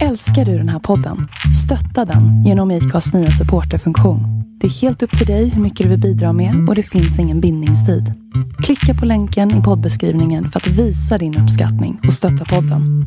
Älskar du den här podden? Stötta den genom IKAs nya supporterfunktion. Det är helt upp till dig hur mycket du vill bidra med och det finns ingen bindningstid. Klicka på länken i poddbeskrivningen för att visa din uppskattning och stötta podden.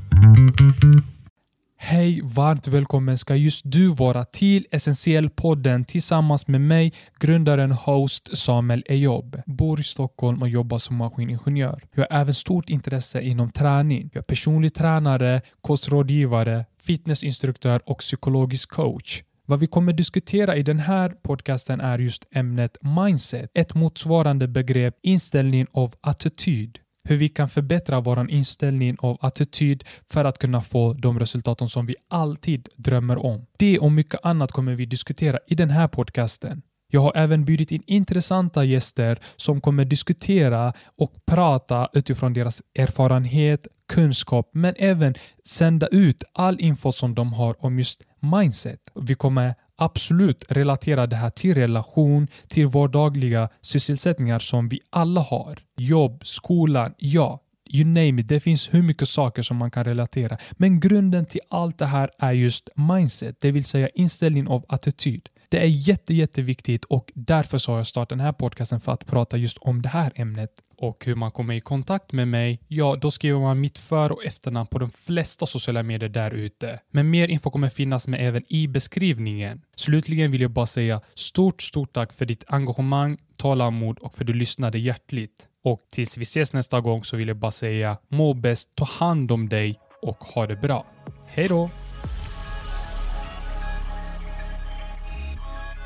Hej, varmt välkommen ska just du vara till Essentiell-podden tillsammans med mig, grundaren host Samuel Ejob. Bor i Stockholm och jobbar som maskiningenjör. Jag har även stort intresse inom träning. Jag är personlig tränare, kostrådgivare, fitnessinstruktör och psykologisk coach. Vad vi kommer diskutera i den här podcasten är just ämnet mindset, ett motsvarande begrepp inställning av attityd hur vi kan förbättra vår inställning av attityd för att kunna få de resultaten som vi alltid drömmer om. Det och mycket annat kommer vi diskutera i den här podcasten. Jag har även bjudit in intressanta gäster som kommer diskutera och prata utifrån deras erfarenhet, kunskap, men även sända ut all info som de har om just mindset. Vi kommer absolut relatera det här till relation, till vardagliga sysselsättningar som vi alla har. Jobb, skolan, ja, you name it. Det finns hur mycket saker som man kan relatera. Men grunden till allt det här är just mindset, det vill säga inställning av attityd. Det är jätte, jätteviktigt och därför så har jag startat den här podcasten för att prata just om det här ämnet. Och hur man kommer i kontakt med mig, ja, då skriver man mitt för och efternamn på de flesta sociala medier där ute. Men mer info kommer finnas med även i beskrivningen. Slutligen vill jag bara säga stort, stort tack för ditt engagemang, tålamod och för att du lyssnade hjärtligt. Och tills vi ses nästa gång så vill jag bara säga må bäst, ta hand om dig och ha det bra. Hej då!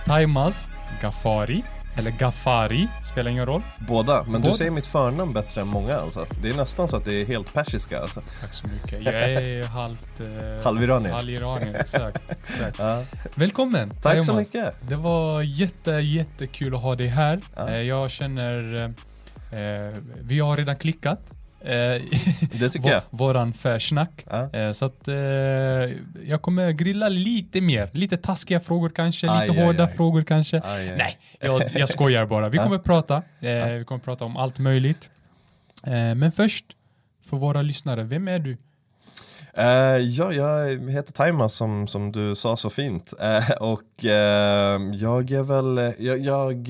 Taimas Gafari, eller Gafari, spelar ingen roll. Båda, men Båda. du säger mitt förnamn bättre än många alltså. Det är nästan så att det är helt persiska alltså. Tack så mycket. Jag är halvt... Eh, Halviranier. Halviranier, exakt. exakt. Ja. Välkommen! Tack Taimas. så mycket. Det var jätte, jättekul att ha dig här. Ja. Eh, jag känner... Eh, eh, vi har redan klickat. Eh, Det tycker jag. Våran försnack. Ja. Eh, så att eh, jag kommer grilla lite mer. Lite taskiga frågor kanske, lite Aj, hårda aj. frågor kanske. Nej, jag, jag skojar bara. Vi kommer prata. Vi kommer prata om allt möjligt. Men först, för våra lyssnare, vem är du? Eh, ja, jag heter Taima som, som du sa så fint. Eh, och eh, jag är väl, jag, jag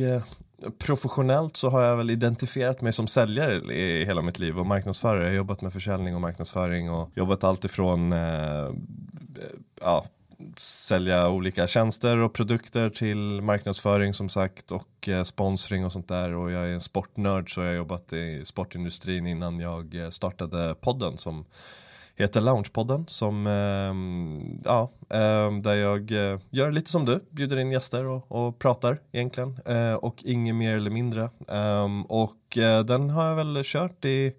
Professionellt så har jag väl identifierat mig som säljare i hela mitt liv och marknadsförare. Jag har jobbat med försäljning och marknadsföring och jobbat alltifrån eh, ja, sälja olika tjänster och produkter till marknadsföring som sagt och eh, sponsring och sånt där och jag är en sportnörd så jag har jobbat i sportindustrin innan jag eh, startade podden som heter Loungepodden som ehm, ja, ehm, där jag eh, gör lite som du, bjuder in gäster och, och pratar egentligen eh, och inget mer eller mindre Ehm, och eh, den har jag väl kört i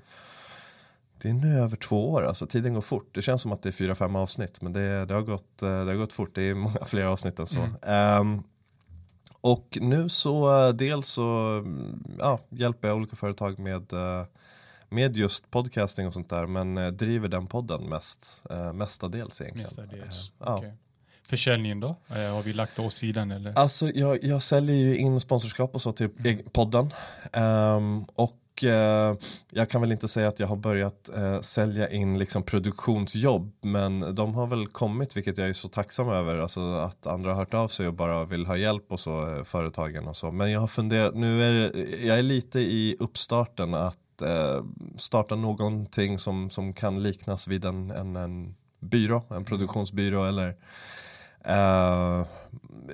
det är nu över två år, alltså tiden går fort. Det känns som att det är fyra, fem avsnitt, men det, det, har, gått, det har gått fort. Det är många fler avsnitt än så. Mm. Och nu så dels så mm, ja, hjälper jag olika företag med, med just podcasting och sånt där, men eh, driver den podden mest, eh, mestadels egentligen. Mestadels. Eh, ja. Okej. Försäljningen då? Har vi lagt åt sidan eller? Alltså jag, jag säljer ju in sponsorskap och så till eg- podden. Ehm, och jag kan väl inte säga att jag har börjat eh, sälja in liksom produktionsjobb. Men de har väl kommit vilket jag är så tacksam över. Alltså att andra har hört av sig och bara vill ha hjälp och så företagen och så. Men jag har funderat, nu är det, jag är lite i uppstarten att eh, starta någonting som, som kan liknas vid en, en, en byrå, en produktionsbyrå eller Eh,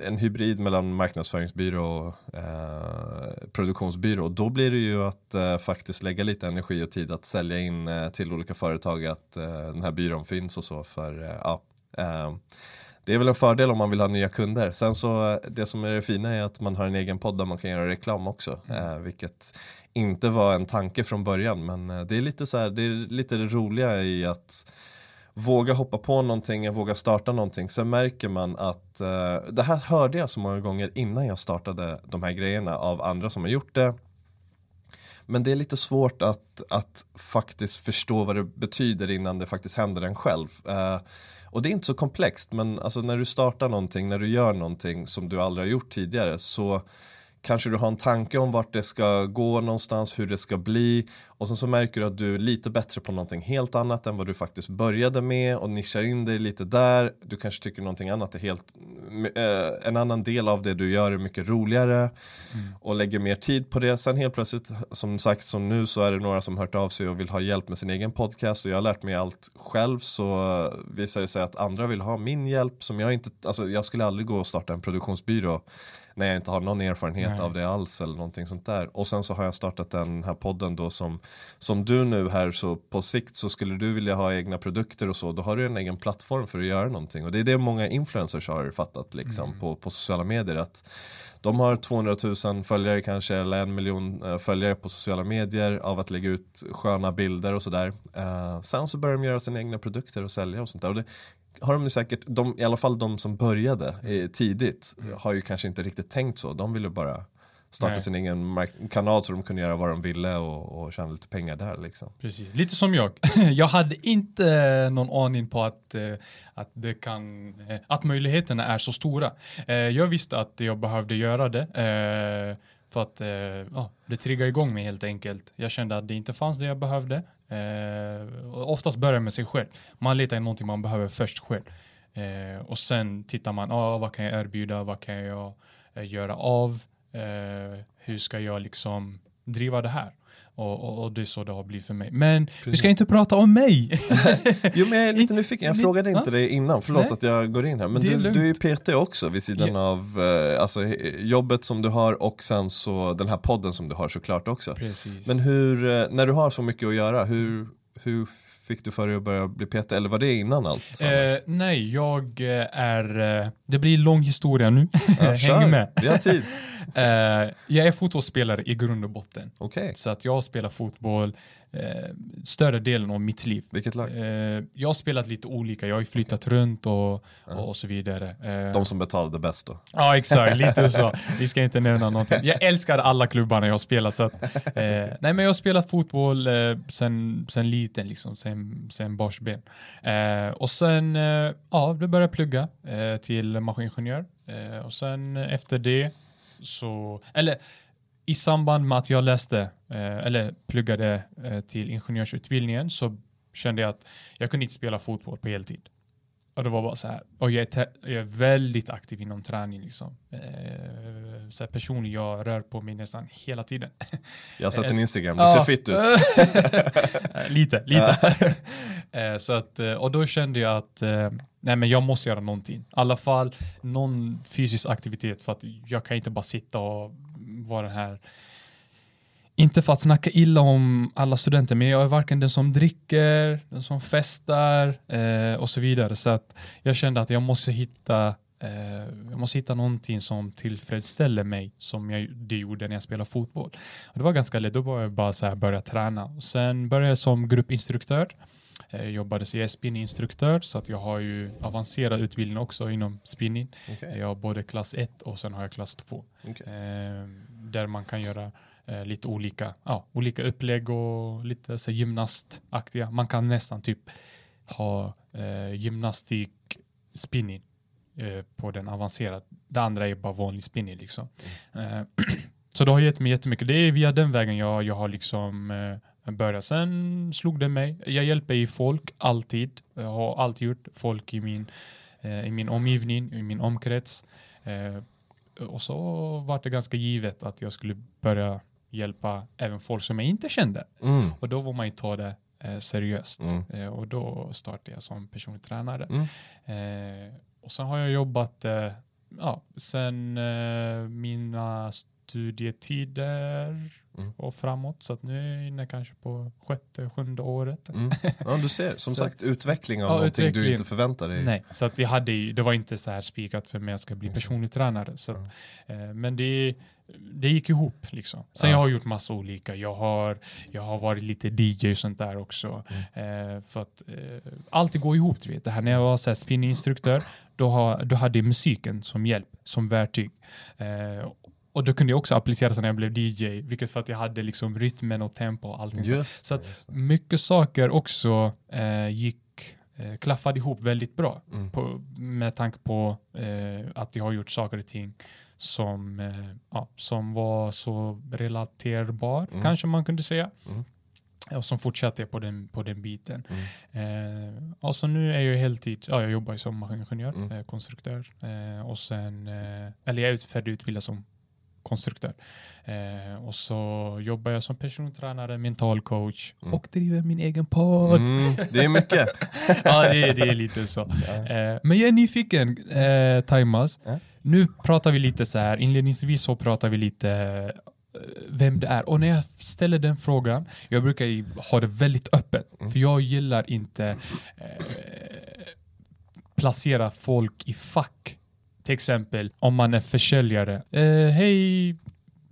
en hybrid mellan marknadsföringsbyrå och eh, produktionsbyrå. Då blir det ju att eh, faktiskt lägga lite energi och tid att sälja in eh, till olika företag att eh, den här byrån finns och så för eh, ja. eh, det är väl en fördel om man vill ha nya kunder. Sen så eh, det som är det fina är att man har en egen podd där man kan göra reklam också. Eh, vilket inte var en tanke från början men eh, det är lite så här, det är lite det roliga i att våga hoppa på någonting, våga starta någonting. Sen märker man att eh, det här hörde jag så många gånger innan jag startade de här grejerna av andra som har gjort det. Men det är lite svårt att, att faktiskt förstå vad det betyder innan det faktiskt händer en själv. Eh, och det är inte så komplext, men alltså när du startar någonting, när du gör någonting som du aldrig har gjort tidigare så kanske du har en tanke om vart det ska gå någonstans, hur det ska bli och sen så märker du att du är lite bättre på någonting helt annat än vad du faktiskt började med och nischar in dig lite där. Du kanske tycker någonting annat är helt, eh, en annan del av det du gör är mycket roligare mm. och lägger mer tid på det. Sen helt plötsligt, som sagt som nu så är det några som hört av sig och vill ha hjälp med sin egen podcast och jag har lärt mig allt själv så visar det sig att andra vill ha min hjälp som jag inte, alltså jag skulle aldrig gå och starta en produktionsbyrå när jag inte har någon erfarenhet Nej. av det alls eller någonting sånt där. Och sen så har jag startat den här podden då som, som du nu här så på sikt så skulle du vilja ha egna produkter och så då har du en egen plattform för att göra någonting och det är det många influencers har fattat liksom mm. på, på sociala medier att de har 200 000 följare kanske eller en miljon uh, följare på sociala medier av att lägga ut sköna bilder och sådär. Uh, sen så börjar de göra sina egna produkter och sälja och sånt där. Och det, har de säkert, de, i alla fall de som började eh, tidigt, mm. har ju kanske inte riktigt tänkt så. De ville bara starta Nej. sin egen kanal så de kunde göra vad de ville och, och tjäna lite pengar där. Liksom. Precis, lite som jag. jag hade inte någon aning på att, eh, att, det kan, eh, att möjligheterna är så stora. Eh, jag visste att jag behövde göra det. För att ja, det triggade igång mig helt enkelt. Jag kände att det inte fanns det jag behövde. Eh, oftast börjar med sig själv. Man letar i någonting man behöver först själv. Eh, och sen tittar man, ah, vad kan jag erbjuda, vad kan jag eh, göra av, eh, hur ska jag liksom driva det här? Och, och, och, det är så det har blivit för mig. Men Precis. vi ska inte prata om mig. jo men jag är lite nyfiken, jag frågade inte dig innan, förlåt Nej. att jag går in här. Men du, du är PT också vid sidan ja. av eh, alltså, jobbet som du har och sen så den här podden som du har såklart också. Precis. Men hur, eh, när du har så mycket att göra, hur, hur fick du för dig att börja bli PT eller var det innan allt? Eh, nej, jag eh, är, eh, det blir lång historia nu, ja, häng med. Vi har tid. Uh, jag är fotbollsspelare i grund och botten. Okay. Så att jag spelar fotboll uh, större delen av mitt liv. Vilket lag? Uh, jag har spelat lite olika, jag har flyttat runt och, och, så vidare. De som betalade bäst då? Ja, exakt, lite så. Vi ska inte nämna någonting. Jag älskar alla klubbarna jag har spelat. Så att, nej, men jag har spelat fotboll sen, sen liten, liksom, sen, sen barnsben. och sen, ja, jag började plugga till maskiningenjör. och sen efter det så, eller i samband med att jag läste eh, eller pluggade eh, till ingenjörsutbildningen så kände jag att jag kunde inte spela fotboll på heltid. Och det var bara så här, och jag är, jag är väldigt aktiv inom träning liksom. Eh, så här personligen, jag rör på mig nästan hela tiden. Jag har sett din Instagram, du ser fitt ut. lite, lite. eh, så att, eh, och då kände jag att eh, nej men jag måste göra någonting. I alla fall någon fysisk aktivitet för att jag kan inte bara sitta och vara den här inte för att snacka illa om alla studenter, men jag är varken den som dricker, den som festar eh, och så vidare. Så att jag kände att jag måste hitta eh, jag måste hitta någonting som tillfredsställer mig som jag, det gjorde när jag spelade fotboll. Och det var ganska lätt, då var jag bara så här börja träna. Och sen började jag som gruppinstruktör. Jag eh, jobbade som spinninginstruktör så att jag har ju avancerad utbildning också inom spinning. Okay. Jag har både klass 1 och sen har jag klass 2. Okay. Eh, där man kan göra eh, lite olika, ja, olika upplägg och lite så gymnastaktiga. Man kan nästan typ ha eh, gymnastik spinning eh, på den avancerade. Det andra är bara vanlig spinning liksom. Mm. Eh, så det har gett mig jättemycket. Det är via den vägen jag, jag har liksom börjat. Sen slog det mig. Jag hjälper ju folk alltid. Jag har alltid gjort folk i min, eh, i min omgivning, i min omkrets. Eh, och så var det ganska givet att jag skulle börja hjälpa även folk som jag inte kände. Mm. Och då var man ju ta det eh, seriöst. Mm. Eh, och då startade jag som personlig tränare. Mm. Eh, och sen har jag jobbat eh, ja, sen mina studietider mm. och framåt. Så att nu är jag inne kanske på sjätte, sjunde året. Mm. Ja, du ser, som sagt utveckling av ja, någonting utveckling. du inte förväntar dig. Nej, så att jag hade, det var inte så här spikat för mig att jag ska bli mm. personlig tränare. Så att, eh, men det det gick ihop liksom. Sen ja. jag har gjort massa olika. Jag har, jag har varit lite DJ och sånt där också. Mm. Eh, för att eh, allt går ihop, du vet. Det här när jag var så här spinninginstruktör, då, då hade jag musiken som hjälp, som verktyg. Eh, och då kunde jag också applicera sig när jag blev DJ, vilket för att jag hade liksom rytmen och tempo och allting. Just, så, så att mycket saker också eh, gick eh, klaffade ihop väldigt bra mm. på, med tanke på eh, att jag har gjort saker och ting som, eh, ja, som var så relaterbar, Mm. kanske man kunde säga. Mm. Och som fortsatte på den, på den biten. Mm. Eh, och så nu är jag heltid, ja jag jobbar som maskiningenjör, Mm. eh, konstruktör. Eh, och sen, eh, eller jag är ut- färdigutbildad som konstruktör. Eh, och så jobbar jag som persontränare, mental coach Mm. och driver min egen podd. Mm, det är mycket. ja, det är, det är lite så. Eh, men jag är nyfiken, eh, Taimas. Nu pratar vi lite så här, inledningsvis så pratar vi lite eh, vem det är. Och när jag ställer den frågan, jag brukar ha det väldigt öppet. Mm. För jag gillar inte eh, placera folk i fack. Till exempel om man är försäljare. Eh, Hej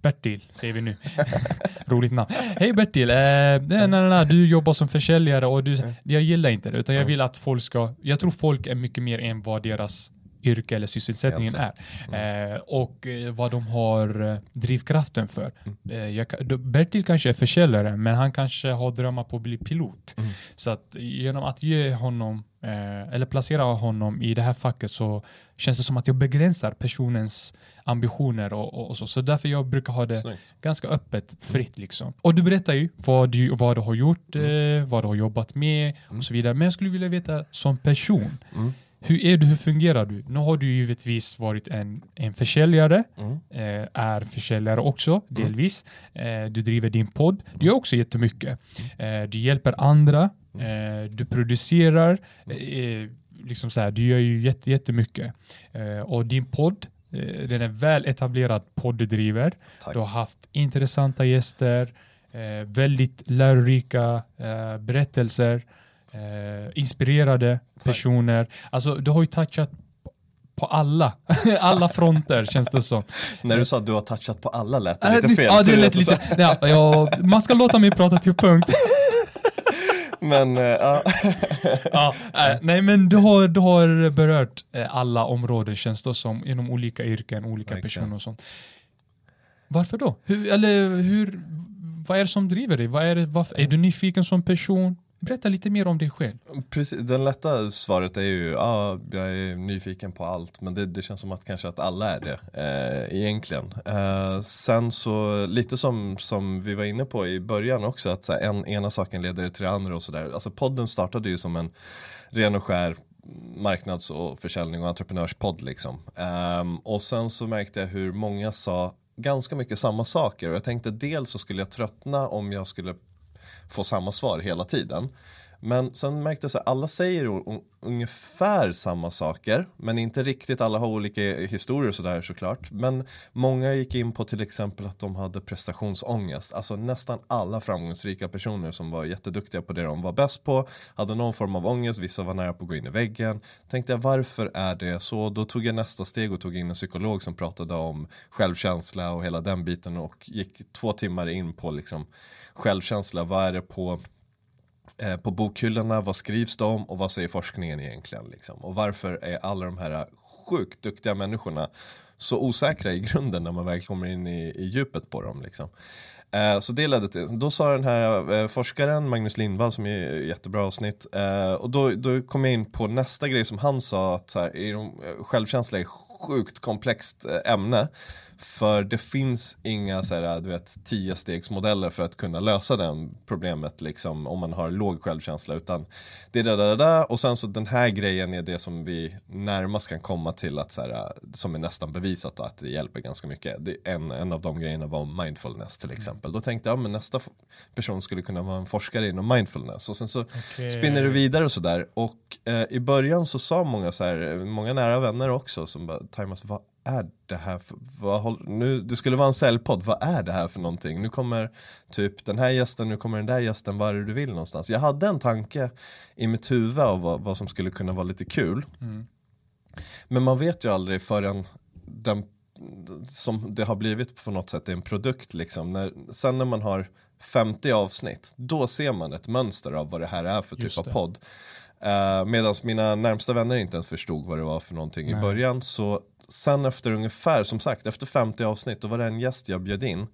Bertil, säger vi nu. Roligt namn. Hej Bertil, eh, nej, nej, nej, du jobbar som försäljare och du, jag gillar inte det, utan jag vill att folk ska, jag tror folk är mycket mer än vad deras yrke eller sysselsättningen är. Helt Eh, och eh, vad de har eh, drivkraften för. Mm. Jag, Bertil kanske är försäljare, men han kanske har drömmar på att bli pilot. Mm. Så att genom att ge honom, eller placera honom i det här facket så känns det som att jag begränsar personens ambitioner och, och, och så. Så därför jag brukar ha det Snyggt. ganska öppet, fritt liksom. Och du berättar ju vad du, vad du har gjort, Mm. vad du har jobbat med och så vidare. Men jag skulle vilja veta som person, Mm. Hur är du, hur fungerar du? Nu har du givetvis varit en, en försäljare, Mm. eh, är försäljare också, delvis. Eh, du driver din podd, du gör också jättemycket. Eh, du hjälper andra, eh, du producerar, eh, liksom så här, du gör ju jätte, jättemycket. Eh, och din podd, eh, den är väl etablerad podd du driver. Tack. Du har haft intressanta gäster, eh, väldigt lärorika berättelser, eh, inspirerade personer. Alltså du har ju touchat på alla, alla fronter känns det som. När du sa att du har touchat på alla lät det Äh, lite fel. Ja, det lät lite, ja, ja, man ska låta mig prata till punkt. Men, eh, ja. ja, äh, nej men du har, du har berört eh, alla områden känns det som, inom olika yrken, olika Verkligen. personer och sånt. Varför då? Hur, eller hur, vad är det som driver dig? Vad är, det, varför, är du nyfiken som person? Berätta lite mer om dig själv. Precis, den lätta svaret är ju, ja, jag är nyfiken på allt, men det, det känns som att kanske att alla är det eh, egentligen. Eh, sen så, lite som, som vi var inne på i början också, att så här, en, ena saken leder till det andra och sådär. Alltså podden startade ju som en ren och skär marknads och försäljning och entreprenörspodd liksom. Eh, och sen så märkte jag hur många sa ganska mycket samma saker och jag tänkte dels så skulle jag tröttna om jag skulle få samma svar hela tiden. Men sen märkte jag att alla säger ungefär samma saker, men inte riktigt, alla har olika historier och sådär såklart. Men många gick in på till exempel att de hade prestationsångest. Alltså nästan alla framgångsrika personer som var jätteduktiga på det de var bäst på, hade någon form av ångest, vissa var nära på att gå in i väggen. Tänkte jag, varför är det så? Då tog jag nästa steg och tog in en psykolog som pratade om självkänsla och hela den biten och gick två timmar in på liksom självkänsla, vad är det på eh, på bokhyllorna, vad skrivs det om och vad säger forskningen egentligen? Liksom? Och varför är alla de här sjukt duktiga människorna så osäkra i grunden när man väl kommer in i, i djupet på dem? Liksom? Eh, så det ledde till, då sa den här eh, forskaren Magnus Lindvall som är jättebra avsnitt eh, och då, då kom jag in på nästa grej som han sa att så här, är de, eh, självkänsla är sjukt komplext eh, ämne för det finns inga så här, du vet, tio stegsmodeller för att kunna lösa det problemet liksom, om man har låg självkänsla. Utan det är det där, där och sen så den här grejen är det som vi närmast kan komma till att så här, som är nästan bevisat att det hjälper ganska mycket. Det, en, en av de grejerna var mindfulness till exempel. Då tänkte jag, ja, men nästa person skulle kunna vara en forskare inom mindfulness. Och sen så Okej. spinner det vidare och sådär. Och eh, i början så sa många så här, många nära vänner också som bara, Timas, vad är det här för, vad nu, det skulle vara en säljpodd, vad är det här för någonting? Nu kommer typ den här gästen, nu kommer den där gästen, vad är det du vill någonstans? Jag hade en tanke i mitt huvud av vad, vad som skulle kunna vara lite kul. Mm. Men man vet ju aldrig förrän den, som det har blivit på något sätt är en produkt liksom. När, sen när man har 50 avsnitt, då ser man ett mönster av vad det här är för typ Just av det. podd. Uh, Medan mina närmsta vänner inte ens förstod vad det var för någonting i Nej. början. Så sen efter ungefär, som sagt, efter 50 avsnitt, då var det en gäst jag bjöd in.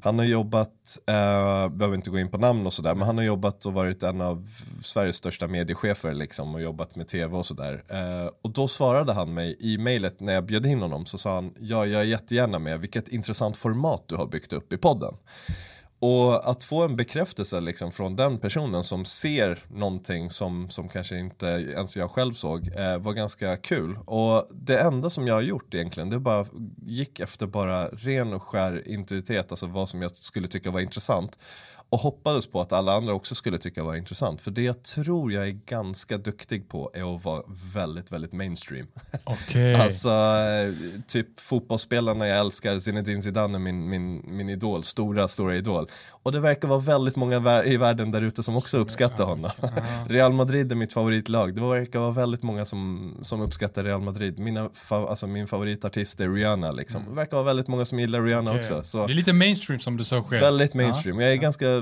Han har jobbat, eh, behöver inte gå in på namn och sådär, men han har jobbat och varit en av Sveriges största mediechefer liksom och jobbat med tv och sådär. Eh, och då svarade han mig i mejlet när jag bjöd in honom så sa han, ja jag är jättegärna med, vilket intressant format du har byggt upp i podden. Och att få en bekräftelse liksom från den personen som ser någonting som, som kanske inte ens jag själv såg eh, var ganska kul. Och det enda som jag har gjort egentligen, det bara gick efter bara ren och skär intuitet, alltså vad som jag skulle tycka var intressant och hoppades på att alla andra också skulle tycka var intressant. För det jag tror jag är ganska duktig på är att vara väldigt, väldigt mainstream. Okay. alltså, eh, typ fotbollsspelarna jag älskar, Zinedine Zidane är min, min, min idol, stora, stora idol. Och det verkar vara väldigt många i världen där ute som också uppskattar honom. Real Madrid är mitt favoritlag, det verkar vara väldigt många som, som uppskattar Real Madrid. Mina, alltså, min favoritartist är Rihanna liksom. Mm. Det verkar vara väldigt många som gillar Rihanna okay. också. Så. Det är lite mainstream som du sa själv. Väldigt mainstream, jag är ganska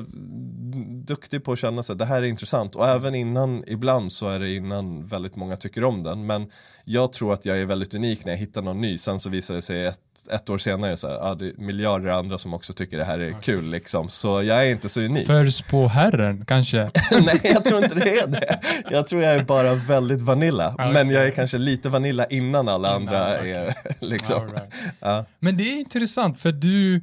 duktig på att känna sig det här är intressant och även innan, ibland så är det innan väldigt många tycker om den men jag tror att jag är väldigt unik när jag hittar någon ny sen så visar det sig ett, ett år senare så här, ah, det är miljarder andra som också tycker det här är kul liksom så jag är inte så unik. Förspå herren kanske? Nej jag tror inte det är det. Jag tror jag är bara väldigt vanilla okay. men jag är kanske lite vanilla innan alla andra okay. är liksom. Right. Ja. Men det är intressant för du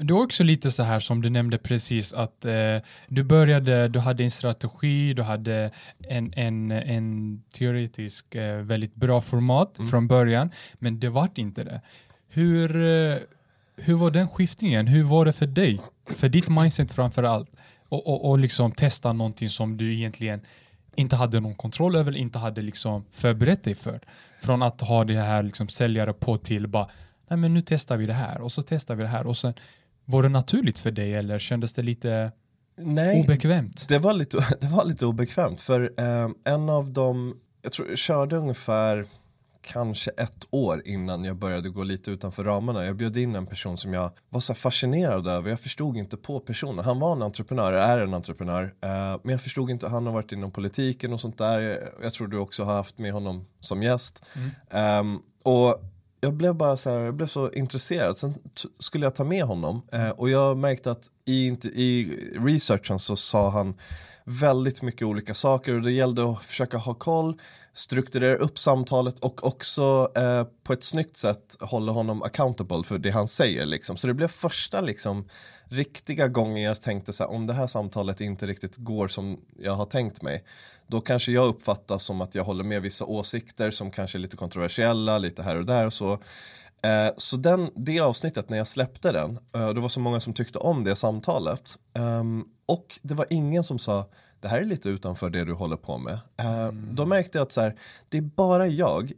det är också lite så här som du nämnde precis att eh, du började, du hade en strategi, du hade en, en, en teoretisk eh, väldigt bra format mm. från början, men det vart inte det. Hur, eh, hur var den skiftningen? Hur var det för dig? För ditt mindset framför allt? Och, och, och liksom testa någonting som du egentligen inte hade någon kontroll över, inte hade liksom förberett dig för. Från att ha det här liksom säljare på till bara nej men nu testar vi det här och så testar vi det här och sen var det naturligt för dig eller kändes det lite nej, obekvämt? Det var lite, det var lite obekvämt för eh, en av dem, jag tror jag körde ungefär kanske ett år innan jag började gå lite utanför ramarna. Jag bjöd in en person som jag var så fascinerad över. Jag förstod inte på personen. Han var en entreprenör, är en entreprenör. Eh, men jag förstod inte, han har varit inom politiken och sånt där. Jag tror du också har haft med honom som gäst. Mm. Eh, och jag blev bara så här, jag blev så intresserad. Sen skulle jag ta med honom eh, och jag märkte att i, i researchen så sa han väldigt mycket olika saker och det gällde att försöka ha koll, strukturera upp samtalet och också eh, på ett snyggt sätt hålla honom accountable för det han säger. Liksom. Så det blev första liksom, riktiga gången jag tänkte så här, om det här samtalet inte riktigt går som jag har tänkt mig då kanske jag uppfattas som att jag håller med vissa åsikter som kanske är lite kontroversiella, lite här och där och så. Eh, så den, det avsnittet när jag släppte den, eh, det var så många som tyckte om det samtalet. Eh, och det var ingen som sa, det här är lite utanför det du håller på med. Eh, mm. Då märkte jag att så här, det är bara jag,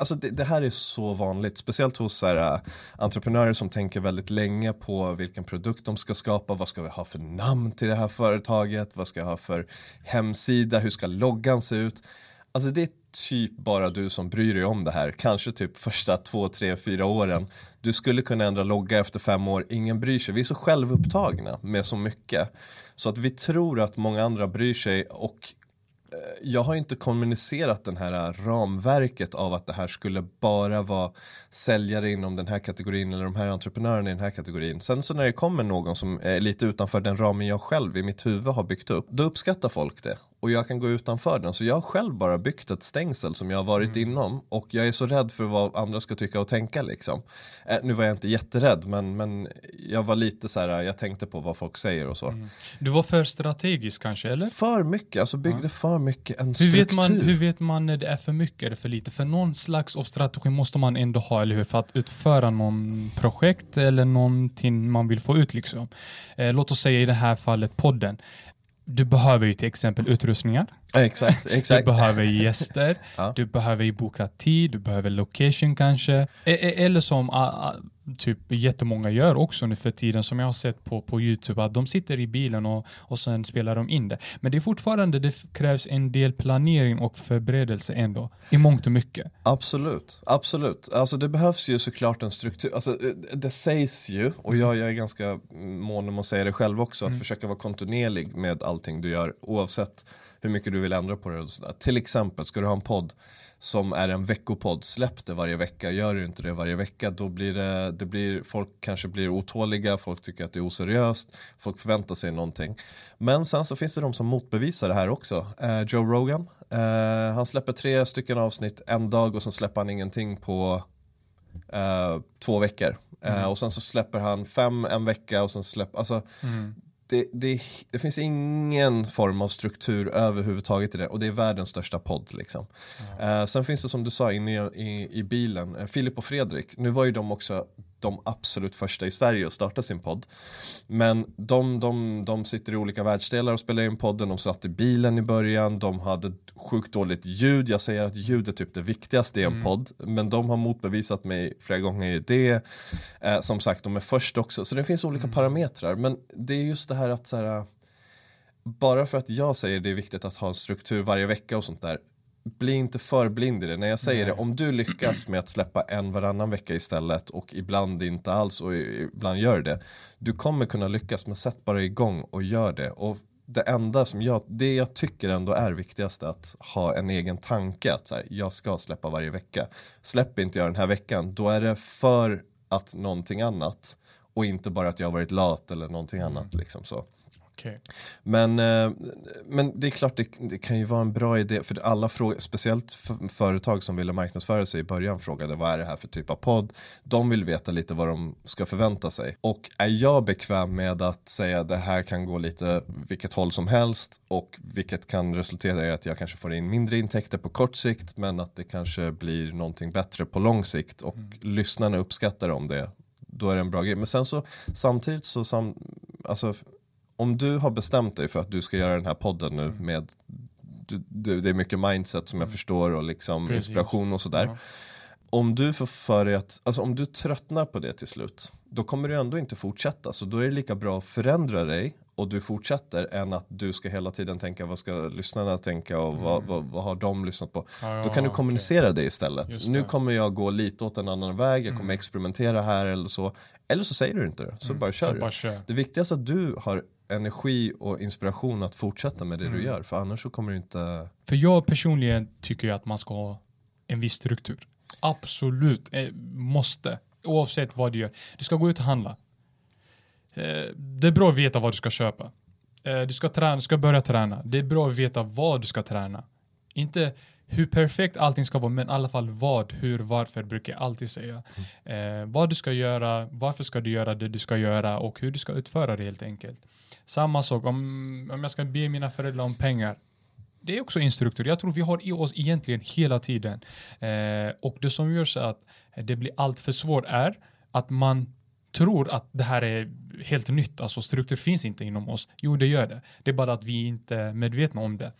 Alltså det, det, här är så vanligt, speciellt hos så här, uh, entreprenörer som tänker väldigt länge på vilken produkt de ska skapa, vad ska vi ha för namn till det här företaget, vad ska jag ha för hemsida, hur ska loggan se ut? Alltså det är typ bara du som bryr dig om det här, kanske typ första två, tre, fyra åren. Du skulle kunna ändra logga efter fem år, ingen bryr sig. Vi är så självupptagna med så mycket. Så att vi tror att många andra bryr sig och Eh, jag har inte kommunicerat den här eh, ramverket av att det här skulle bara vara säljare inom den här kategorin eller de här entreprenörerna i den här kategorin. Sen så när det kommer någon som är lite utanför den ramen jag själv i mitt huvud har byggt upp, då uppskattar folk det och jag kan gå utanför den. Så jag har själv bara byggt ett stängsel som jag har varit mm. inom och jag är så rädd för vad andra ska tycka och tänka liksom. Eh, nu var jag inte jätterädd men, men jag var lite så här, jag tänkte på vad folk säger och så. Mm. Du var för strategisk kanske eller? För mycket, alltså byggde ja. för mycket en struktur. Hur vet, man, hur vet man när det är för mycket eller för lite? För någon slags av strategi måste man ändå ha, eller hur? För att utföra någon projekt eller någonting man vill få ut liksom. Eh, låt oss säga i det här fallet podden du behöver ju till exempel utrustningar. Exakt, exakt. Du behöver gäster, ja. du behöver boka tid, du behöver location kanske. E, e, eller som typ jättemånga gör också nu för tiden som jag har sett på, på Youtube att de sitter i bilen och, och sen spelar de in det. Men det är fortfarande, det krävs en del planering och förberedelse ändå i mångt och mycket. Absolut, absolut. Alltså det behövs ju såklart en struktur. Alltså det sägs ju och jag, jag är ganska mån om att säga det själv också att mm. försöka vara kontinuerlig med allting du gör oavsett hur mycket du vill ändra på det och sådär. Till exempel, ska du ha en podd som är en veckopodd, släpp det varje vecka. Gör du inte det varje vecka då blir det, det blir, folk kanske blir otåliga, folk tycker att det är oseriöst, folk förväntar sig någonting. Men sen så finns det de som motbevisar det här också. Eh, Joe Rogan, eh, han släpper tre stycken avsnitt en dag och sen släpper han ingenting på eh, två veckor. Eh, mm. och sen så släpper han fem en vecka och sen släpper, alltså mm det, det, det, finns ingen form av struktur överhuvudtaget i det och det är världens största podd. Liksom. Mm. Uh, sen finns det som du sa inne i, i, i bilen, uh, Filip och Fredrik, nu var ju de också de absolut första i Sverige att starta sin podd. Men de, de, de sitter i olika världsdelar och spelar in podden, de satt i bilen i början, de hade sjukt dåligt ljud, jag säger att ljud är typ det viktigaste i en mm. podd, men de har motbevisat mig flera gånger i det. Eh, som sagt, de är först också, så det finns olika mm. parametrar, men det är just det här att så här, bara för att jag säger det är viktigt att ha en struktur varje vecka och sånt där bli inte för blind i det. När jag säger Nej. det, om du lyckas med att släppa en varannan vecka istället och ibland inte alls och ibland gör det. Du kommer kunna lyckas, men sätt bara igång och gör det. Och det enda som jag, det jag tycker ändå är viktigast att ha en egen tanke att så här, jag ska släppa varje vecka. Släpper inte jag den här veckan, då är det för att någonting annat och inte bara att jag har varit lat eller någonting annat mm. liksom så. Okay. Men, eh, men det är klart, det, det, kan ju vara en bra idé, för alla frågor, speciellt företag som ville marknadsföra sig i början frågade vad är det här för typ av podd? De vill veta lite vad de ska förvänta sig. Och är jag bekväm med att säga det här kan gå lite vilket håll som helst och vilket kan resultera i att jag kanske får in mindre intäkter på kort sikt men att det kanske blir någonting bättre på lång sikt och mm. lyssnarna uppskattar om det då är det en bra grej. Men sen så samtidigt så sam, alltså om du har bestämt dig för att du ska göra den här podden nu mm. med du, du, det är mycket mindset som jag mm. förstår och liksom Precis. inspiration och sådär. Ja. Om du får för dig att, alltså om du tröttnar på det till slut, då kommer du ändå inte fortsätta. Så då är det lika bra att förändra dig och du fortsätter än att du ska hela tiden tänka vad ska lyssnarna tänka och mm. vad, vad, vad, har de lyssnat på. Ja, då kan du kommunicera okay. det istället. Nu kommer jag gå lite åt en annan väg, jag kommer mm. experimentera här eller så. Eller så säger du inte det, så mm. bara kör du. Det viktigaste är att du har energi och inspiration att fortsätta med det mm. du gör. För annars så kommer du inte... För jag personligen tycker att man ska ha en viss struktur. Absolut, eh, måste. Oavsett vad du gör. Du ska gå ut och handla. Eh, det är bra att veta vad du ska köpa. Eh, du ska träna, du ska börja träna. Det är bra att veta vad du ska träna. Inte hur perfekt allting ska vara, men i alla fall vad, hur, varför brukar jag alltid säga. Mm. Eh, vad du ska göra, varför ska du göra det du ska göra och hur du ska utföra det helt enkelt. Samma sak om, om jag ska be mina föräldrar om pengar. Det är också instruktörer. Jag tror vi har i oss egentligen hela tiden. Eh, och det som gör så att det blir allt för svårt är att man tror att det här är helt nytt, alltså struktur finns inte inom oss. Jo, det gör det. Det är bara att vi inte är medvetna om det.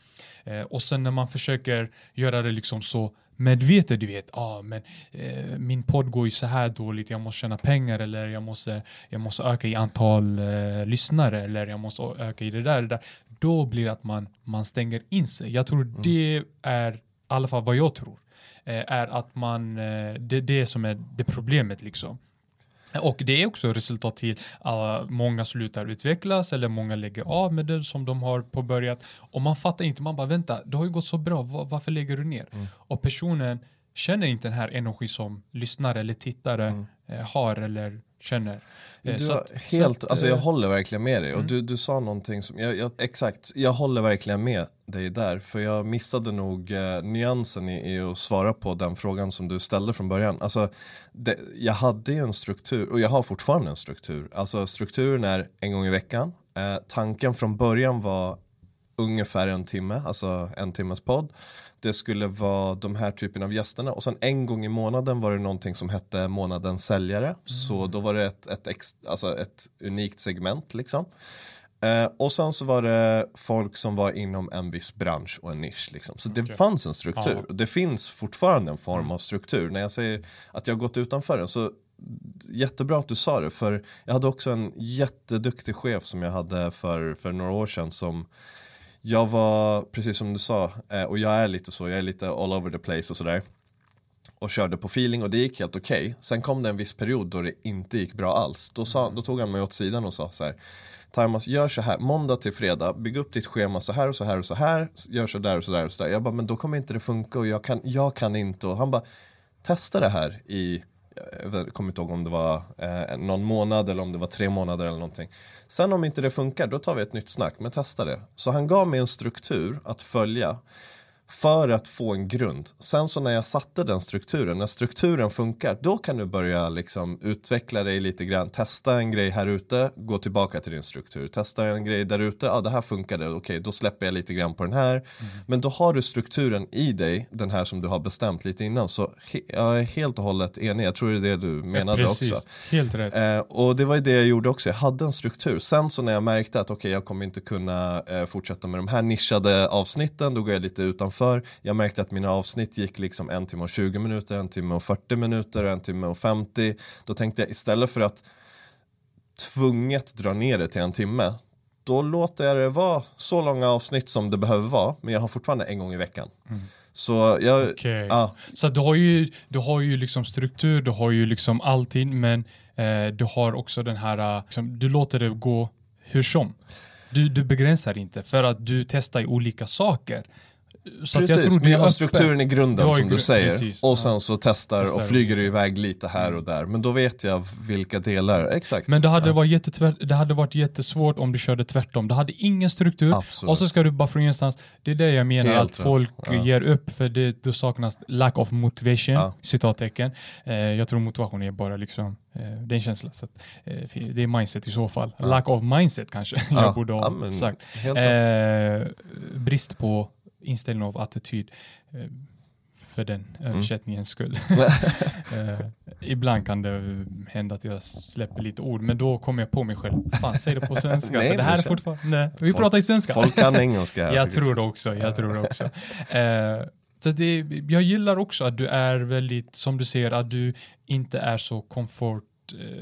Eh, och sen när man försöker göra det liksom så medvetet, du vet, ah, men eh, min podd går ju så här dåligt, jag måste tjäna pengar eller jag måste, jag måste öka i antal eh, lyssnare eller jag måste öka i det där, det där. Då blir det att man, man stänger in sig. Jag tror mm. det är, i alla fall vad jag tror, eh, är att man, eh, det är det som är det problemet liksom. Och det är också resultat till att uh, många slutar utvecklas eller många lägger av med det som de har påbörjat. Och man fattar inte, man bara vänta, det har ju gått så bra, varför lägger du ner? Mm. Och personen känner inte den här energi som lyssnare eller tittare mm. eh, har eller känner. Eh, du har helt, att, alltså jag eh, håller verkligen med dig och mm. du, du sa någonting som, jag, jag, exakt, jag håller verkligen med dig där för jag missade nog eh, nyansen i, i, att svara på den frågan som du ställde från början. Alltså, det, jag hade ju en struktur och jag har fortfarande en struktur. Alltså strukturen är en gång i veckan. Eh, tanken från början var ungefär en timme, alltså en timmes podd det skulle vara de här typen av gästerna och sen en gång i månaden var det någonting som hette månadens säljare. Mm. Så då var det ett, ett, ex, alltså ett unikt segment liksom. Eh, och sen så var det folk som var inom en viss bransch och en nisch. Liksom. Så det fanns en struktur. Ja. Det finns fortfarande en form mm. av struktur. När jag säger att jag har gått utanför den så jättebra att du sa det. För jag hade också en jätteduktig chef som jag hade för, för några år sedan som jag var, precis som du sa, eh, och jag är lite så, jag är lite all over the place och sådär. och körde på feeling och det gick helt okej. Okay. Sen kom det en viss period då det inte gick bra alls. Då, sa, då tog han mig åt sidan och sa så här Timas, gör så här, måndag till fredag, bygg upp ditt schema så här och så här och så här, gör så där och så där och så där. Jag bara, men då kommer inte det funka och jag kan, jag kan inte. Och han bara, testa det här i, jag kommer inte ihåg om det var eh, någon månad eller om det var tre månader eller någonting. Sen om inte det funkar, då tar vi ett nytt snack, men testa det. Så han gav mig en struktur att följa för att få en grund. Sen så när jag satte den strukturen, när strukturen funkar, då kan du börja liksom utveckla dig lite grann, testa en grej här ute, gå tillbaka till din struktur, testa en grej där ute, ja det här funkade, okej då släpper jag lite grann på den här. Mm. Men då har du strukturen i dig, den här som du har bestämt lite innan, så he jag är helt och hållet enig, jag tror det är det du menade ja, också. Helt rätt. Eh, och det var ju det jag gjorde också, jag hade en struktur. Sen så när jag märkte att okej okay, jag kommer inte kunna eh, fortsätta med de här nischade avsnitten, då går jag lite utanför för. Jag märkte att mina avsnitt gick liksom en timme och 20 minuter, en timme och 40 minuter, en timme och 50. Då tänkte jag istället för att tvunget dra ner det till en timme, då låter jag det vara så långa avsnitt som det behöver vara, men jag har fortfarande en gång i veckan. Mm. Så jag, okay. ja. Så du har ju, du har ju liksom struktur, du har ju liksom allting, men eh, du har också den här, liksom, du låter det gå hur som. Du, du begränsar inte för att du testar olika saker. Så precis, men jag har strukturen i grunden som du säger. Precis, och sen så testar, och flyger du iväg lite här och där. Men då vet jag vilka delar, exakt. Men det hade, ja. varit, det hade varit jättesvårt om du körde tvärtom. Du hade ingen struktur Absolut. och så ska du bara från ingenstans. Det är det jag menar Helt att rätt. folk ja. ger upp för det, det saknas lack of motivation, ja. citattecken. Eh, jag tror motivation är bara liksom eh, det är en känsla. Så att, eh, det är mindset i så fall. Lack of mindset kanske jag borde ha sagt. Eh, brist på inställning av attityd eh, för den mm. översättningens skull. uh, ibland kan det hända att jag släpper lite ord, men då kommer jag på mig själv. Fan, säg det på svenska. nej, det här är fortfarande, nej, vi folk, pratar i svenska. Folk kan engelska. Jag tror det också, jag tror det också. Uh, så det, jag gillar också att du är väldigt, som du ser, att du inte är så komfort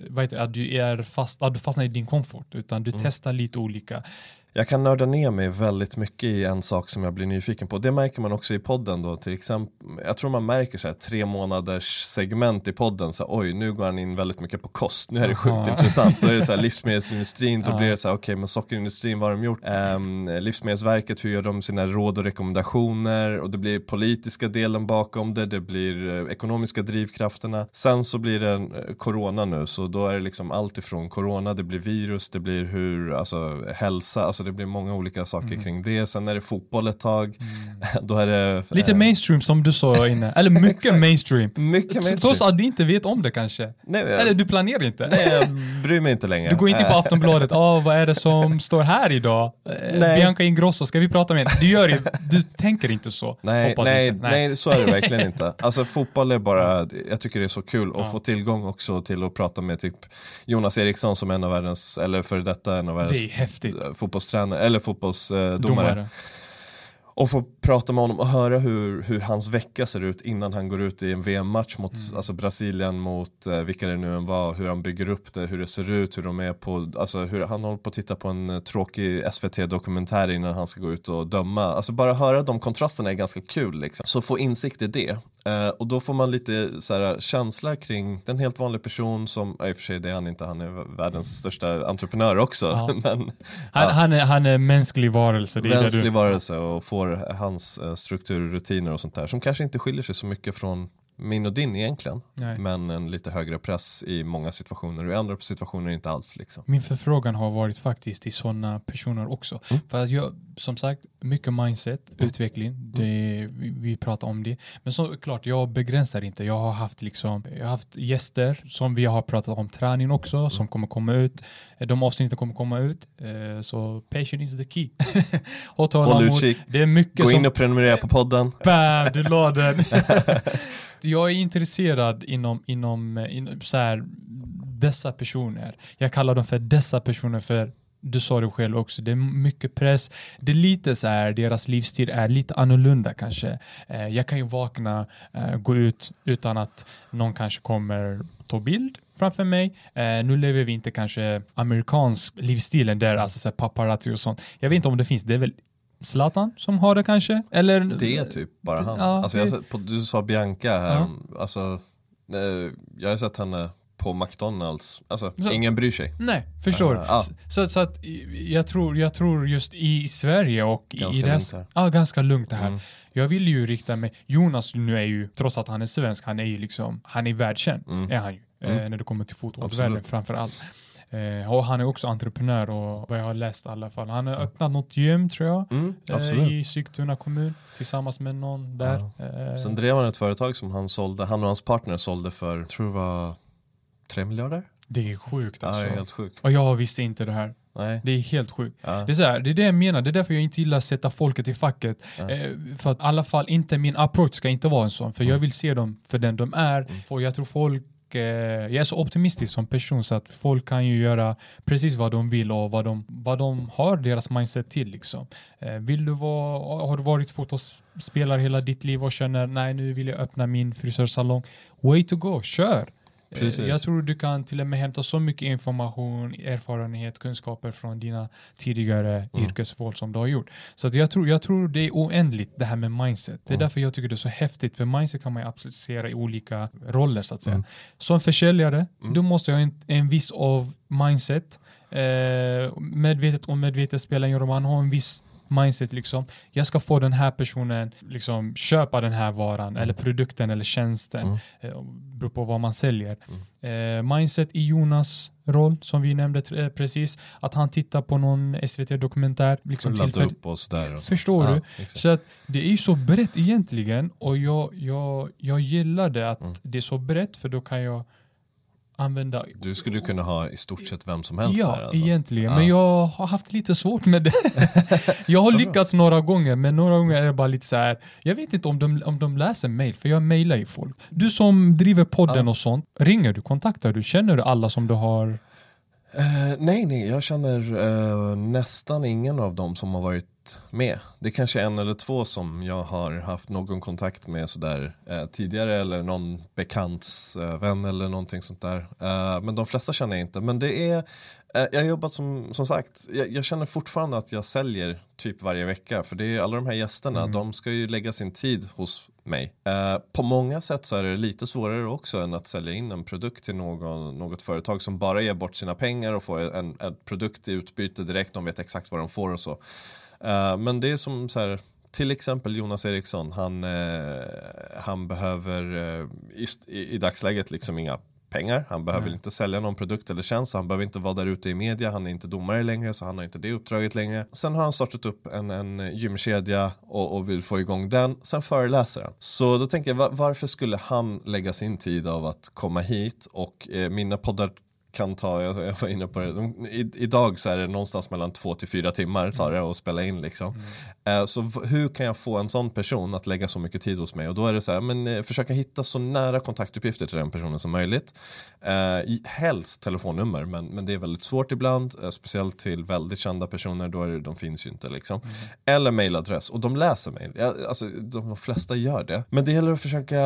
vad heter det, att du är fast, att du fastnar i din komfort, utan du mm. testar lite olika. Jag kan nörda ner mig väldigt mycket i en sak som jag blir nyfiken på. Det märker man också i podden då till exempel. Jag tror man märker så här, tre månaders segment i podden. Så här, Oj, nu går han in väldigt mycket på kost. Nu är det sjukt Aha. intressant. Då är det så här, livsmedelsindustrin, då ja. blir det så här, okej okay, men sockerindustrin, vad har de gjort? Um, livsmedelsverket, hur gör de sina råd och rekommendationer? Och det blir politiska delen bakom det, det blir uh, ekonomiska drivkrafterna. Sen så blir det uh, corona nu, så då är det liksom allt ifrån corona, det blir virus, det blir hur, alltså hälsa, alltså det blir många olika saker mm. kring det. Sen är det fotboll ett tag. Mm. Då är det, Lite eh, mainstream som du sa innan, eller mycket mainstream. Mycket mainstream. Trots att du inte vet om det kanske. Nej, jag, eller du planerar inte. Nej, jag bryr mig inte längre. Du går inte in på. Aftonbladet, oh, vad är det som står här idag? Eh, nej. Bianca Ingrosso, ska vi prata med henne? Du, gör det, du tänker inte så. Nej, nej, nej. nej, så är det verkligen inte. Alltså fotboll är bara, jag tycker det är så kul att ja. få tillgång också till att prata med typ Jonas Eriksson som är en av världens, eller för detta en av världens fotbollstränare fotbollstränare eller fotbollsdomare. Domare. Och få prata med honom och höra hur, hur hans vecka ser ut innan han går ut i en VM-match mot mm. alltså Brasilien mot eh, vilka det nu än var, hur han bygger upp det, hur det ser ut, hur de är på, alltså hur han håller på att titta på en eh, tråkig SVT-dokumentär innan han ska gå ut och döma. Alltså bara höra de kontrasterna är ganska kul liksom. Så få insikt i det. Uh, och då får man lite så här, känsla kring den helt vanlig person som, i och för sig det är han inte, han är världens största entreprenör också. Ja. Men, han, ja. han, är, han är mänsklig varelse. Det mänsklig du... varelse och får hans eh, strukturrutiner och sånt där som kanske inte skiljer sig så mycket från min och din egentligen. Nej. Men en lite högre press i många situationer och i andra situationer inte alls. Liksom. Min förfrågan har varit faktiskt i sådana personer också. Mm. För att jag, som sagt, mycket mindset, mm. utveckling, det, vi, vi, pratar om det. Men såklart, jag begränsar inte. Jag har haft, liksom, jag har haft gäster som vi har pratat om träning också, mm. som kommer komma ut. De avsnitten kommer komma ut. Eh, så patient is the key. Håll utkik. Det är mycket Gå in och prenumerera på podden. Bam, du la den. jag är intresserad inom, inom, eh, inom så här, dessa personer. Jag kallar dem för dessa personer för du sa det själv också, det är mycket press. Det är lite så här, deras livsstil är lite annorlunda kanske. Eh, jag kan ju vakna, eh, gå ut utan att någon kanske kommer ta bild framför mig. Eh, nu lever vi inte kanske amerikansk livsstilen där, alltså så paparazzi och sånt. Jag vet inte om det finns, det är väl Zlatan som har det kanske? Eller? Det är typ bara han. Ja, alltså, jag sett på, du sa Bianca här, alltså, eh, jag har sett henne på McDonalds, alltså Så- ingen bryr sig. Nej, förstår du? Ja. Så, så, att jag tror, jag tror just i Sverige och Ganska i rest, ja, ganska lugnt det här. Mm. Jag vill ju rikta mig, Jonas nu är ju, trots att han är svensk, han är ju liksom, han är världskänd, Mm. är han ju, Mm. eh, när det kommer till fotbollsvärlden Absolut. framför allt. Eh, och han är också entreprenör och vad jag har läst i alla fall. Han har öppnat något gym tror jag, Mm, eh, i Sigtuna kommun tillsammans med någon där. Eh, Sen drev han ett företag som han sålde, han och hans partner sålde för, tror det var 3 miljarder? det är sjukt Ja, alltså. det är helt sjukt. Och jag visste inte det här. Nej. Det är helt sjukt. Ja. Det, är så här, det är det jag menar, det är därför jag inte gillar att sätta folket i facket. Eh, för att i alla fall inte min approach ska inte vara en sån, för Mm. jag vill se dem för den de är. Och jag tror folk, eh, jag är så optimistisk som person så att folk kan ju göra precis vad de vill och vad de, vad de har deras mindset till liksom. Eh, vill du vara, har du varit fotbollsspelare hela ditt liv och känner nej nu vill jag öppna min frisörsalong, way to go, kör! Eh, Precis. Jag tror du kan till och med hämta så mycket information, erfarenhet, kunskaper från dina tidigare Mm. yrkesval som du har gjort. Så jag, tror, jag tror det är oändligt det här med mindset. Det är Mm. därför jag tycker det är så häftigt, för mindset kan man ju applicera i olika roller så att säga. Mm. Som försäljare, Mm. du måste ha en, en viss av mindset. Eh, medvetet och medvetet spelar ingen roll, man har en viss mindset liksom. Jag ska få den här personen liksom köpa den här varan eller produkten eller tjänsten. Mm. Eh, beror på vad man säljer. Eh, mindset i Jonas roll som vi nämnde eh, precis. Att han tittar på någon SVT-dokumentär. Liksom Ladda upp och sådär. Förstår Ja, du? exakt. Så att det är ju så brett egentligen och jag, jag, jag gillar det att Mm. det är så brett för då kan jag använda Du skulle kunna ha i stort sett vem som helst Ja, här alltså. egentligen. Ja. Men jag har haft lite svårt med det. jag har lyckats några gånger, men några gånger är det bara lite så här. Jag vet inte om de, om de läser mail, för jag mailar ju folk. Du som driver podden Ja. och sånt, ringer du, kontaktar du, känner du alla som du har? Eh, nej, nej, jag känner eh, nästan ingen av dem som har varit med. Det är kanske en eller två som jag har haft någon kontakt med sådär eh, tidigare eller någon bekants eh, vän eller någonting sånt där. Eh, men de flesta känner jag inte. Men det är, eh, jag har jobbat som, som sagt, jag, jag känner fortfarande att jag säljer typ varje vecka. För det är alla de här gästerna, de ska ju lägga sin tid hos mig. Eh, på många sätt så är det lite svårare också än att sälja in en produkt till någon, något företag som bara ger bort sina pengar och får en, en produkt i utbyte direkt. De vet exakt vad de får och så. Eh, men det är som så här, till exempel Jonas Eriksson, han, eh, han behöver eh, i, i, dagsläget liksom inga pengar. Han behöver Nej. inte sälja någon produkt eller tjänst. så Han behöver inte vara där ute i media. Han är inte domare längre så han har inte det uppdraget längre. Sen har han startat upp en, en gymkedja och, och vill få igång den. Sen föreläser han. Så då tänker jag va- varför skulle han lägga sin tid av att komma hit och eh, mina poddar kan ta, jag, jag var inne på det, de, i, idag så är det någonstans mellan två till fyra timmar tar det att spela in liksom. Mm. Eh, så hur kan jag få en sån person att lägga så mycket tid hos mig? Och då är det så här, men eh, försöka hitta så nära kontaktuppgifter till den personen som möjligt. Eh, helst telefonnummer, men, men det är väldigt svårt ibland, eh, speciellt till väldigt kända personer, då är det, de finns ju inte liksom. Eller mailadress, och de läser. Ja, alltså, de flesta gör det. Men det gäller att försöka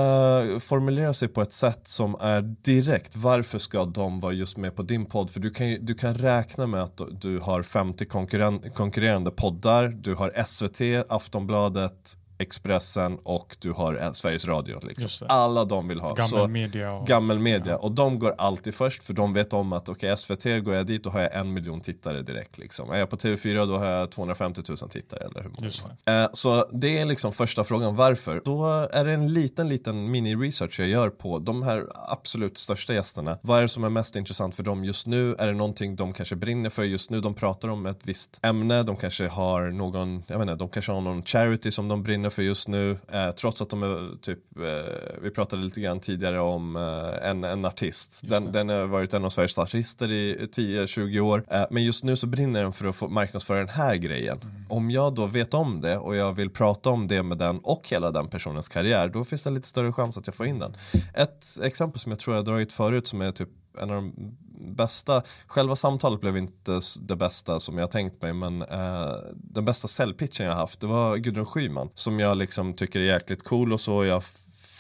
formulera sig på ett sätt som är direkt. Varför ska de vara just med på din podd? För du kan, du kan räkna med att du har 50 konkurren- konkurrerande poddar, du har SVT, Aftonbladet, Expressen och du har Sveriges Radio. Liksom. Alla de vill ha. Gammal Så- media och... Gammelmedia och de går alltid först för de vet om att okej SVT går jag dit då har jag en miljon tittare direkt liksom. Är jag på TV4 då har jag 250 000 tittare eller hur många det eh, Så det är liksom första frågan varför. Då är det en liten liten mini research jag gör på de här absolut största gästerna. Vad är det som är mest intressant för dem just nu? Är det någonting de kanske brinner för just nu? De pratar om ett visst ämne, de kanske har någon, jag vet inte, de kanske har någon charity som de brinner för just nu. Eh, trots att de är typ, eh, vi pratade lite grann tidigare om eh, en, en artist. Den, den har varit en av Sveriges artister i 10-20 år. Eh, men just nu så brinner den för att få marknadsföra den här grejen. Om jag då vet om det och jag vill prata om det med den och hela den personens karriär, då finns det lite större chans att jag får in den. Ett exempel som jag tror jag har dragit förut som är typ en av de bästa, själva samtalet blev inte det bästa som jag tänkt mig men eh, den bästa säljpitchen jag haft det var Gudrun Schyman som jag liksom tycker är jäkligt cool och så jag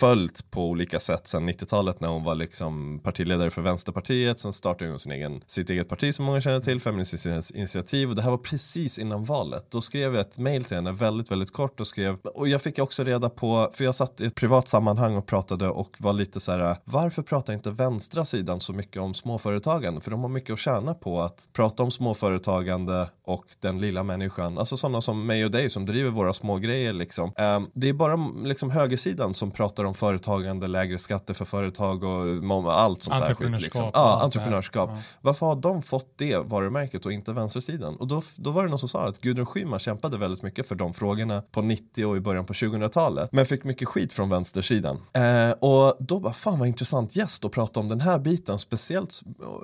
följt på olika sätt sedan 90-talet när hon var liksom partiledare för Vänsterpartiet. Sen startade hon sin egen, sitt eget parti som många känner till, Feministiskt initiativ. Och det här var precis innan valet. Då skrev jag ett mail till henne väldigt, väldigt kort och skrev, och jag fick också reda på, för jag satt i ett privat sammanhang och pratade och var lite så här, varför pratar inte vänstra sidan så mycket om småföretagande? För de har mycket att tjäna på att prata om småföretagande och den lilla människan, alltså sådana som mig och dig som driver våra små grejer liksom. Ehm, det är bara liksom högersidan som pratar om företagande, lägre skatter för företag och allt sånt där skit. Liksom. Ja, entreprenörskap. Ja. Varför har de fått det varumärket och inte vänstersidan? Och då, då var det någon som sa att Gudrun Schyman kämpade väldigt mycket för de frågorna på 90 och i början på 2000-talet. Men fick mycket skit från vänstersidan. Uh, och då bara, fan vad intressant gäst att prata om den här biten, speciellt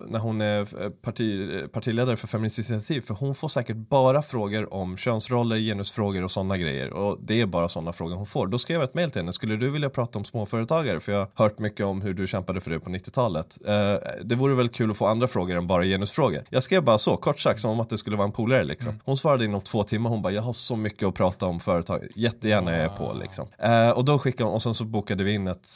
när hon är eh, parti, partiledare för Feministiskt initiativ, för hon får säkert bara frågor om könsroller, genusfrågor och sådana grejer. Och det är bara sådana frågor hon får. Då skrev jag ett mail till henne, skulle du vilja prata om småföretagare? För jag har hört mycket om hur du kämpade för det på 90-talet. Eh, det vore väl kul att få andra frågor än bara genusfrågor. Jag skrev bara så, kort sagt, som om att det skulle vara en polare liksom. Mm. Hon svarade inom två timmar, hon bara, jag har så mycket att prata om företag, jättegärna jag är på liksom. Eh, och då skickade hon, och sen så bokade vi in ett,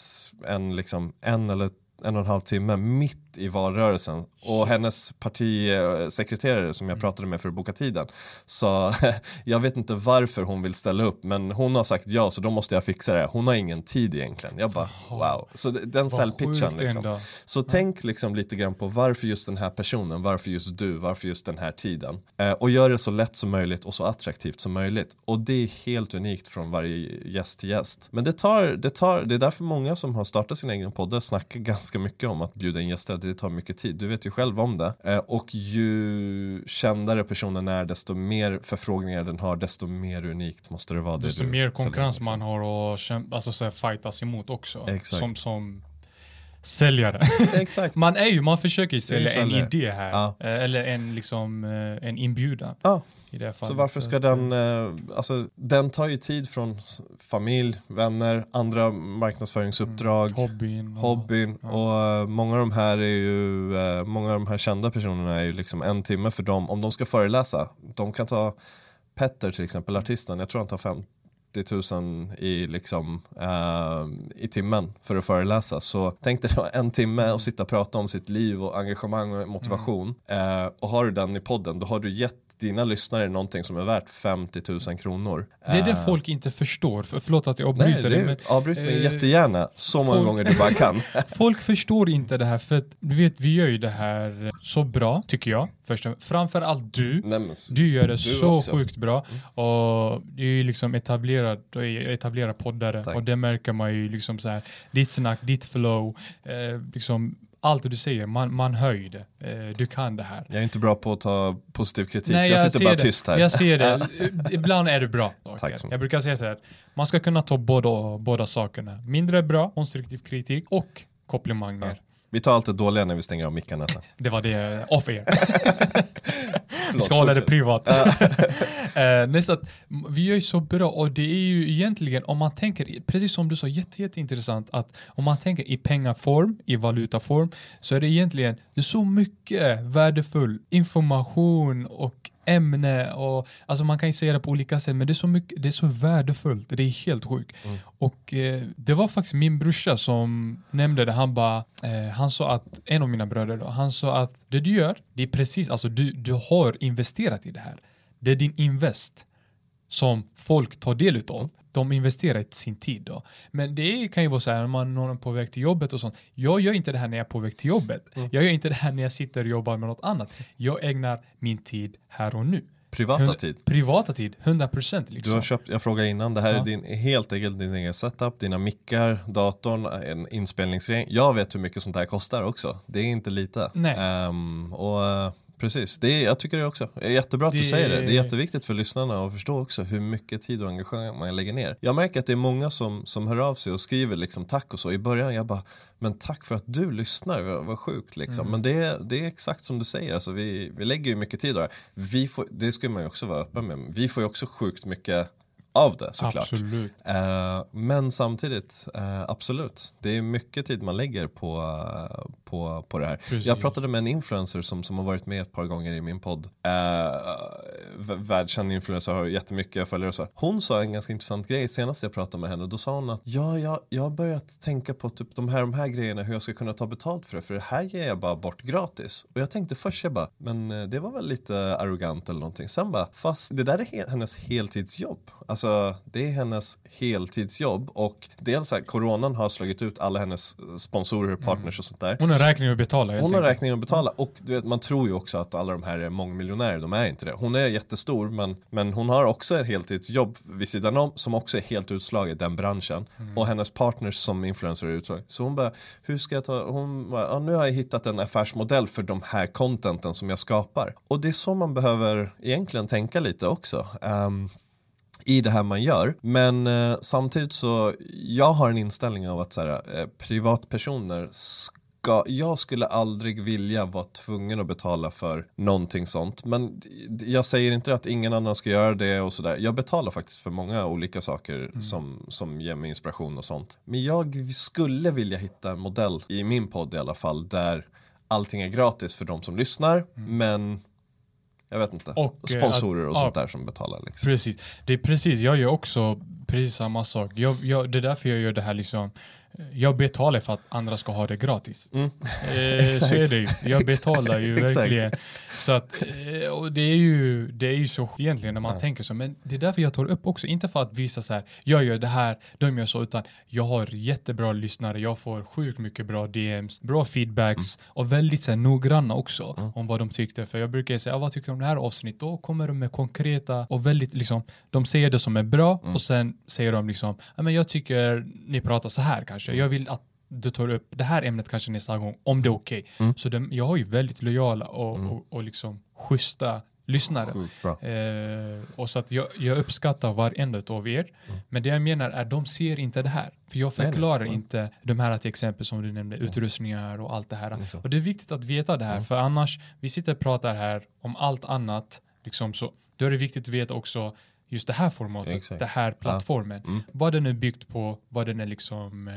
en, liksom, en eller en och en halv timme mitt i valrörelsen och hennes partisekreterare som jag mm. pratade med för att boka tiden sa jag vet inte varför hon vill ställa upp men hon har sagt ja så då måste jag fixa det. Hon har ingen tid egentligen. Jag bara wow. Så den säljpitchen liksom. Så ja. tänk liksom lite grann på varför just den här personen, varför just du, varför just den här tiden. Eh, och gör det så lätt som möjligt och så attraktivt som möjligt. Och det är helt unikt från varje gäst till gäst. Men det tar, det tar, det är därför många som har startat sin egen poddar snackar ganska mycket om att bjuda in gäster det tar mycket tid, du vet ju själv om det. Eh, och ju kändare personen är, desto mer förfrågningar den har, desto mer unikt måste det vara. Desto det mer konkurrens man har och alltså, så här, fightas emot också. Exakt. Som, som säljare. Exakt. man är ju, man försöker ju sälja en idé här. Ja. Eh, eller en, liksom, eh, en inbjudan. Ja. Så varför ska den, eh, alltså den tar ju tid från familj, vänner, andra marknadsföringsuppdrag, mm, hobbyn, hobbyn och, och många av de här är ju, många av de här kända personerna är ju liksom en timme för dem, om de ska föreläsa, de kan ta Petter till exempel, artisten, jag tror han tar fem, 30 000 i, liksom, uh, i timmen för att föreläsa. Så tänk dig då en timme och sitta och prata om sitt liv och engagemang och motivation. Mm. Uh, och har du den i podden då har du gett dina lyssnare någonting som är värt 50 000 kronor. Det är det uh, folk inte förstår, för, förlåt att jag avbryter dig. Men, avbryt mig uh, jättegärna, så många folk, gånger du bara kan. folk förstår inte det här, för att, du vet, vi gör ju det här så bra, tycker jag. Först, framförallt du, Nej, du gör det du så också. sjukt bra. Mm. Och du är ju liksom etablerad, etablerad poddare Tack. och det märker man ju liksom så här, ditt snack, ditt flow, eh, liksom allt du säger, man, man hör det. Eh, du kan det här. Jag är inte bra på att ta positiv kritik, Nej, jag, jag sitter bara det. tyst här. Jag ser det. Ibland är det bra. Tack jag brukar säga så här, man ska kunna ta båda, båda sakerna. Mindre bra, konstruktiv kritik och komplimanger. Ja. Vi tar allt det dåliga när vi stänger av mickarna sen. det var det, off air. vi ska hålla det privat. uh, så att, vi gör ju så bra och det är ju egentligen om man tänker, precis som du sa, jätte, jätteintressant att om man tänker i pengaform, i valutaform, så är det egentligen det är så mycket värdefull information och ämne och alltså man kan ju säga det på olika sätt men det är så mycket, det är så värdefullt, det är helt sjukt. Mm. Och eh, det var faktiskt min brorsa som nämnde det, han bara, eh, han sa att, en av mina bröder då, han sa att det du gör, det är precis, alltså du, du har investerat i det här. Det är din invest som folk tar del utav de investerar i sin tid då. Men det kan ju vara så här, om man är på väg till jobbet och sånt. Jag gör inte det här när jag är på väg till jobbet. Mm. Jag gör inte det här när jag sitter och jobbar med något annat. Jag ägnar min tid här och nu. Privata 100, tid? Privata tid, 100% liksom. Du har köpt, jag frågade innan, det här ja. är din, helt enkelt din egen setup, dina mickar, datorn, en inspelningsring. Jag vet hur mycket sånt här kostar också. Det är inte lite. Nej. Um, och Precis, det är, jag tycker det också. Det är jättebra att det... du säger det. Det är jätteviktigt för lyssnarna att förstå också hur mycket tid och engagemang man lägger ner. Jag märker att det är många som, som hör av sig och skriver liksom tack och så. I början jag bara, men tack för att du lyssnar, vad, vad sjukt liksom. Mm. Men det, det är exakt som du säger, alltså, vi, vi lägger ju mycket tid där. Vi får, det ska man ju också vara öppen med. Vi får ju också sjukt mycket av det såklart. Absolut. Uh, men samtidigt, uh, absolut, det är mycket tid man lägger på, uh, på, på det här. Precis. Jag pratade med en influencer som, som har varit med ett par gånger i min podd. v- världskänd influencer, har jättemycket följare och så. Hon sa en ganska intressant grej senast jag pratade med henne. Då sa hon att ja, jag, jag har börjat tänka på typ de här, de här grejerna, hur jag ska kunna ta betalt för det. För det här ger jag bara bort gratis. Och jag tänkte först, jag bara, men eh, det var väl lite arrogant eller någonting. Sen bara, fast det där är he- hennes heltidsjobb. Alltså det är hennes heltidsjobb och dels så här, coronan har slagit ut alla hennes sponsorer, partners och sånt där. Hon har räkning att betala Hon har räkningen att betala och du vet, man tror ju också att alla de här är mångmiljonärer, de är inte det. Hon är jättestor men, men hon har också ett heltidsjobb vid sidan om som också är helt utslaget, den branschen. Och hennes partners som influencer är utslaget. Så hon bara, hur ska jag ta, hon bara, ja, nu har jag hittat en affärsmodell för de här contenten som jag skapar. Och det är så man behöver egentligen tänka lite också. Ehm, i det här man gör. Men eh, samtidigt så, jag har en inställning av att så här, eh, privatpersoner ska, jag skulle aldrig vilja vara tvungen att betala för någonting sånt. Men jag säger inte att ingen annan ska göra det och sådär. Jag betalar faktiskt för många olika saker som, som ger mig inspiration och sånt. Men jag skulle vilja hitta en modell i min podd i alla fall där allting är gratis för de som lyssnar. Men jag vet inte. Och, eh, Sponsorer och att- sånt ja. där som betalar liksom. Precis, det är precis, jag gör också precis samma sak. Jag, jag, det är därför jag gör det här liksom, jag betalar för att andra ska ha det gratis. Mm. Eh, så är det ju. Jag betalar ju verkligen. Så att, eh, och det är ju, det är ju så egentligen när man Ja. tänker så, men det är därför jag tar upp också, inte för att visa så här, jag gör det här, de gör så, utan jag har jättebra lyssnare, jag får sjukt mycket bra DMs, bra feedbacks Mm. och väldigt så här, noggranna också om vad de tyckte. För jag brukar säga, ah, vad tycker du om det här avsnittet? Då kommer de med konkreta och väldigt liksom, de säger det som är bra Mm. och sen säger de liksom, ah, men jag tycker ni pratar så här kanske, jag vill att du tar upp det här ämnet kanske nästa gång, om det är okej. Mm. Så de, jag har ju väldigt lojala och, och, och liksom schyssta lyssnare. Eh, och så att jag, jag uppskattar varenda av er. Men det jag menar är de ser inte det här. För jag Mm. Nej, nej. förklarar Mm. inte de här till exempel som du nämnde, utrustningar och allt det här. Mm, så. Och det är viktigt att veta det här, Mm. för annars, vi sitter och pratar här om allt annat, liksom så, då är det viktigt att veta också just det här formatet, Exakt. det här plattformen. Mm. Vad den är byggt på, vad den är liksom, eh,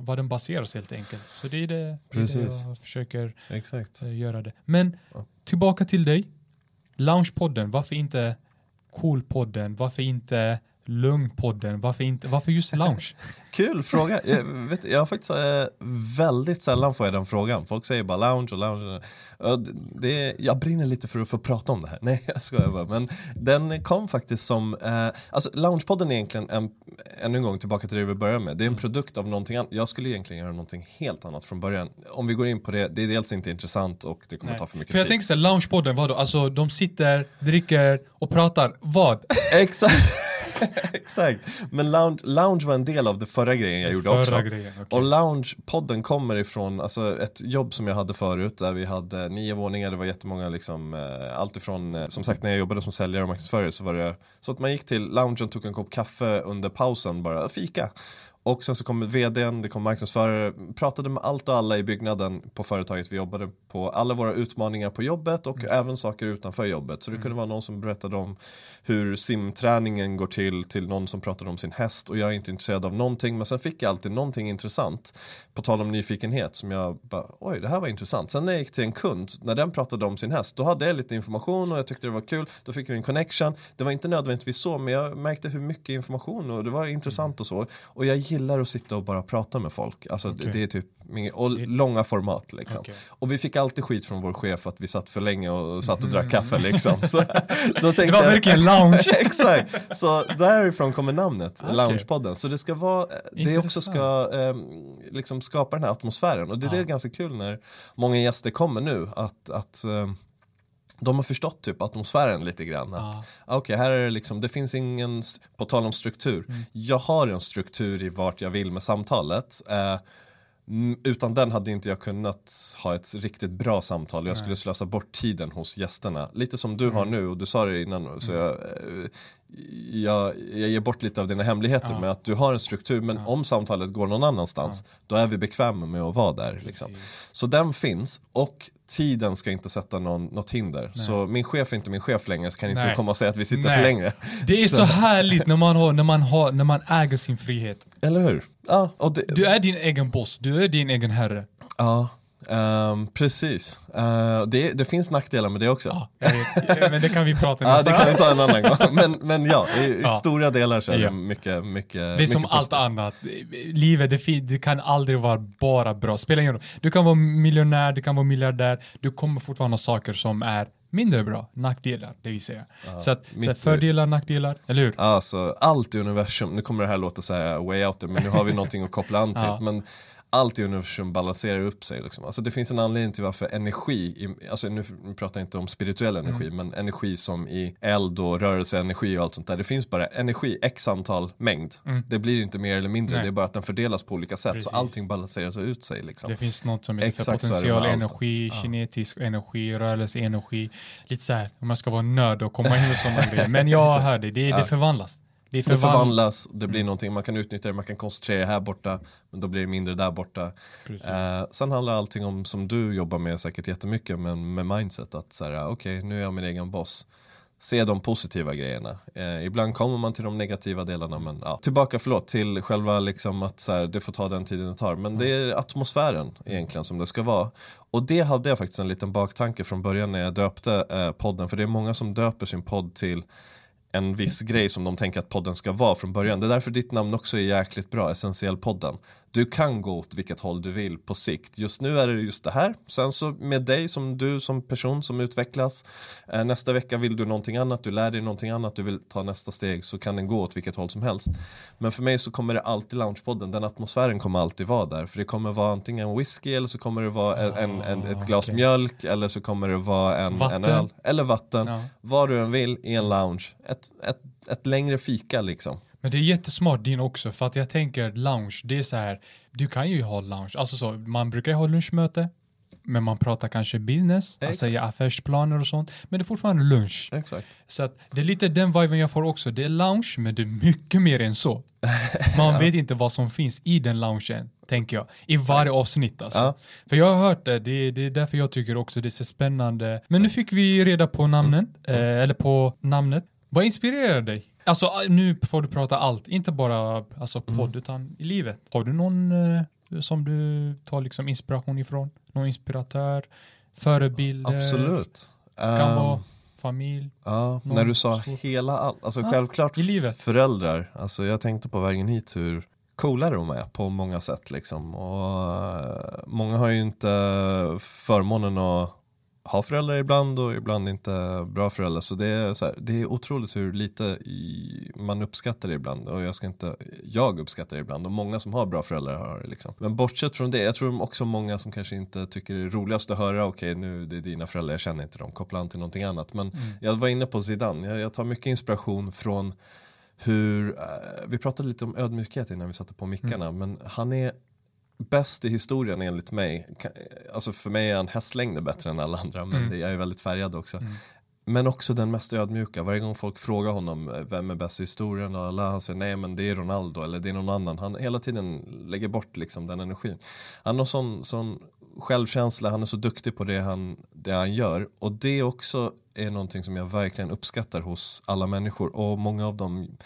vad den baseras helt enkelt. Så det är det, det, är det Precis. jag försöker Exakt. eh, göra det. Men Ja. tillbaka till dig. Loungepodden, varför inte Coolpodden? Varför inte Lugnpodden? Varför, inte, varför just lounge? Kul fråga. Jag, vet, jag har faktiskt eh, väldigt sällan får jag den frågan. Folk säger bara lounge och lounge. Och det- jag brinner lite för att få prata om det här. Nej, jag skojar bara. Men den kom faktiskt som, eh, alltså loungepodden är egentligen en, ännu en gång tillbaka till det vi började med. Det är en produkt av någonting annat. Jag skulle egentligen göra någonting helt annat från början. Om vi går in på det, det är dels inte intressant och det kommer Nej. ta för mycket För jag tid. tänker såhär, loungepodden, vadå? Alltså de sitter, dricker och pratar, vad? Exakt. Exakt. Men lounge, lounge var en del av det förra grejen jag gjorde Förra också. grejen, okej. Och Lounge-podden kommer ifrån alltså ett jobb som jag hade förut där vi hade nio våningar, det var jättemånga liksom, eh, allt ifrån, eh, som sagt när jag jobbade som säljare och marknadsförare så var det så att man gick till loungen, tog en kopp kaffe under pausen bara, fika. Och sen så kom vdn, det kom marknadsförare, pratade med allt och alla i byggnaden på företaget vi jobbade på, alla våra utmaningar på jobbet och även saker utanför jobbet. Så det kunde vara någon som berättade om hur simträningen går till, till någon som pratade om sin häst och jag är inte intresserad av någonting men sen fick jag alltid någonting intressant på tal om nyfikenhet som jag bara oj det här var intressant. Sen när jag gick till en kund, när den pratade om sin häst då hade jag lite information och jag tyckte det var kul, då fick vi en connection. Det var inte nödvändigtvis så men jag märkte hur mycket information och det var intressant och så. Och jag gillar att sitta och bara prata med folk, alltså det, Okej. det är typ och långa format liksom. Okej. Och vi fick alltid skit från vår chef att vi satt för länge och satt och drack kaffe liksom. Så, då tänkte Det var verkligen lounge. Exakt, så därifrån kommer namnet, Okej. Loungepodden. Så det ska vara, det också ska eh, liksom skapa den här atmosfären. Och det, det är Ja. ganska kul när många gäster kommer nu, att, att eh, de har förstått typ atmosfären lite grann. Att, Ja. Okej, här är det liksom, det finns ingen, på tal om struktur, Mm. jag har en struktur i vart jag vill med samtalet. Eh, Mm, Utan den hade inte jag kunnat ha ett riktigt bra samtal. Jag skulle slösa bort tiden hos gästerna. Lite som du har Mm. nu och du sa det innan. Så jag, eh, jag, jag ger bort lite av dina hemligheter Ja. med att du har en struktur. Men om samtalet går någon annanstans då är vi bekväma med att vara där. Liksom. Så den finns och tiden ska inte sätta någon, något hinder. Så min chef är inte min chef längre så kan inte Nej. du komma och säga att vi sitter Nej. för länge. Det är så härligt när man, har, när, man har, när man äger sin frihet. Eller hur? Ja, det, Du är din egen boss, du är din egen herre. ja Um, precis. Uh, det, det, finns nackdelar med det också. Ja, vet, men det kan vi prata om. ja, det kan vi ta en annan gång. Men, men ja, i, ja. stora delar så är det mycket, mycket Det är mycket som positivt. allt annat. Livet, det, det, kan aldrig vara bara bra. Spelar ingen roll. Du kan vara miljonär, du kan vara miljardär. Du kommer fortfarande ha saker som är mindre bra, nackdelar, det vill säga. Ja, så att så fördelar, nackdelar, eller hur? Alltså, allt i universum, nu kommer det här låta så här way out there, men nu har vi någonting att koppla an till. ja. men allt i universum balanserar upp sig. Liksom. Alltså det finns en anledning till varför energi, alltså nu pratar jag inte om spirituell energi, mm. men energi som i eld och rörelseenergi och allt sånt där. Det finns bara energi, x antal mängd. Mm. Det blir inte mer eller mindre, Nej. det är bara att den fördelas på olika sätt. Precis. Så allting balanseras ut sig. Liksom. Det finns något som heter potential energi, ja. kinetisk energi, rörelseenergi. Lite så här, om man ska vara nörd och komma in och sådana grejer. Men jag hör det, det, det förvandlas. Det, förvand... det förvandlas, det blir mm. någonting, man kan utnyttja det, man kan koncentrera här borta, men då blir det mindre där borta. Eh, sen handlar allting om, som du jobbar med säkert jättemycket, men med mindset, att så okej, okay, nu är jag min egen boss. Se de positiva grejerna. Eh, ibland kommer man till de negativa delarna, men ja. Tillbaka, förlåt, till själva liksom att så här, det får ta den tiden det tar. Men mm. det är atmosfären egentligen som det ska vara. Och det hade jag faktiskt en liten baktanke från början när jag döpte eh, podden, för det är många som döper sin podd till en viss grej som de tänker att podden ska vara från början. Det är därför ditt namn också är jäkligt bra, Essentiell podden. Du kan gå åt vilket håll du vill på sikt. Just nu är det just det här. Sen så med dig som du som person som utvecklas. Eh, nästa vecka vill du någonting annat, du lär dig någonting annat, du vill ta nästa steg så kan den gå åt vilket håll som helst. Men för mig så kommer det alltid Loungepodden, den atmosfären kommer alltid vara där. För det kommer vara antingen whisky eller så kommer det vara en, en, en ett glas okay. mjölk eller så kommer det vara en, en öl eller vatten. Ja. Vad du än vill i en lounge. Ett, ett, ett längre fika liksom. Men det är jättesmart din också, för att jag tänker lounge, det är så här, du kan ju ha lounge, alltså så, man brukar ju ha lunchmöte, men man pratar kanske business, Exakt. alltså ja, affärsplaner och sånt, men det är fortfarande lunch. Exakt. Så att det är lite den viben jag får också, det är lounge, men det är mycket mer än så. Man ja. vet inte vad som finns i den loungen, tänker jag, i varje avsnitt alltså. Ja. För jag har hört det, det, det är därför jag tycker också det är så spännande. Men nu fick vi reda på namnen, mm. eh, eller på namnet. Vad inspirerar dig? Alltså nu får du prata allt, inte bara alltså, podd mm. utan i livet. Har du någon eh, som du tar liksom inspiration ifrån? Någon inspiratör? Förebilder? Absolut. Kan um, vara familj. Ja, när du sa stort. hela allt, alltså ja, självklart i livet. föräldrar. Alltså jag tänkte på vägen hit hur coola de är på många sätt liksom. Och uh, många har ju inte förmånen att ha föräldrar ibland och ibland inte bra föräldrar. Så det är, så här, det är otroligt hur lite i, man uppskattar det ibland. Och jag, ska inte, jag uppskattar det ibland och många som har bra föräldrar har det. Liksom. Men bortsett från det, jag tror också många som kanske inte tycker det är roligast att höra, okej okay, nu det är dina föräldrar, jag känner inte dem, koppla an till någonting annat. Men mm. jag var inne på Zidane, jag, jag tar mycket inspiration från hur, uh, vi pratade lite om ödmjukhet innan vi satte på mickarna, mm. men han är bäst i historien enligt mig. Alltså för mig är han hästlängder bättre än alla andra, men mm. jag är väldigt färgad också. Mm. Men också den mest ödmjuka. Varje gång folk frågar honom eh, vem är bäst i historien och alla han säger nej men det är Ronaldo eller det är någon annan. Han hela tiden lägger bort liksom den energin. Han har sån, sån självkänsla, han är så duktig på det han, det han gör. Och det också är någonting som jag verkligen uppskattar hos alla människor. Och många av dem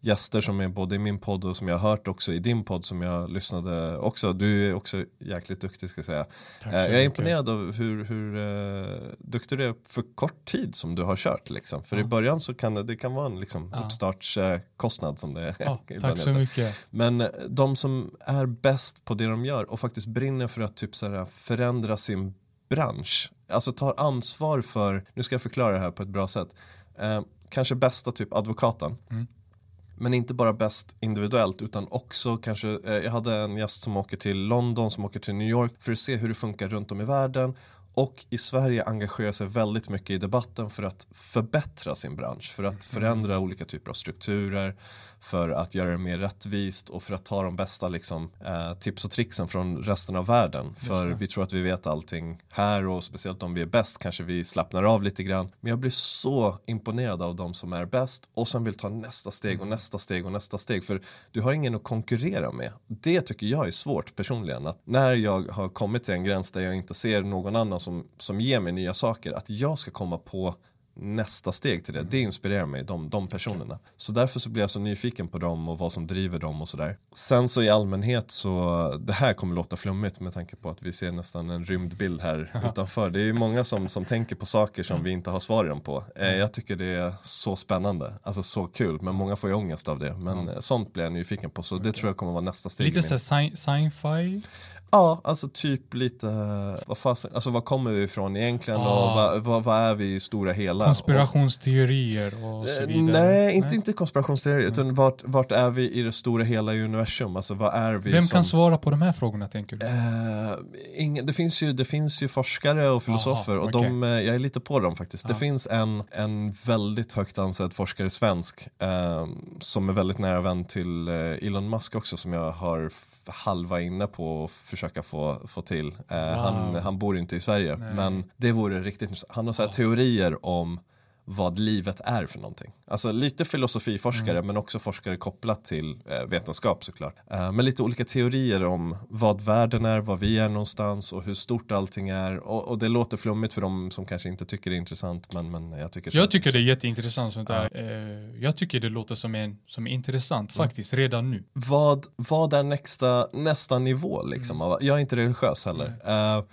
gäster som är både i min podd och som jag har hört också i din podd som jag lyssnade också. Du är också jäkligt duktig ska jag säga. Eh, jag är imponerad av hur, hur uh, duktig du är för kort tid som du har kört. Liksom. För ja. i början så kan det, det kan vara en liksom, ja. uppstartskostnad som det ja, Tack så mycket. Men de som är bäst på det de gör och faktiskt brinner för att typ så här, förändra sin bransch. Alltså tar ansvar för, nu ska jag förklara det här på ett bra sätt. Uh, kanske bästa typ advokaten. Mm men inte bara bäst individuellt utan också kanske, eh, jag hade en gäst som åker till London, som åker till New York för att se hur det funkar runt om i världen. Och i Sverige engagerar sig väldigt mycket i debatten för att förbättra sin bransch, för att förändra olika typer av strukturer, för att göra det mer rättvist och för att ta de bästa liksom, eh, tips och tricksen från resten av världen. För vi tror att vi vet allting här och speciellt om vi är bäst kanske vi slappnar av lite grann. Men jag blir så imponerad av de som är bäst och sen vill ta nästa steg och mm. nästa steg och nästa steg. För du har ingen att konkurrera med. Det tycker jag är svårt personligen. Att när jag har kommit till en gräns där jag inte ser någon annan som, som ger mig nya saker, att jag ska komma på nästa steg till det. Det inspirerar mig, de, de personerna. Så därför så blir jag så nyfiken på dem och vad som driver dem och sådär. Sen så i allmänhet så, det här kommer låta flummigt med tanke på att vi ser nästan en rymdbild här utanför. Det är ju många som, som tänker på saker som vi inte har svaren på. Eh, jag tycker det är så spännande, alltså så kul, men många får ju ångest av det. Men eh, sånt blir jag nyfiken på, så det tror jag kommer vara nästa steg. Lite såhär sci- sci-fi? Ja, alltså typ lite, vad fasen, alltså vad kommer vi ifrån egentligen och Ah. vad, vad, vad är vi i stora hela? Konspirationsteorier och så Och, vidare? nej, inte, inte konspirationsteorier, utan vart, vart är vi i det stora hela i universum? Alltså vad är vi Vem som... kan svara på de här frågorna tänker du? Eh, ingen, det, finns ju, det finns ju forskare och filosofer Aha, och okej. de, eh, jag är lite på dem faktiskt. Det Ja. finns en, en väldigt högt ansedd forskare svensk eh, som är väldigt nära vän till eh, Elon Musk också som jag har halva inne på att försöka få, få till. Eh, han, han bor inte i Sverige Nej. men det vore riktigt. Han har så här teorier om vad livet är för någonting. Alltså lite filosofiforskare Mm. men också forskare kopplat till eh, vetenskap såklart. Eh, men lite olika teorier om vad världen är, vad vi är någonstans och hur stort allting är. Och, och det låter flummigt för de som kanske inte tycker det är intressant men, men jag tycker Jag tycker det är jätteintressant sånt där. Eh, jag tycker det låter som en som är intressant Mm. faktiskt redan nu. vad, vad är nästa, nästa nivå liksom? av- Jag är inte religiös heller. Eh,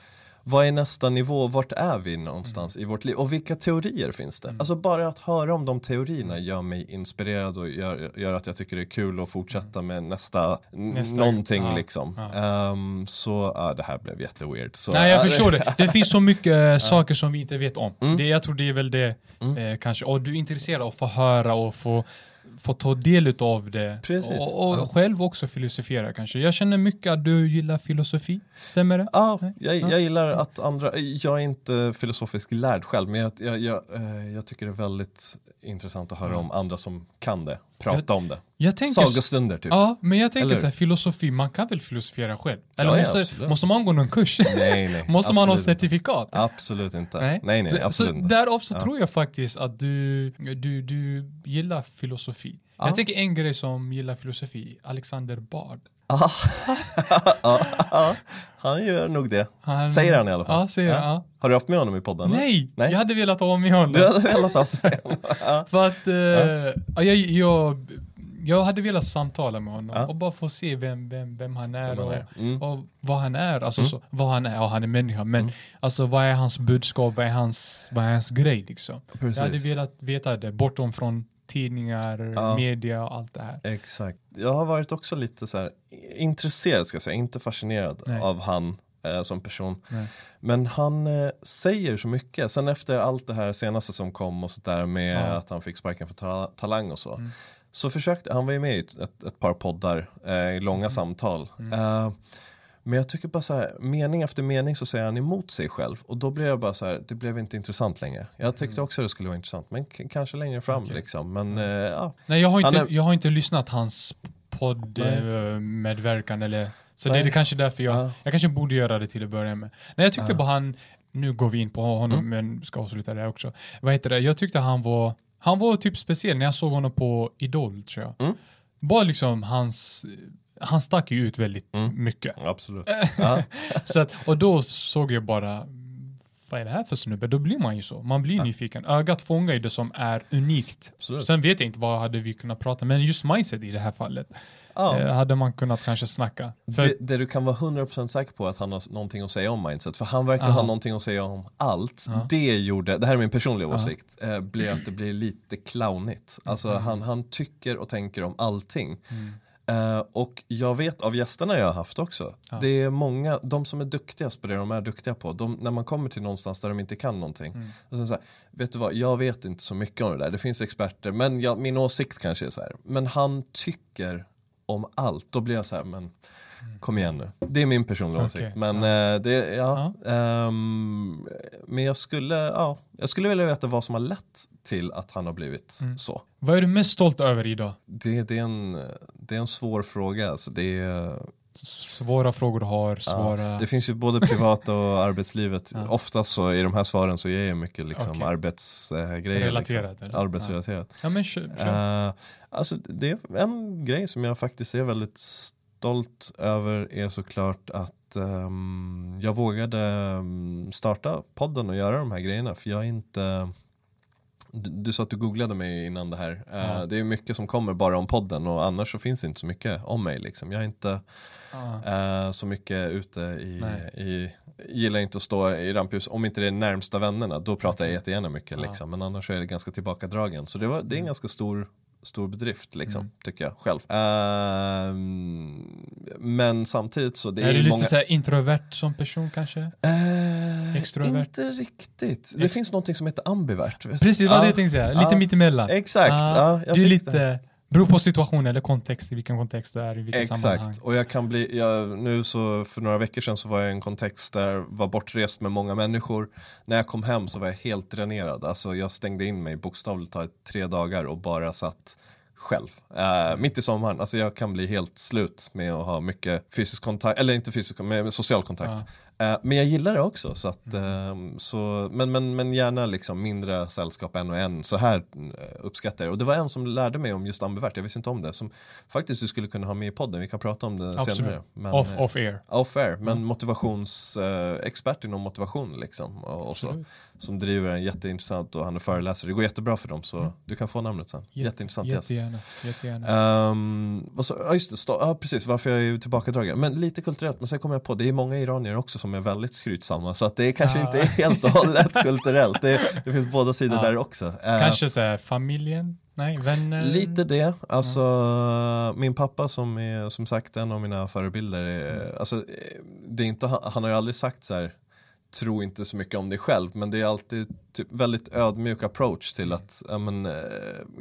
vad är nästa nivå? Vart är vi någonstans i vårt liv? Och vilka teorier finns det? Alltså bara att höra om de teorierna gör mig inspirerad och gör, gör att jag tycker det är kul att fortsätta med nästa, Nästa- någonting ja, liksom. ja. Ehm, så, ja det här blev jätteweird. Så, Nej jag ja, förstår det. Det finns så mycket eh, saker som vi inte vet om. Mm. Det, jag tror det är väl det eh, kanske. Och du är intresserad av att få höra och få, få ta del av det. Precis. Och, och Ja. själv också filosofera kanske. Jag känner mycket att du gillar filosofi. Stämmer det? Ja, jag, Ja. jag gillar att andra, jag är inte filosofisk lärd själv men jag, jag, jag, eh, jag tycker det är väldigt intressant att höra om andra som kan det, prata om det. Jag tänker... Sagostunder typ. Ja, men jag tänker Eller- så här, filosofi, man kan väl filosofera själv? Eller Ja, ja, måste, absolut. måste man gå någon kurs? Nej, nej. måste man ha certifikat? Absolut inte. Nej, nej, så, absolut så inte. därav så Ja. tror jag faktiskt att du, du, du gillar filosofi. Ja. Jag tänker en grej som gillar filosofi, Alexander Bard. Ja. ja, ja, han gör nog det. Han, Säger han i alla fall. Ja, säger han. Ja. Har du haft med honom i podden? Nej, Nej. jag hade velat ha med honom. Du hade velat haft med honom? Ja. För att ja, jag, jag, jag hade velat samtala med honom Ja. och bara få se vem, vem, vem han är, Vem han och, är. Mm. och vad han är. Alltså så, vad han är, ja han är människa, men alltså vad är hans budskap, vad är hans, vad är hans grej liksom. Precis. Jag hade velat veta det, bortom från tidningar, Ja. media och allt det här. Exakt. Jag har varit också lite så här intresserad ska jag säga, inte fascinerad Nej. av han eh, som person. Nej. Men han eh, säger så mycket. Sen efter allt det här senaste som kom och så där med Ja. Mm. att han fick sparken för ta talang och så. Så försökte, han var ju med i ett, ett, par poddar, eh, i Mm. långa samtal. Eh, men jag tycker bara så här, mening efter mening så säger han emot sig själv. Och då blir jag bara så här, det blev inte intressant längre. Jag tyckte också det skulle vara intressant, men kanske längre fram Okej. liksom. Men eh, ja, Nej, jag har inte, är- jag har inte lyssnat hans podd Nej. eh, eller så det Nej. är det kanske därför jag, Ja. jag kanske borde göra det till att börja med. Nej, jag tyckte bara han, nu går vi in på honom Mm. men ska avsluta det här också. Vad heter det, jag tyckte han var, han var typ speciell när jag såg honom på Idol tror jag. Mm. Bara liksom hans, han stack ju ut väldigt Mm. mycket. absolut. Ja. Så att, och då såg jag bara, vad är det här för snubbe? Då blir man ju så. Man blir nyfiken. Ögat fångar ju det som är unikt. Absolut. Sen vet jag inte vad hade vi kunnat prata, men just mindset i det här fallet Ja. eh, hade man kunnat kanske snacka. För, Det, det du kan vara 100% säker på att han har någonting att säga om mindset. För han verkar Aha. ha någonting att säga om allt. Ja. Det gjorde, det här är min personliga Ja. åsikt, eh, blir att det blir lite clownigt. Alltså han, han tycker och tänker om allting. Mm. Eh, och jag vet av gästerna jag har haft också, Ja. det är många, de som är duktigast på det de är duktiga på, de, när man kommer till någonstans där de inte kan någonting, Mm. och så så här, vet du vad, jag vet inte så mycket om det där, det finns experter, men jag, min åsikt kanske är så här, men han tycker om allt, då blir jag så här, men kom igen nu. Det är min personliga. Okej, åsikt. Men eh, det, ja, ehm, men jag skulle, ja, jag skulle vilja veta vad som har lett till att han har blivit Mm. så. vad är du mest stolt över idag? Det, det, är en, det är en svår fråga. Alltså det, är, Svåra frågor du har, svåra... ja, det finns ju både privata och arbetslivet. Ja. Oftast så i de här svaren så ger jag mycket liksom Okej. arbetsgrejer. Relaterat, Liksom. Arbetsrelaterat. Ja men kör, kör. Eh, alltså det är en grej som jag faktiskt är väldigt stolt över är såklart att ehm, jag vågade ehm, starta podden och göra de här grejerna för jag är inte du, du sa att du googlade mig innan det här. Eh, Ja. det är mycket som kommer bara om podden och annars så finns det inte så mycket om mig. Liksom. Jag är inte Ah. eh, så mycket ute i, i gillar inte att stå i rampljus, om inte det är närmsta vännerna, då pratar jag jättegärna mycket. Ja. Liksom. Men annars är det ganska tillbakadragen. Så det, var, det är en ganska stor, stor bedrift, liksom, Mm. tycker jag själv. Ehm, men samtidigt så, det är är, du lite många... så introvert som person kanske? Eh, Extrovert? Inte riktigt. Det finns någonting som heter ambivert. Precis, vad Ja, det jag tänkte säga. Lite ja. mittemellan. Exakt. Jag du är fick det. Beror på situation eller kontext, i vilken kontext du är, i vilket sammanhang. Exakt, och jag kan bli, jag, nu så för några veckor sedan så var jag i en kontext där jag var bortrest med många människor. När jag kom hem så var jag helt dränerad, alltså jag stängde in mig bokstavligt talat tre dagar och bara satt själv. Eh, mitt i sommaren, alltså jag kan bli helt slut med att ha mycket fysisk kontakt, eller inte fysisk, men med social kontakt. Eh, men jag gillar det också, så att, ehm, så, men, men, men gärna liksom mindre sällskap en och en. Så här eh, uppskattar jag det. Och det var en som lärde mig om just ambivert, jag visste inte om det. Som faktiskt du skulle kunna ha med i podden, vi kan prata om det Absolut. senare. Men, Off, eh, off air. Off air, men motivationsexpert eh, expert inom motivation liksom. Och, och så. Som driver en jätteintressant och han är föreläsare. Det går jättebra för dem så du kan få namnet sen. Jätte- Jätteintressant gäst. Jättegärna. jättegärna. Um, sa- ja just det, stå, ja, precis varför jag är tillbakadragen. Men lite kulturellt, men sen kommer jag på, det är många iranier också som är väldigt skrytsamma. Så att det är kanske Ah. inte är helt och hållet kulturellt. Det, det finns båda sidor Ja. där också. Eh, Kanske så här, familjen? Nej, vänner? Lite det, alltså min pappa som är som sagt en av mina förebilder, är, alltså, eh, det är inte, han har ju aldrig sagt så här tro inte så mycket om dig själv men det är alltid typ väldigt ödmjuk approach till att ja, men, eh,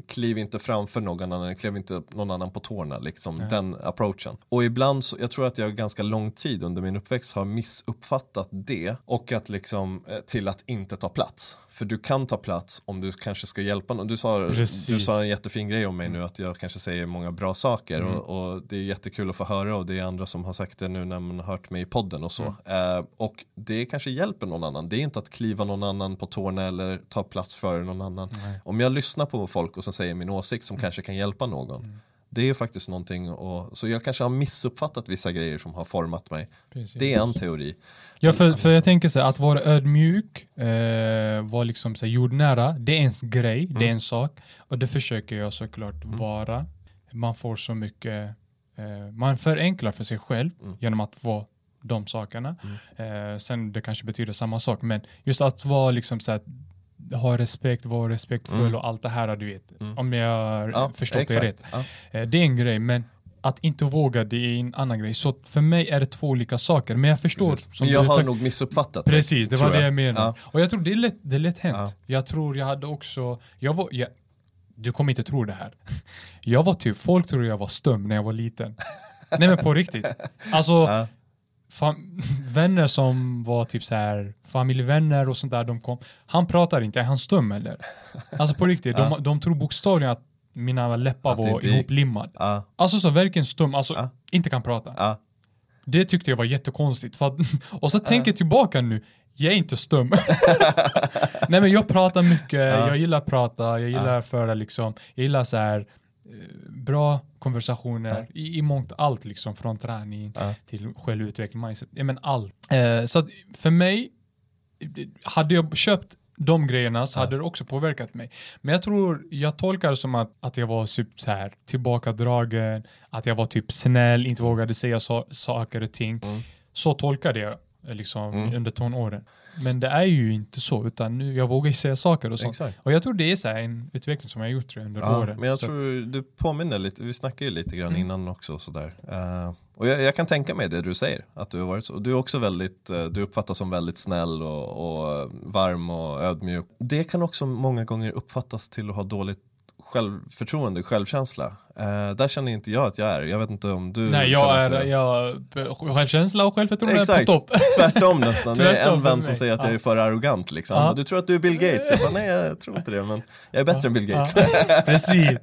kliv inte framför någon annan, kliv inte någon annan på tårna liksom, Ja. den approachen. Och ibland så, jag tror att jag ganska lång tid under min uppväxt har missuppfattat det och att liksom eh, till att inte ta plats. För du kan ta plats om du kanske ska hjälpa någon. Du sa, Precis. du sa en jättefin grej om mig nu att jag kanske säger många bra saker Mm. och, och det är jättekul att få höra och det är andra som har sagt det nu när man har hört mig i podden och så. Eh, och det kanske hjälper någon annan. Det är inte att kliva någon annan på tårna eller ta plats före någon annan. Nej. Om jag lyssnar på folk och sen säger min åsikt som kanske kan hjälpa någon. Mm. Det är faktiskt någonting och, så jag kanske har missuppfattat vissa grejer som har format mig. Precis. Det är en teori. Ja, för, för jag tänker så här, att vara ödmjuk, eh, vara liksom så här, jordnära, det är en grej, det är en sak. Och det försöker jag såklart vara. Man får så mycket, eh, man förenklar för sig själv Mm. genom att vara de sakerna. Eh, sen det kanske betyder samma sak, men just att vara liksom så här, ha respekt, vara respektfull Mm. och allt det här du vet. Mm. Om jag Ja, förstått det rätt. Ja. Eh, Det är en grej, men att inte våga det är en annan grej. Så för mig är det två olika saker. Men jag förstår. Men jag har nog missuppfattat det, Precis, det var det jag menade. Ja. Och jag tror det är lätt, det är lätt hänt. Ja. Jag tror jag hade också, jag var, jag, du kommer inte tro det här. Jag var typ, folk tror jag var stum när jag var liten. Nej men på riktigt. Alltså, Ja. fam- vänner som var typ så här familjevänner och sånt där, de kom. Han pratar inte, är han stum eller? Alltså på riktigt, de, de tror bokstavligen att mina läppar var inte ihoplimmad. Ja, Alltså så verkligen stum, alltså Ja. inte kan prata. ja, Det tyckte jag var jättekonstigt. För att, och så tänker jag tillbaka nu, jag är inte stum. Nej men jag pratar mycket, Ja. jag gillar att prata, jag gillar att föra liksom, jag gillar så här eh, bra konversationer i, i mångt allt liksom från träning till självutveckling, mindset, ja men allt. Eh, så att för mig, eh, hade jag köpt de grejerna så hade det också påverkat mig. Men jag tror, jag tolkar det som att, att jag var typ så här tillbakadragen, att jag var typ snäll, inte vågade säga så, saker och ting. Mm. Så tolkade jag liksom Mm. under tonåren. Men det är ju inte så, utan nu jag vågar ju säga saker och sånt. exakt. Och jag tror det är så här en utveckling som jag har gjort under Ja, åren. men jag Så- tror du påminner lite, vi snackade ju lite grann Mm. innan också sådär. Eh, och jag, jag kan tänka mig det du säger, att du har varit så. Du är också väldigt, eh, du uppfattas som väldigt snäll och, och eh, varm och ödmjuk. Det kan också många gånger uppfattas till att ha dåligt självförtroende, självkänsla. Eh, där känner inte jag att jag är. Jag vet inte om du Nej, jag är, jag, självkänsla och självförtroende är på topp. Tvärtom nästan. Det är Tvärtom en vän som säger att jag Ja. är för arrogant liksom. Ja. Du tror att du är Bill Gates? Jag bara, nej jag tror inte det men jag är bättre än Bill Gates. Ja, precis.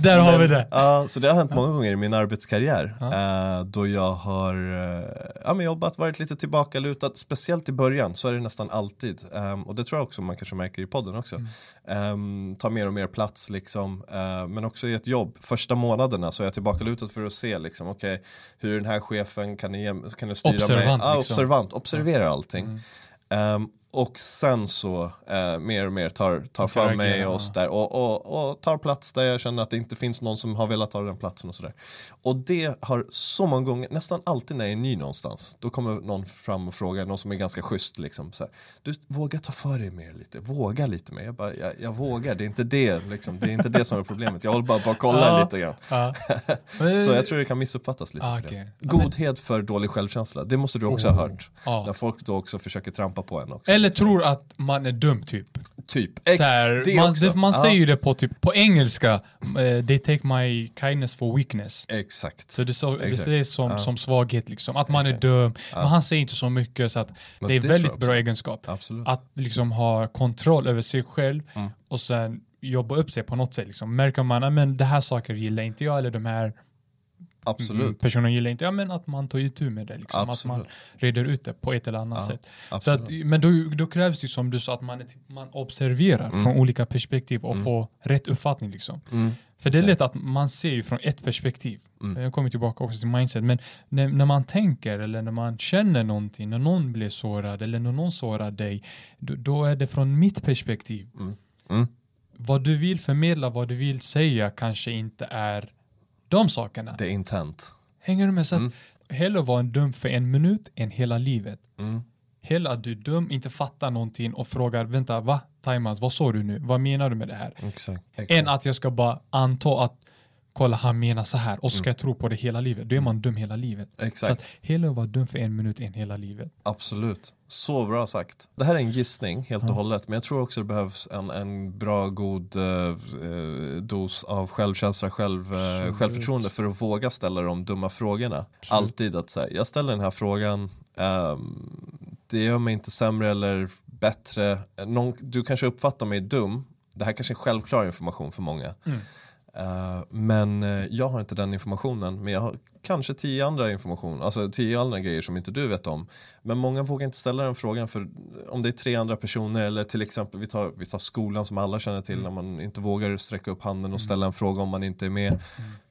Där har vi det. Ja, så det har hänt många gånger i min arbetskarriär. Ja. Eh, då jag har eh, ja, men jobbat, varit lite tillbakalutad. Speciellt i början så är det nästan alltid. Ehm, och det tror jag också man kanske märker i podden också. Mm. Ehm, ta mer och mer plats liksom. Men också i ett jobb. Första månaderna så är jag tillbakalutad för att se liksom, okej, hur den här chefen kan, ge- kan du styra mig? Observant, Ja, liksom. observant, observera allting. Mm. Ehm, och sen så eh, mer och mer tar, tar för Interagerar, mig och, där, och, och, och tar plats där jag känner att det inte finns någon som har velat ta den platsen och sådär. Och det har så många gånger, nästan alltid när jag är ny någonstans, då kommer någon fram och frågar, någon som är ganska schysst liksom, så här, du våga ta för dig mer lite, våga lite mer. Jag bara, jag, jag vågar, det är inte det liksom, det är inte det som är problemet, jag håller bara på att kolla Ja. lite grann. Ja. Så jag tror det kan missuppfattas lite Ah, för det. okej. Godhet för dålig självkänsla, det måste du också ha Oh. hört. Ja. När folk då också försöker trampa på en också. Eller tror att man är dum typ. Typ. Så här, det man också. man säger ju det på, typ, på engelska, eh, they take my kindness for weakness. Exakt. Så det, så, det Exakt. som, Ja. som svaghet liksom, att man Exakt. är dum. Men han säger inte så mycket så att Men det är det väldigt jag bra egenskap. Absolut. Att liksom ha kontroll över sig själv Mm. och sen jobba upp sig på något sätt. Liksom. Märker man att men det här saker gillar inte jag eller de här Absolut. personerna gillar inte jag, men att man tar itu med det. Liksom. Att Absolut. man reder ut det på ett eller annat Ja, sätt. Så att, men då, då krävs det som du sa att man, man observerar Mm. från olika perspektiv och Mm. får rätt uppfattning. Liksom. Mm. För det är lätt att man ser ju från ett perspektiv. Mm. Jag kommer tillbaka också till mindset. Men när, när man tänker eller när man känner någonting, när någon blir sårad eller när någon sårar dig, då, då är det från mitt perspektiv. Mm. Mm. Vad du vill förmedla, vad du vill säga kanske inte är de sakerna. Det är intent. Hänger du med? Så att Mm. hellre vara en dum för en minut än hela livet. Mm. Hellre att du är dum, inte fattar någonting och frågar vänta, va? Timas, vad sa du nu? Vad menar du med det här? Exakt. Exakt. Än att jag ska bara anta att kolla han menar så här och så ska Mm. jag tro på det hela livet. Då är man dum hela livet. Så Exakt. att hellre vara dum för en minut än hela livet. Absolut. Så bra sagt. Det här är en gissning helt och Ja. hållet. Men jag tror också det behövs en, en bra god eh, eh, dos av självkänsla, själv, eh, Absolut. självförtroende för att våga ställa de dumma frågorna. Alltid att säga, jag ställer den här frågan, ehm, det gör mig inte sämre eller bättre. Någon, du kanske uppfattar mig dum, det här kanske är självklar information för många. Mm. Eh, men eh, jag har inte den informationen, men jag har kanske tio andra information, alltså tio andra grejer som inte du vet om. Men många vågar inte ställa den frågan för om det är tre andra personer eller till exempel vi tar, vi tar skolan som alla känner till när man inte vågar sträcka upp handen och ställa en fråga om man inte är med.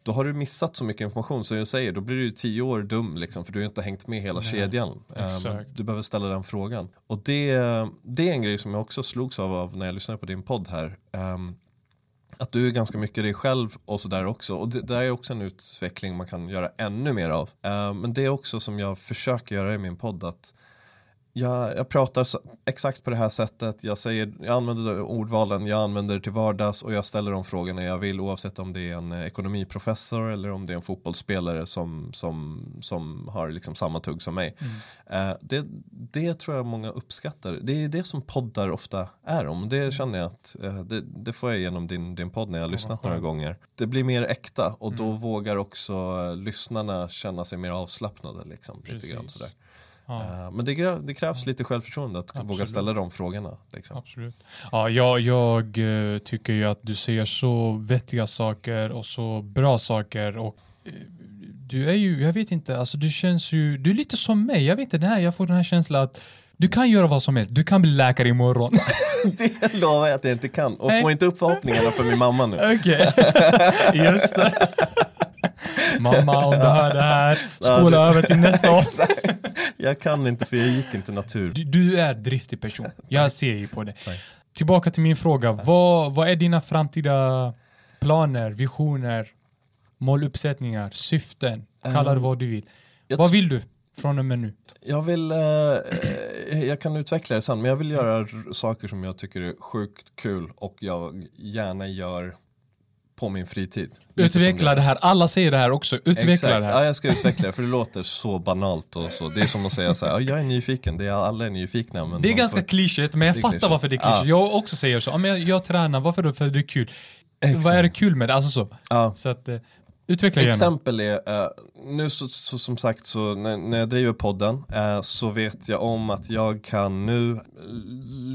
Då har du missat så mycket information som jag säger, då blir du tio år dum liksom för du har inte hängt med hela Nej, kedjan. Exakt. du behöver ställa den frågan. Och det, det är en grej som jag också slogs av, av när jag lyssnade på din podd här. Ehm, att du är ganska mycket dig själv och sådär också. Och det, det är också en utveckling man kan göra ännu mer av. Uh, men det är också som jag försöker göra i min podd att jag, jag pratar så, exakt på det här sättet, jag, säger, jag använder ordvalen, jag använder det till vardags och jag ställer de frågorna jag vill oavsett om det är en eh, ekonomiprofessor eller om det är en fotbollsspelare som, som, som har liksom samma tugg som mig. Eh, det, det tror jag många uppskattar. Det är det som poddar ofta är om. Det känner jag att eh, det, det får jag genom din, din podd när jag har lyssnat några skönt. gånger. Det blir mer äkta och då vågar också lyssnarna känna sig mer avslappnade. Liksom, lite grann, sådär. Ja. Eh, men det, det krävs lite självförtroende att våga Absolut. ställa de frågorna. Liksom. Absolut. Ja, jag, jag eh, tycker ju att du säger så vettiga saker och så bra saker och eh, du är ju, jag vet inte, alltså du känns ju, du är lite som mig, jag vet inte, det här, jag får den här känslan att du kan göra vad som helst, du kan bli läkare imorgon. det lovar jag att jag inte kan. Och få inte upp förhoppningarna för min mamma nu. Okej, just det. Mamma, om du hör det här, spola Ja, över till nästa avsnitt. Jag kan inte för jag gick inte natur. Du, du är driftig person, jag ser ju på det. Tillbaka till min fråga, vad, vad är dina framtida planer, visioner, måluppsättningar, syften? Kalla det Ehm, vad du vill. Jag Vad vill du från och med nu? Jag vill, eh, eh, jag kan utveckla det sen, men jag vill göra saker som jag tycker är sjukt kul och jag gärna gör på min fritid. Utveckla det här, alla säger det här också, utveckla Exakt. det Ja, här. jag ska utveckla det för det låter så banalt och så. Det är som att säga så här, "Ja, jag är nyfiken, det är alla är nyfikna. Men Det är ganska får- klyschigt, men jag fattar klyschigt. varför det är klyschigt. Ja. Jag också säger så, ja, men jag, jag tränar, varför då? För det är kul. Exakt. Vad är det kul med det? Alltså så. Ja. Så att, eh, utveckla gärna. Exempel är, eh, nu så, så, som sagt så när, när jag driver podden eh, så vet jag om att jag kan nu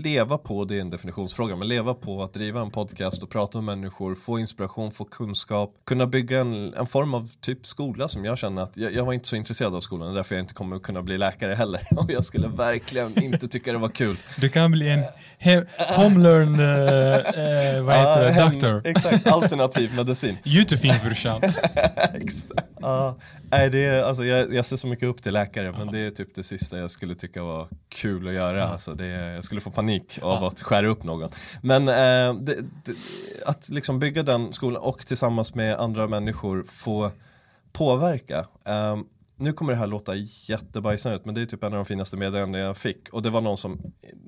leva på, det är en definitionsfråga, men leva på att driva en podcast och prata med människor, få inspiration, få kunskap, kunna bygga en, en form av typ skola som jag känner att jag, jag var inte så intresserad av skolan, därför jag inte kommer kunna bli läkare heller. Och jag skulle verkligen inte tycka det var kul. Du kan bli en he- homelearn, eh, eh, vad heter det, hem- doctor. Exakt, alternativ medicin. Jättefint brorsan. Exakt. Ja, nej, det är, alltså, jag, jag ser så mycket upp till läkare men det är typ det sista jag skulle tycka var kul att göra. Alltså, det, jag skulle få panik av att skära upp någon. Men eh, det, det, att liksom bygga den skolan och tillsammans med andra människor få påverka. Eh, nu kommer det här låta jättebajsnödigt men det är typ en av de finaste meddelanden jag fick och det var någon som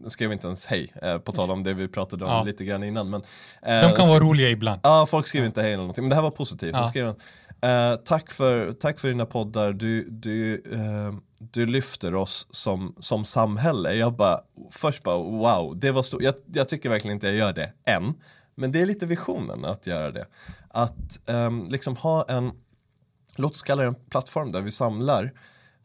skrev inte ens hej eh, på tal om det vi pratade om Ja. lite grann innan. Men, eh, De kan vara roliga ibland. Ja, folk skriver inte hej eller någonting, men det här var positivt. Ja. De skrev, eh, tack, för, tack för dina poddar, du, du, eh, du lyfter oss som, som samhälle. Jag bara, först bara wow, det var stort. Jag, jag tycker verkligen inte jag gör det än. Men det är lite visionen att göra det. Att ehm, liksom ha en, låt oss kalla det en plattform där vi samlar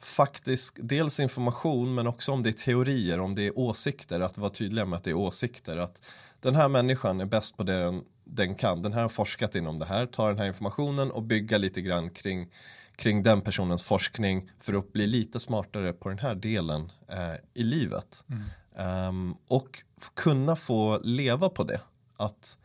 faktisk, dels information men också om det är teorier, om det är åsikter, att vara tydliga med att det är åsikter. Att den här människan är bäst på det den, den kan, den här har forskat inom det här, tar den här informationen och bygga lite grann kring, kring den personens forskning för att bli lite smartare på den här delen eh, i livet. Ehm, och f- kunna få leva på det. Att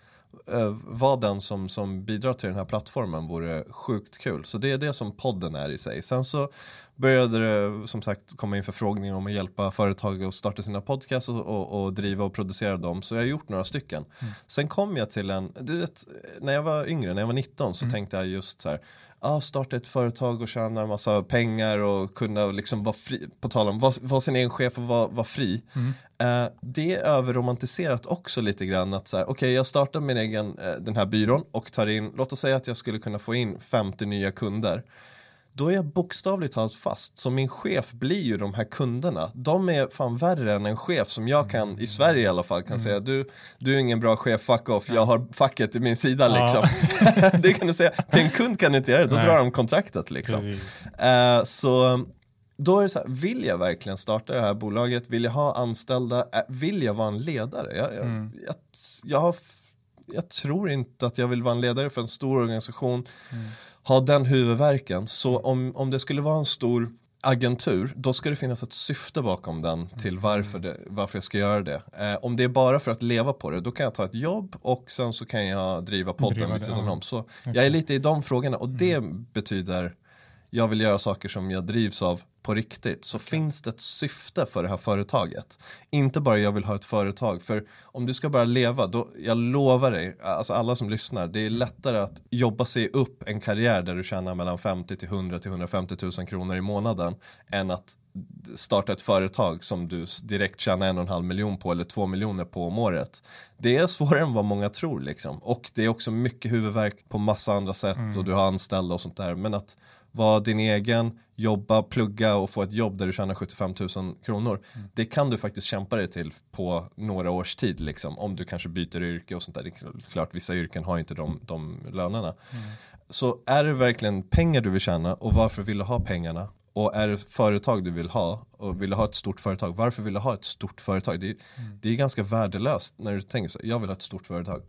uh, vara den som, som bidrar till den här plattformen vore sjukt kul. Så det är det som podden är i sig. Sen så började det som sagt komma in förfrågningar om att hjälpa företag att starta sina podcasts och, och, och driva och producera dem. Så jag har gjort några stycken. Sen kom jag till en, du vet, när jag var yngre, när jag var 19 så tänkte jag just så här, ah, starta ett företag och tjäna en massa pengar och kunna liksom vara fri, på tal om vara vara sin egen chef och vara, vara fri. Eh, det är överromantiserat också lite grann att så här, okej jag startar min egen, eh, den här byrån och tar in, låt oss säga att jag skulle kunna få in 50 nya kunder. Då är jag bokstavligt talat fast. Så min chef blir ju de här kunderna. De är fan värre än en chef som jag kan, i Sverige i alla fall, kan säga du, du är ingen bra chef, fuck off, jag har facket i min sida Ja. liksom. det kan du säga, till en kund kan du inte göra det, då Nej. drar de kontraktet liksom. Eh, så då är det så här, vill jag verkligen starta det här bolaget? Vill jag ha anställda? Eh, vill jag vara en ledare? Jag, jag, Mm. jag, jag, har, jag tror inte att jag vill vara en ledare för en stor organisation. Mm. Ha den huvudverken. Så om, om det skulle vara en stor agentur, då ska det finnas ett syfte bakom den Mm. till varför, det, varför jag ska göra det. Eh, om det är bara för att leva på det, då kan jag ta ett jobb och sen så kan jag driva podden Driva vid sidan ja. om. Så jag är lite i de frågorna och det Mm. betyder jag vill göra saker som jag drivs av på riktigt så finns det ett syfte för det här företaget. Inte bara jag vill ha ett företag, för om du ska bara leva, då, jag lovar dig, alltså alla som lyssnar, det är lättare att jobba sig upp en karriär där du tjänar mellan 50 till 100 till 150 000 kronor i månaden än att starta ett företag som du direkt tjänar en och en halv miljon på eller två miljoner på om året. Det är svårare än vad många tror liksom. Och det är också mycket huvudvärk på massa andra sätt och du har anställda och sånt där. Men att vara din egen, jobba, plugga och få ett jobb där du tjänar 75 000 kronor. Det kan du faktiskt kämpa dig till på några års tid liksom. Om du kanske byter yrke och sånt där. Det är klart vissa yrken har inte de, de lönerna. Så är det verkligen pengar du vill tjäna och varför vill du ha pengarna? Och är det företag du vill ha och vill du ha ett stort företag, varför vill du ha ett stort företag? Det är, det är ganska värdelöst när du tänker så, jag vill ha ett stort företag.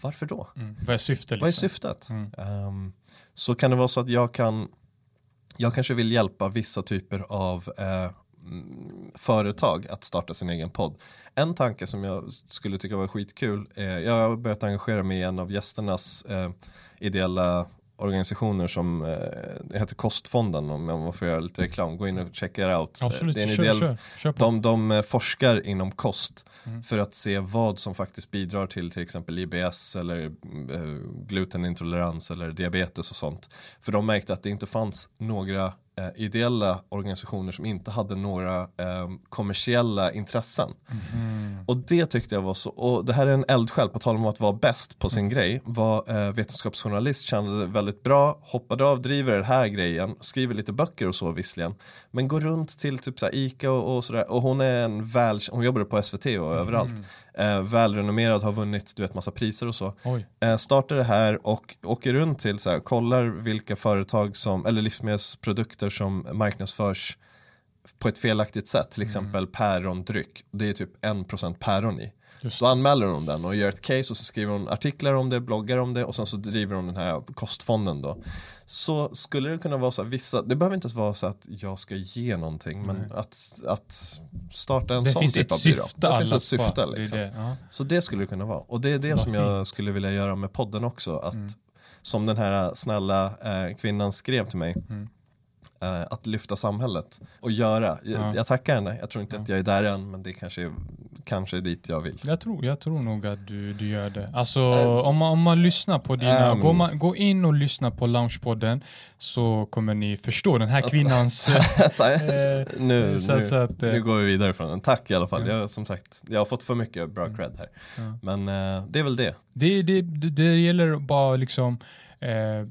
Varför då? Mm. Vad är syftet? Liksom? Vad är syftet? Mm. Så kan det vara så att jag kan, jag kanske vill hjälpa vissa typer av eh, företag att starta sin egen podd. En tanke som jag skulle tycka var skitkul, eh, jag har börjat engagera mig i en av gästernas eh, ideella organisationer som eh, det heter Kostfonden om jag får göra lite reklam, gå in och check it out. Absolut, Det är en kör, ideell kör, kör de, de eh, forskar inom kost Mm. för att se vad som faktiskt bidrar till till exempel IBS eller eh, glutenintolerans eller diabetes och sånt. För de märkte att det inte fanns några eh, ideella organisationer som inte hade några eh, kommersiella intressen. Mm. Och det tyckte jag var så, och det här är en eldsjäl på tal om att vara bäst på Mm. sin grej, var eh, vetenskapsjournalist, kände väldigt bra, hoppade av, driver den här grejen, skriver lite böcker och så visserligen, men går runt till typ så här Ica och, och sådär, och hon är en väl, hon jobbade på SVT och överallt, eh, välrenommerad, har vunnit du vet massa priser och så. Eh, startar det här och åker runt till så här, kollar vilka företag som, eller livsmedelsprodukter som marknadsförs på ett felaktigt sätt, till exempel pärondryck. Det är typ 1% päron i. Just Så anmäler hon den och gör ett case och så skriver hon artiklar om det, bloggar om det och sen så driver hon den här kostfonden då. Så skulle det kunna vara så att vissa, det behöver inte vara så att jag ska ge någonting men att, att starta en Det sån typ av byrå. syfte. Det finns ett syfte är liksom. det, ja. Så det skulle det kunna vara. Och det är det Vad som jag fint. skulle vilja göra med podden också. Att Mm. som den här snälla eh, kvinnan skrev till mig. Mm. Eh, att lyfta samhället och göra. Jag, Ja. jag tackar henne, jag tror inte att jag är där än men det kanske är, kanske är dit jag vill. Jag tror, jag tror nog att du, du gör det. Alltså Ehm. om, man, om man lyssnar på dina, Ehm. gå, man, gå in och lyssna på Loungepodden så kommer ni förstå den här kvinnans... eh, nu, så nu, så att, nu går vi vidare från den. Tack i alla fall. Ja. Jag, som sagt, jag har fått för mycket bra cred här. Ja. Men eh, det är väl det. det, det, det, det gäller bara liksom eh,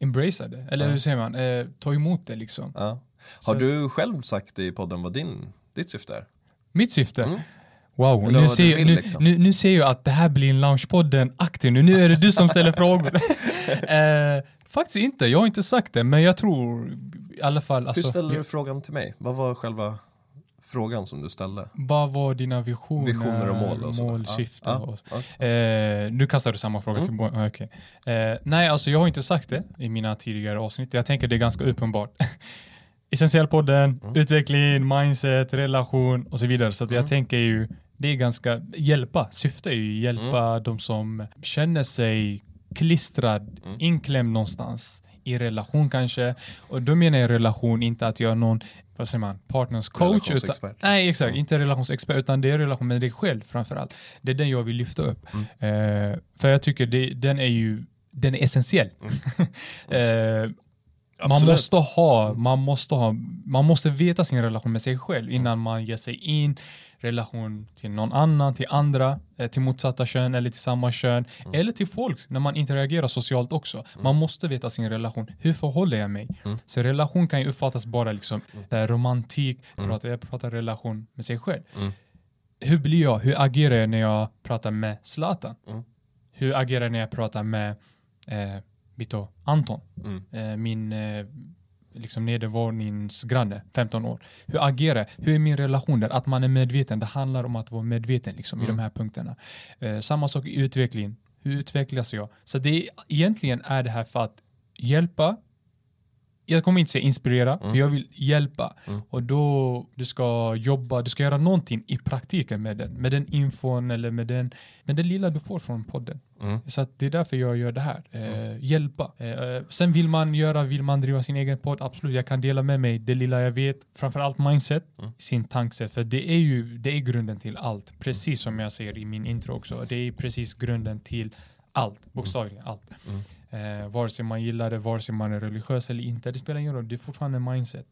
embracea det, eller Ja. hur säger man? Eh, ta emot det liksom. Ja. Har Så- du själv sagt i podden vad din, ditt syfte är? Mitt syfte? Mm. Wow, nu ser, jag- nu, liksom. nu, nu ser jag att det här blir en loungepodden aktiv nu. Nu är det du som ställer frågor. eh, faktiskt inte, jag har inte sagt det, men jag tror i alla fall... Alltså, Hur ställde jag- du frågan till mig? Vad var själva frågan som du ställde? Vad var dina visioner, Visioner och mål och så. mål Ja, syfte? ja, och, ja. eh, nu kastar du samma fråga Mm. till bo- okej. eh, Nej, alltså jag har inte sagt det i mina tidigare avsnitt. Jag tänker det är ganska uppenbart. Essentiellpodden, Mm. utveckling, mindset, relation och så vidare. Så att jag Mm. tänker ju, det är ganska, hjälpa, syfte är ju hjälpa Mm. de som känner sig klistrad, Mm. inklämd någonstans i relation kanske. Och då menar jag relation, inte att jag är någon, vad säger man, partners coach. Utan, nej, exakt, Mm. inte relationsexpert, utan det är relation med dig själv framförallt. Det är den jag vill lyfta upp. Mm. Eh, för jag tycker det, den är ju, den är essentiell. eh, man Absolut. måste ha, man måste ha, man måste veta sin relation med sig själv Mm. innan man ger sig in relation till någon annan, till andra, eh, till motsatta kön eller till samma kön, Mm. eller till folk när man interagerar socialt också. Man måste veta sin relation. Hur förhåller jag mig? Mm. Så relation kan ju uppfattas bara liksom så här romantik, Mm. prata, jag pratar relation med sig själv. Mm. Hur blir jag? Hur agerar jag när jag pratar med Zlatan? Mm. Hur agerar jag när jag pratar med eh, Vito Anton? Mm. eh, min eh, liksom nedervåningsgranne, 15 år. Hur agerar jag? Hur är min relation där? Att man är medveten. Det handlar om att vara medveten liksom, i Mm. de här punkterna. Eh, samma sak i utveckling. Hur utvecklas jag? Så det är, egentligen är det här för att hjälpa jag kommer inte säga inspirera, Mm. för jag vill hjälpa. Mm. Och då du ska jobba, du ska göra någonting i praktiken med den. Med den infon eller med den, med det lilla du får från podden. Mm. Så att det är därför jag gör det här. Eh, Hjälpa. Eh, sen vill man göra, vill man driva sin egen podd, absolut. Jag kan dela med mig det lilla jag vet. Framförallt mindset, Mm. sin tankesätt. För det är ju det är grunden till allt. Precis som jag säger i min intro också. Det är precis grunden till allt. Bokstavligen allt. Mm. Eh, vare sig man gillar det, vare sig man är religiös eller inte. Det spelar ingen roll. Det är fortfarande mindset.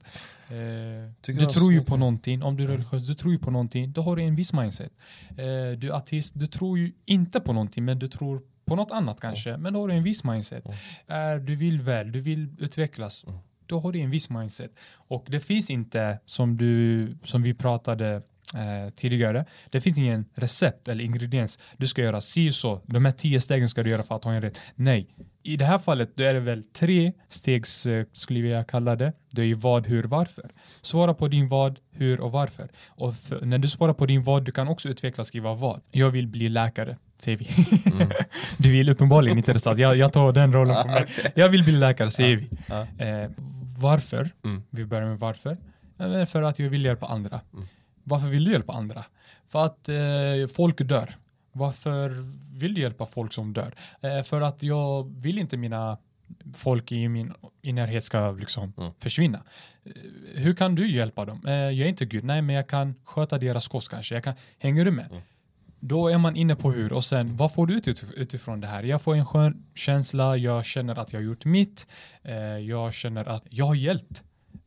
Eh, du tror ju så- på någonting. Om du är religiös, du tror ju på någonting. Då har du en viss mindset. Eh, du är ateist, du tror ju inte på någonting, men du tror på något annat kanske. Men då har du en viss mindset. Mm. Är du vill väl, du vill utvecklas. Mm. Då har du en viss mindset. Och det finns inte, som, du, som vi pratade eh, tidigare, det finns ingen recept eller ingrediens. Du ska göra si så. De här tio stegen ska du göra för att ha en rätt. Nej. I det här fallet då är det väl tre stegs, eh, skulle jag kalla det. Det är ju vad, hur, varför. Svara på din vad, hur och varför. Och för, när du svarar på din vad, du kan också utveckla skriva vad. Jag vill bli läkare, säger vi. Mm. du vill uppenbarligen inte det, så jag, jag tar den rollen på mig. Jag vill bli läkare, säger vi. Ja. Eh, varför? Mm. Vi börjar med varför. För att jag vill hjälpa andra. Mm. Varför vill du hjälpa andra? För att eh, folk dör. Varför vill du hjälpa folk som dör? Eh, för att jag vill inte mina folk i min i närhet ska liksom Mm. försvinna. Eh, hur kan du hjälpa dem? Eh, jag är inte Gud, nej men jag kan sköta deras kost kanske. Jag kan, hänger du med? Mm. Då är man inne på hur och sen vad får du ut utif- utifrån det här? Jag får en skön känsla, jag känner att jag har gjort mitt, eh, jag känner att jag har hjälpt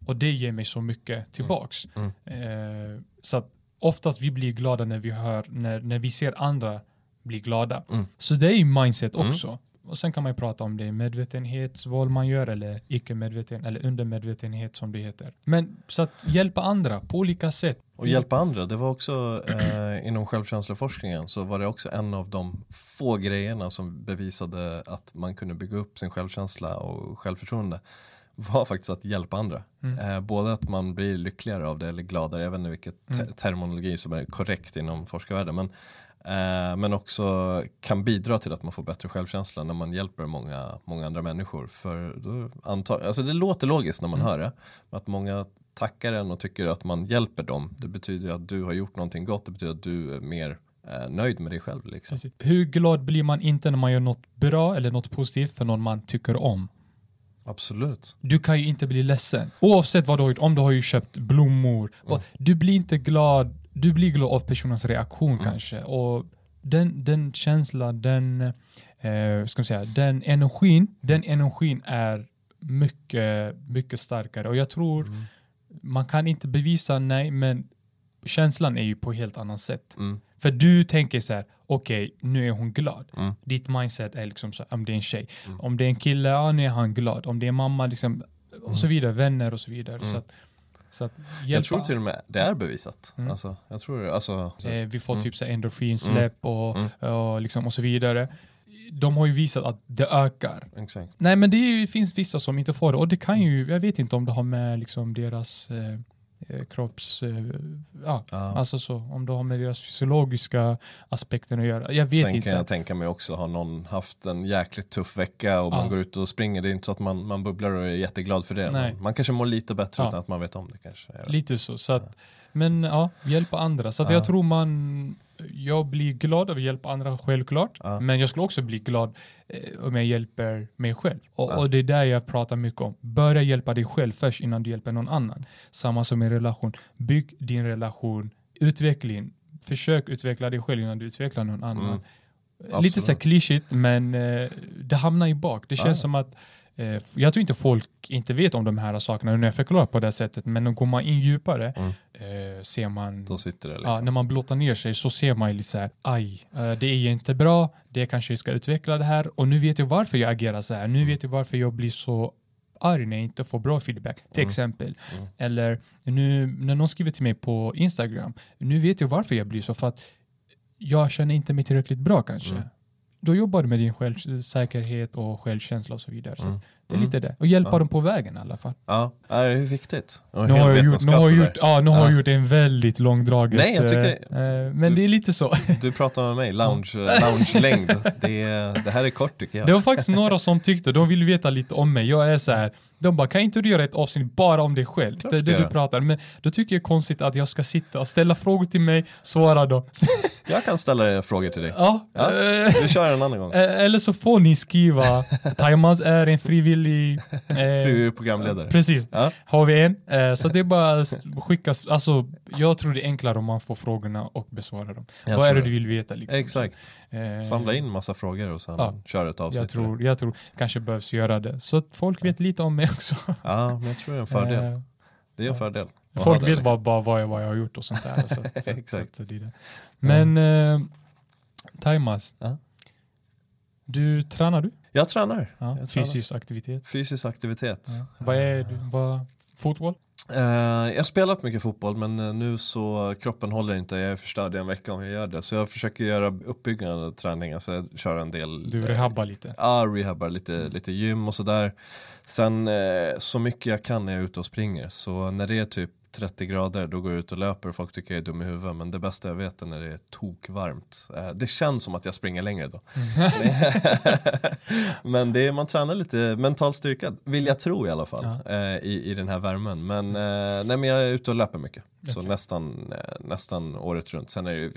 och det ger mig så mycket tillbaks. Mm. Eh, så att oftast vi blir glada när vi hör, när, när vi ser andra bli glada. Mm. Så det är ju mindset Mm. också. Och sen kan man ju prata om det medvetenhetsval man gör eller icke-medveten eller undermedvetenhet som det heter. Men så att hjälpa andra på olika sätt. Och hjälpa andra, det var också eh, inom självkänsloforskningen så var det också en av de få grejerna som bevisade att man kunde bygga upp sin självkänsla och självförtroende var faktiskt att hjälpa andra. Mm. Eh, både att man blir lyckligare av det eller gladare, jag vet inte vilket te- Mm. terminologi som är korrekt inom forskarvärlden, men, eh, men också kan bidra till att man får bättre självkänsla när man hjälper många, många andra människor. För då antar, alltså det låter logiskt när man Mm. hör det, men att många tackar en och tycker att man hjälper dem, det betyder att du har gjort någonting gott, det betyder att du är mer eh, nöjd med dig själv. Liksom. Hur glad blir man inte när man gör något bra eller något positivt för någon man tycker om? Absolut. Du kan ju inte bli ledsen. Oavsett vad du har gjort, om du har ju köpt blommor. och Du blir inte glad, du blir glad av personens reaktion kanske. Och den, den känslan, den, eh, ska man säga, den energin, den energin är mycket, mycket starkare. Och jag tror man kan inte bevisa nej, men känslan är ju på helt annat sätt. Mm. För du tänker så här, okej, nu är hon glad. Mm. Ditt mindset är liksom så, om det är en tjej. Om det är en kille, ja nu är han glad. Om det är mamma, liksom, och så vidare, vänner och så vidare. Så att, så att hjälpa, Mm. Jag tror till och med det är bevisat. Mm. Alltså, jag tror, alltså, eh, vi får Mm. typ så endorfinsläpp och, Mm. och, liksom, och så vidare. De har ju visat att det ökar. exakt. Nej men det är, finns vissa som inte får det och det kan ju, jag vet inte om det har med liksom deras eh, kropps, eh, ja, Ja. alltså så, om det har med deras fysiologiska aspekten att göra. Jag vet Sen inte. kan jag tänka mig också, har någon haft en jäkligt tuff vecka och man Ja. går ut och springer, det är inte så att man, man bubblar och är jätteglad för det. Men man kanske mår lite bättre Ja. utan att man vet om det kanske. Lite så. så att, Men ja, hjälpa andra. Så jag tror man, jag blir glad av att hjälpa andra självklart. Ja. Men jag skulle också bli glad eh, om jag hjälper mig själv. Och, Ja. och det är där jag pratar mycket om. Börja hjälpa dig själv först innan du hjälper någon annan. Samma som i relation. Bygg din relation. Utveckling. Försök utveckla dig själv innan du utvecklar någon annan. Mm. Lite Absolut. så klyschigt men eh, det hamnar i bak. Det känns Ja. som att eh, jag tror inte folk inte vet om de här sakerna när jag förklarar på det sättet men går man in djupare Mm. Eh, ser man Då sitter det Ja, liksom. när man blottar ner sig så ser man ju lite så här, aj, eh, det är inte bra, det kanske ska utveckla det här och nu vet jag varför jag agerar så här, nu Mm. vet jag varför jag blir så arg när jag inte får bra feedback, till Mm. exempel. Mm. Eller nu när någon skriver till mig på Instagram, nu vet jag varför jag blir så, för att jag känner inte mig tillräckligt bra kanske. Mm. Då jobbar du med din självsäkerhet och självkänsla och så vidare. Så Mm. Det är Mm. lite det. Och hjälpa Ja. dem på vägen i alla fall. Ja, ja, det är viktigt. Och Nu har jag gjort, nu har jag gjort, ja, nu har gjort en väldigt långdraget. Nej, jag tycker- eh, eh, men det är lite så. Du pratar med mig, lounge, lounge-längd. Det, är- det här är kort tycker jag. Det var faktiskt några som tyckte, de vill veta lite om mig. Jag är så här, de bara, kan inte du göra ett avsnitt bara om dig själv? Klart Det det du pratar. Men då tycker jag konstigt att jag ska sitta och ställa frågor till mig, svara dem. Jag kan ställa frågor till dig. ja, Ja. eh, Vi kör en annan gång. eh, eller så får ni skriva, Taimaz är en frivillig... eh, Fru programledare. Precis, Ja. har vi en. Eh, så det är bara att skicka, alltså jag tror det är enklare om man får frågorna och besvara dem. Jag Vad är det du vill veta? Liksom? Exakt. Eh, Samla in massa frågor och sen Ja. kör ett avsnitt. Jag tror, jag tror kanske behövs göra det. Så att folk vet lite om mig också. Ja, men jag tror det är en fördel. Det är en fördel. Folk vet liksom. bara, vad, jag, vad jag har gjort och sånt där. Så, så, Exakt. Så, så det är det. Men eh, Taimas, Ja. du tränar du? Jag tränar. Ja, Jag tränar. fysisk aktivitet. Fysisk aktivitet. Ja. Vad är du? Vad, fotboll? Eh, jag har spelat mycket fotboll men eh, nu så kroppen håller inte, jag är förstörd i en vecka om jag gör det. Så jag försöker göra uppbyggande träning, alltså jag kör en del Du eh, rehabbar lite. Ja, rehabbar lite, lite gym och sådär. Sen eh, så mycket jag kan när jag är ute och springer. Så när det är typ 30 grader då går jag ut och löper och folk tycker jag är dum i huvudet. Men det bästa jag vet är när det är tokvarmt. Eh, det känns som att jag springer längre då. men det är, man tränar lite mental styrka, vill jag tro i alla fall. Ja. Eh, i, I den här värmen. Men, eh, nej, men jag är ute och löper mycket. Så Okej. nästan, nästan året runt. Sen är det ju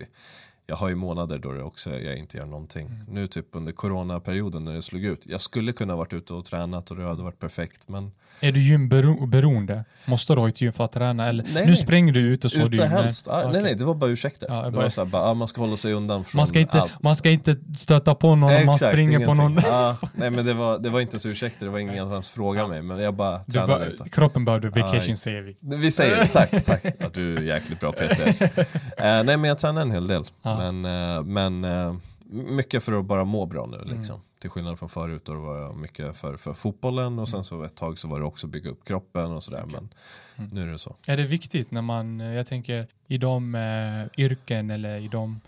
jag har ju månader då det också, jag inte gör någonting. Mm. Nu typ under coronaperioden när det slog ut. Jag skulle kunna varit ute och tränat och det hade varit perfekt. Men Är du gymberoende? Måste du ha ett gym för att träna? Eller, Nej, nu nej. spränger du ute så ute du helst. Ah, okej. Nej nej, det var bara ursäkter. Ja, det bara- var så här, bara, ah, man ska hålla sig undan från Man ska, inte, allt. man ska inte stöta på någon om man Exakt, springer på ingenting. någon. Ja, nej men det var, det var inte så ursäkter, det var ingen som ens frågade mig. Men jag bara Du tränade bara, inte. kroppen behövde vacation Ja, säger vi. Vi säger det, tack, tack. Ja, du är jäkligt bra Peter. Eh, nej men jag tränar en hel del. Men, eh, men eh, mycket för att bara må bra nu Mm. liksom. Till skillnad från förut då det var mycket för, för fotbollen och sen så ett tag så var det också bygga upp kroppen och sådär. Men Mm. nu är det så. Är det viktigt när man, eh, jag tänker i de eh, yrken eller i de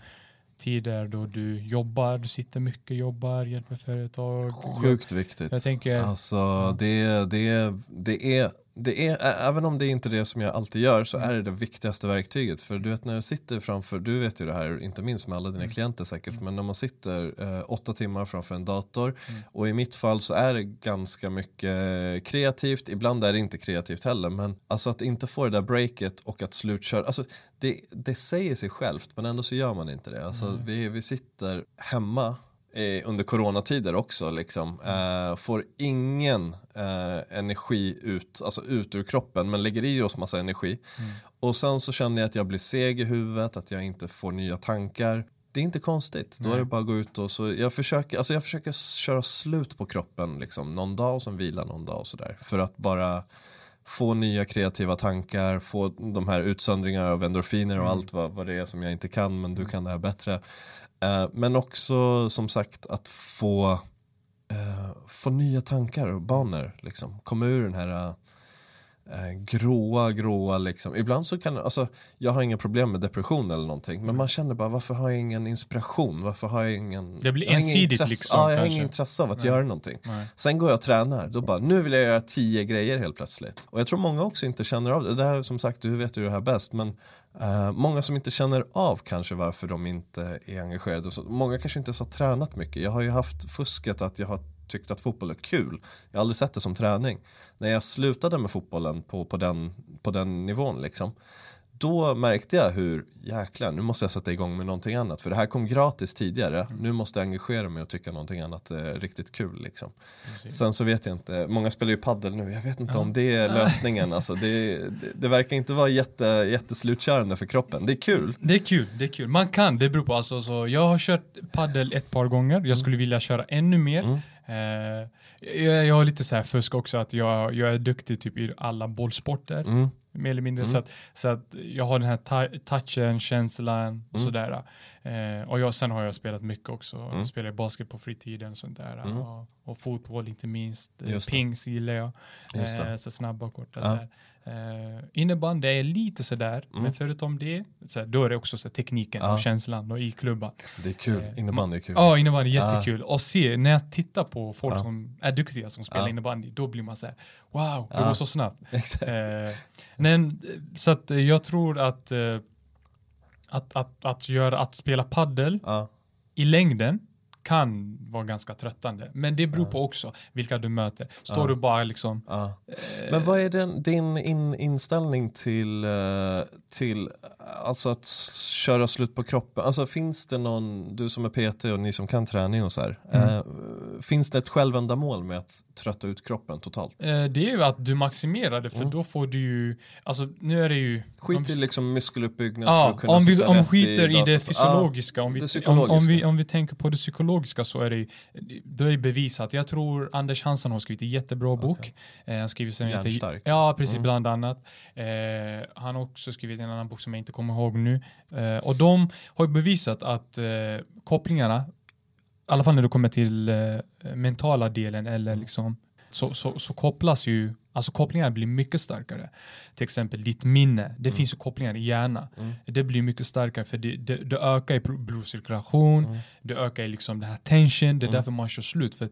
tider då du jobbar, du sitter mycket, jobbar, hjälper företag. Sjukt viktigt. Jag tänker- Alltså det, det, det är det är, även om det inte är det som jag alltid gör så är det det viktigaste verktyget. För du vet när du sitter framför, du vet ju det här, inte minst med alla dina klienter säkert, men när man sitter eh, åtta timmar framför en dator och i mitt fall så är det ganska mycket kreativt, ibland är det inte kreativt heller, men alltså att inte få det där breaket och att slutköra, alltså det, det säger sig självt men ändå så gör man inte det. Alltså vi, vi sitter hemma eh, under coronatider också liksom. Eh, får ingen eh, energi ut, alltså ut ur kroppen men lägger i oss massa energi. Och sen så känner jag att jag blir seg i huvudet, att jag inte får nya tankar. Det är inte konstigt, då är det bara att gå ut och så, jag försöker, alltså jag försöker köra slut på kroppen liksom, någon dag och sen vila någon dag och sådär. För att bara få nya kreativa tankar, få de här utsöndringar av endorfiner och allt vad, vad det är som jag inte kan men du kan det här bättre. Eh, men också som sagt att få, eh, få nya tankar och banor. Liksom. Komma ur den här eh, gråa, gråa liksom. Ibland så kan, alltså jag har inga problem med depression eller någonting. Men man känner bara varför har jag ingen inspiration? Varför har jag ingen Det blir har ensidigt intresse- liksom, Ja, jag har kanske. ingen intresse av att Nej. göra någonting. Nej. Sen går jag och tränar, då bara nu vill jag göra tio grejer helt plötsligt. Och jag tror många också inte känner av det. Det här som sagt, du vet ju det här bäst. Men Eh, många som inte känner av kanske varför de inte är engagerade. Så. Många kanske inte ens har tränat mycket. Jag har ju haft fusket att jag har tyckt att fotboll är kul. Jag har aldrig sett det som träning. När jag slutade med fotbollen på, på, den, på den nivån liksom. Då märkte jag hur, jäklar, nu måste jag sätta igång med någonting annat. För det här kom gratis tidigare. Nu måste jag engagera mig och tycka någonting annat är riktigt kul liksom. Sen så vet jag inte, många spelar ju paddel nu, jag vet inte om det är lösningen. Alltså, det, det, det verkar inte vara jätte, jätteslutkörande för kroppen. Det är kul. Det är kul, det är kul. Man kan, det beror på. Alltså, så jag har kört paddel ett par gånger. Jag skulle vilja köra ännu mer. Mm. Eh, jag, jag har lite så här fusk också, att jag, jag är duktig typ i alla bollsporter. Mm. Mer eller mindre. Så, att, så att jag har den här touchen, känslan och Mm. sådär. Eh, och jag, sen har jag spelat mycket också. Mm. Jag spelar basket på fritiden och sånt där. Mm. Och, och fotboll inte minst. Just det. Pings gillar jag. Det. Eh, så snabba och korta. Ja. Eh, innebandy är lite sådär, Mm. men förutom det, så här, då är det också så här, tekniken Ja. och känslan och i klubban. Det är kul, Eh, innebandy är kul. Ja, innebandy är jättekul. Och se, när jag tittar på folk som är duktiga som spelar innebandy, då blir man så här, wow, det går så snabbt. Eh, men, så att jag tror att, att, att, att, göra, att spela paddel i längden kan vara ganska tröttande. Men det beror på också vilka du möter. Står du bara liksom... Eh, Men vad är den, din in, inställning till, eh, till alltså att köra slut på kroppen? Alltså finns det någon, du som är PT och ni som kan träning och så här, Mm. eh, finns det ett självändamål med att trötta ut kroppen totalt? Eh, det är ju att du maximerar det, för Mm. då får du ju, alltså nu är det ju... Skit om- i liksom muskeluppbyggnad för Ja, att kunna om vi, om skiter i, det datorn. fysiologiska, om, vi, det Om, om, vi, om vi tänker på det psykologiska så är det ju, då är det bevisat. Jag tror Anders Hansson har skrivit en jättebra bok. Eh, han skriver som heter. Ja, precis, Mm. bland annat. Eh, han har också skrivit en annan bok som jag inte kommer ihåg nu. Eh, och de har ju bevisat att eh, kopplingarna, i alla fall när det kommer till eh, mentala delen eller Mm. liksom, så, så, så kopplas ju Alltså kopplingar blir mycket starkare. Till exempel ditt minne. Det finns ju kopplingar i hjärnan. Mm. Det blir mycket starkare för det, det, det ökar i bl- blodcirkulation, Mm. det ökar i liksom den här tension, det är Mm. därför man kör slut. För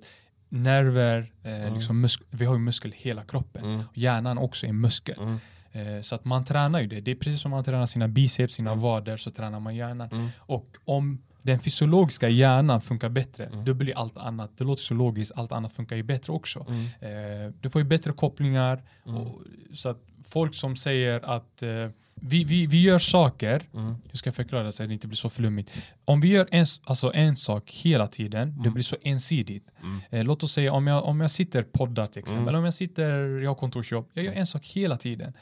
nerver, eh, Mm. liksom vi har ju muskel i hela kroppen. Mm. Hjärnan också är muskel. Mm. Eh, så att man tränar ju det. Det är precis som man tränar sina biceps, sina Mm. vader, så tränar man hjärnan. Mm. Och om den fysiologiska hjärnan funkar bättre, Mm. då blir allt annat, det låter så logiskt, allt annat funkar ju bättre också. Mm. Eh, du får ju bättre kopplingar. Mm. Och, så att folk som säger att eh, vi, vi, vi gör saker, Mm. jag ska förklara så att det inte blir så flummigt. Om vi gör en, alltså en sak hela tiden, det Mm. blir så ensidigt. Mm. Eh, låt oss säga om jag, om jag sitter poddar till exempel, Mm. eller om jag sitter, jag har kontorsjobb, jag gör en sak hela tiden.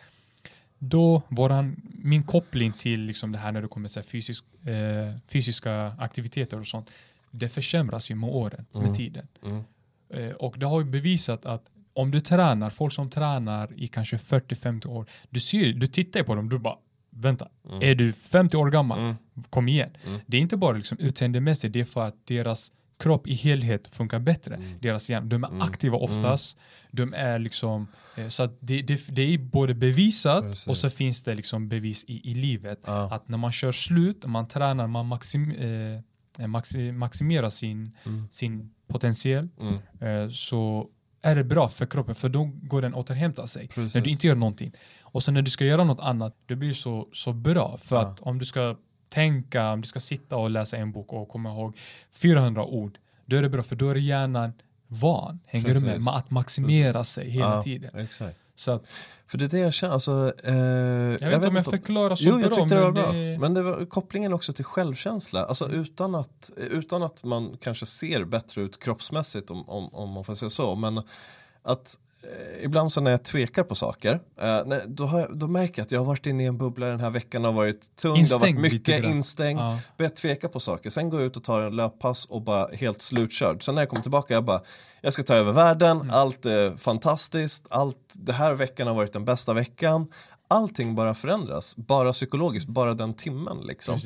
Då våran, min koppling till liksom det här när det kommer till fysisk, eh, fysiska aktiviteter och sånt, det försämras ju med åren, Mm. med tiden. Mm. Eh, och det har ju bevisat att om du tränar, folk som tränar i kanske 40-50 år, du ser du tittar på dem, du bara vänta, Mm. är du 50 år gammal? Mm. Kom igen. Mm. Det är inte bara liksom utseendemässigt, det är för att deras kropp i helhet funkar bättre. Mm. Deras hjärna, de är Mm. aktiva oftast. De är liksom, eh, så att det, det, det är både bevisat Precis. och så finns det liksom bevis i, i livet. Ja. Att när man kör slut, man tränar, man maxim, eh, maxi, maximerar sin, Mm. sin potential Mm. eh, så är det bra för kroppen för då går den återhämta sig. Precis. När du inte gör någonting. Och sen när du ska göra något annat, det blir så, så bra. För Ja. att om du ska tänka, om du ska sitta och läsa en bok och komma ihåg 400 ord, då är det bra för då är hjärnan van. Hänger du med? Precis. Att maximera sig hela Ja, tiden. Exakt. Så att, För det är det jag känner, alltså, eh, jag vet inte om jag förklarar så Jo, bra. jag tyckte det var men bra. det- Men det var kopplingen också till självkänsla. Alltså Mm. utan att, utan att man kanske ser bättre ut kroppsmässigt om, om, om man får säga så. Men att ibland så när jag tvekar på saker, eh, då, har då märker jag att jag har varit inne i en bubbla den här veckan har varit tung, det har varit mycket instängd. Ja. Börjar tveka på saker, sen går jag ut och tar en löppass och bara helt slutkörd. Sen när jag kommer tillbaka, jag bara, jag ska ta över världen, Mm. allt är fantastiskt, allt, det här veckan har varit den bästa veckan. Allting bara förändras, bara psykologiskt, bara den timmen liksom.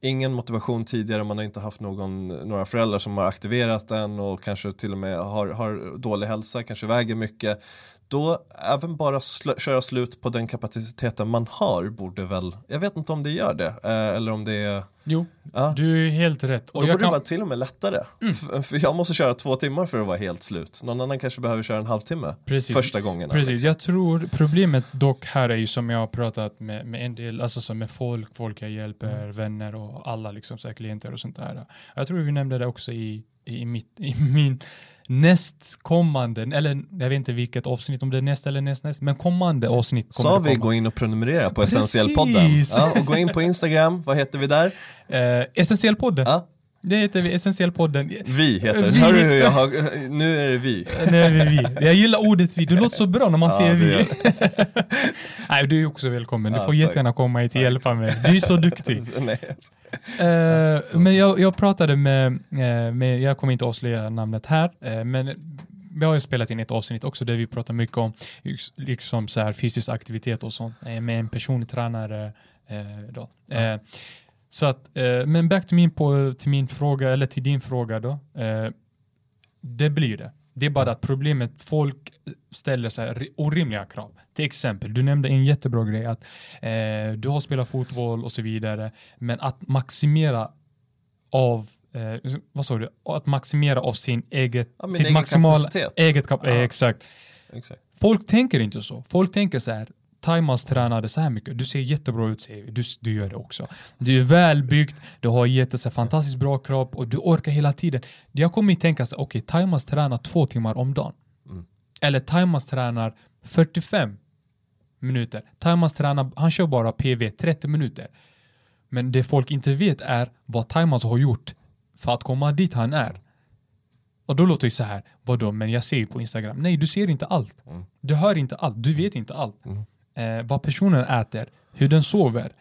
Ingen motivation tidigare, man har inte haft någon, några föräldrar som har aktiverat den och kanske till och med har, har dålig hälsa, kanske väger mycket. Då även bara sl- köra slut på den kapaciteten man har borde väl, jag vet inte om det gör det, eh, eller om det är Jo, Ja. du är helt rätt. Och då jag borde kan, Mm. det vara till och med lättare. F- För jag måste köra två timmar för att vara helt slut. Någon annan kanske behöver köra en halvtimme Precis. första gången. Precis, jag tror problemet dock här är ju som jag har pratat med, med en del, alltså som med folk, folk jag hjälper, Mm. vänner och alla liksom så här klienter och sånt där. Jag tror vi nämnde det också i, i, mitt, i min nästkommande, eller jag vet inte vilket avsnitt, om det är nästa eller näst, näst men kommande avsnitt Sa vi gå in och prenumerera på. Essentiellpodden? Ja, och gå in på Instagram, vad heter vi där? Eh, Essentiellpodden, Ja, det heter vi, Essentiellpodden. vi heter den. Vi. Hör du hur jag har, nu är det vi. Nej, vi, vi. Jag gillar ordet vi, det låter så bra när man Ja, säger vi. Nej, du är också välkommen, du Ja, får tack. jättegärna komma hit och hjälpa mig. Du är så duktig. Nej. Eh, men jag, jag pratade med, eh, med, jag kommer inte avslöja namnet här, eh, men vi har ju spelat in ett avsnitt också där vi pratar mycket om liksom så här, fysisk aktivitet och sånt med en personlig tränare. Då. Eh, så att, men back till min, på, till min fråga, eller till din fråga då. Det blir det. Det är bara att problemet, folk ställer sig ri- orimliga krav. Till exempel, du nämnde en jättebra grej att eh, du har spelat fotboll och så vidare, men att maximera av eh, vad sa du? Att maximera av sin eget, Ja, sitt egen maximal, kapacitet. eget kap- Ja. eh, exakt. Exakt. Folk tänker inte så. Folk tänker så här, Taimas tränade så här mycket, du ser jättebra ut säger vi, du, du gör det också. Du är välbyggd, du har jätte, så här, fantastiskt bra kropp och du orkar hela tiden. Jag kommer att tänka så okej, Taimas tränar två timmar om dagen. Mm. Eller Taimas tränar 45 minuter. Taimas tränar, han kör bara PV 30 minuter. Men det folk inte vet är vad Taimas har gjort för att komma dit han är. Och då låter det så här, vadå, men jag ser ju på Instagram. Nej, du ser inte allt. Mm. Du hör inte allt, du vet inte allt. Mm. Eh, vad personen äter, hur den sover,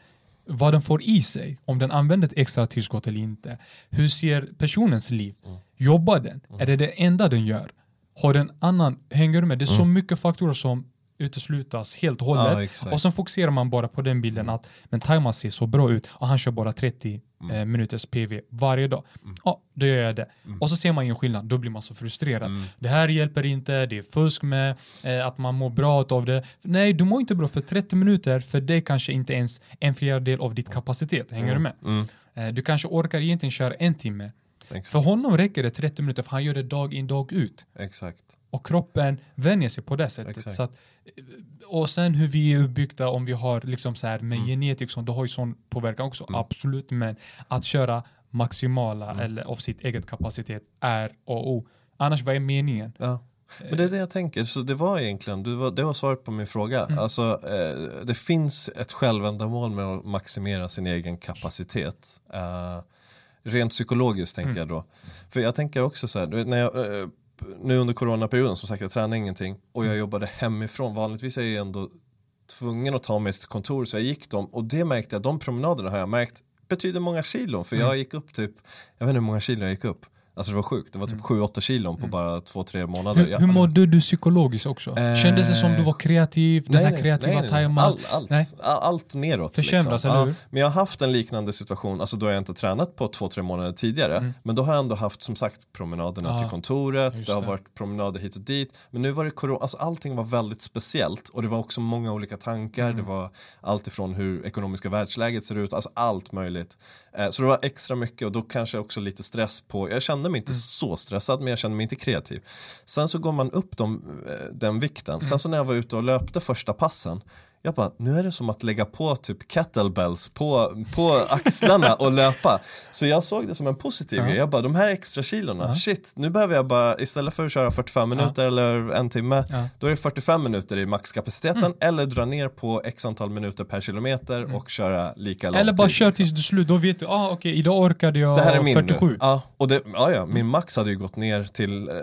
vad den får i sig, om den använder ett extra tillskott eller inte. Hur ser personens liv? Mm. Jobbar den? Är det det enda den gör? Har den annan, hänger du med? Det är så mycket faktorer som uteslutas helt och hållet. Mm. Ja, och sen fokuserar man bara på den bilden att men Taimas ser så bra ut och han kör bara 30 Mm. eh, minuters PV varje dag. Ja, då gör jag det. Och så ser man ju en skillnad, då blir man så frustrerad. Mm. Det här hjälper inte, det är fusk med eh, att man mår bra av det. Nej, du mår inte bra för 30 minuter, för det är kanske inte ens en fjärdedel av ditt kapacitet. Hänger du med? Mm. Eh, du kanske orkar egentligen köra en timme. Exakt. För honom räcker det 30 minuter, för han gör det dag in, dag ut. Exakt. Och kroppen vänjer sig på det sättet. Exakt. Så att, och sen hur vi är uppbyggda, om vi har liksom så här med Mm. genetik, som, det har ju sån påverkan också, absolut. Men att köra maximala Mm. eller av sitt eget kapacitet är A och O. Annars, vad är meningen? Ja. Men det är det jag tänker, så det var egentligen, det var, det var svaret på min fråga. Mm. Alltså, eh, det finns ett självändamål med att maximera sin egen kapacitet. Eh, rent psykologiskt tänker Mm. jag då. För jag tänker också så här, när jag, eh, nu under coronaperioden som sagt jag tränade ingenting och Mm. jag jobbade hemifrån. Vanligtvis är jag ändå tvungen att ta mig till kontor så jag gick dem och det märkte jag, de promenaderna har jag märkt betyder många kilon för Mm. jag gick upp typ, jag vet inte hur många kilo jag gick upp. Alltså det var sjukt, det var typ 7-8 kilon på bara 2-3 månader. Mm. Hur, hur mådde du psykologiskt också? Eh, Kändes det som du var kreativ, den här kreativa nej, tajman? All, allt, Nej. all, allt neråt. Försämras, liksom. eller Ja, hur? men jag har haft en liknande situation, alltså då har jag inte tränat på två, tre månader tidigare. Mm. Men då har jag ändå haft som sagt promenaderna Ja, till kontoret, det har det. varit promenader hit och dit. Men nu var det corona, alltså allting var väldigt speciellt och det var också många olika tankar. Mm. Det var allt ifrån hur ekonomiska världsläget ser ut, alltså allt möjligt. Eh, så det var extra mycket och då kanske också lite stress på, jag kände mig inte så stressad men jag kände mig inte kreativ. Sen så går man upp de, eh, den vikten. Sen så när jag var ute och löpte första passen jag bara, nu är det som att lägga på typ kettlebells på, på axlarna och löpa. Så jag såg det som en positiv grej. Jag bara, de här extra kilorna, shit, nu behöver jag bara, istället för att köra 45 minuter eller en timme, då är det 45 minuter i maxkapaciteten Mm. eller dra ner på x antal minuter per kilometer och köra lika lång Eller bara kör liksom. tills du slut, då vet du, ah, okej idag orkade jag Det här är min 47. nu. Ja, och det, ja, ja, min max hade ju gått ner till eh,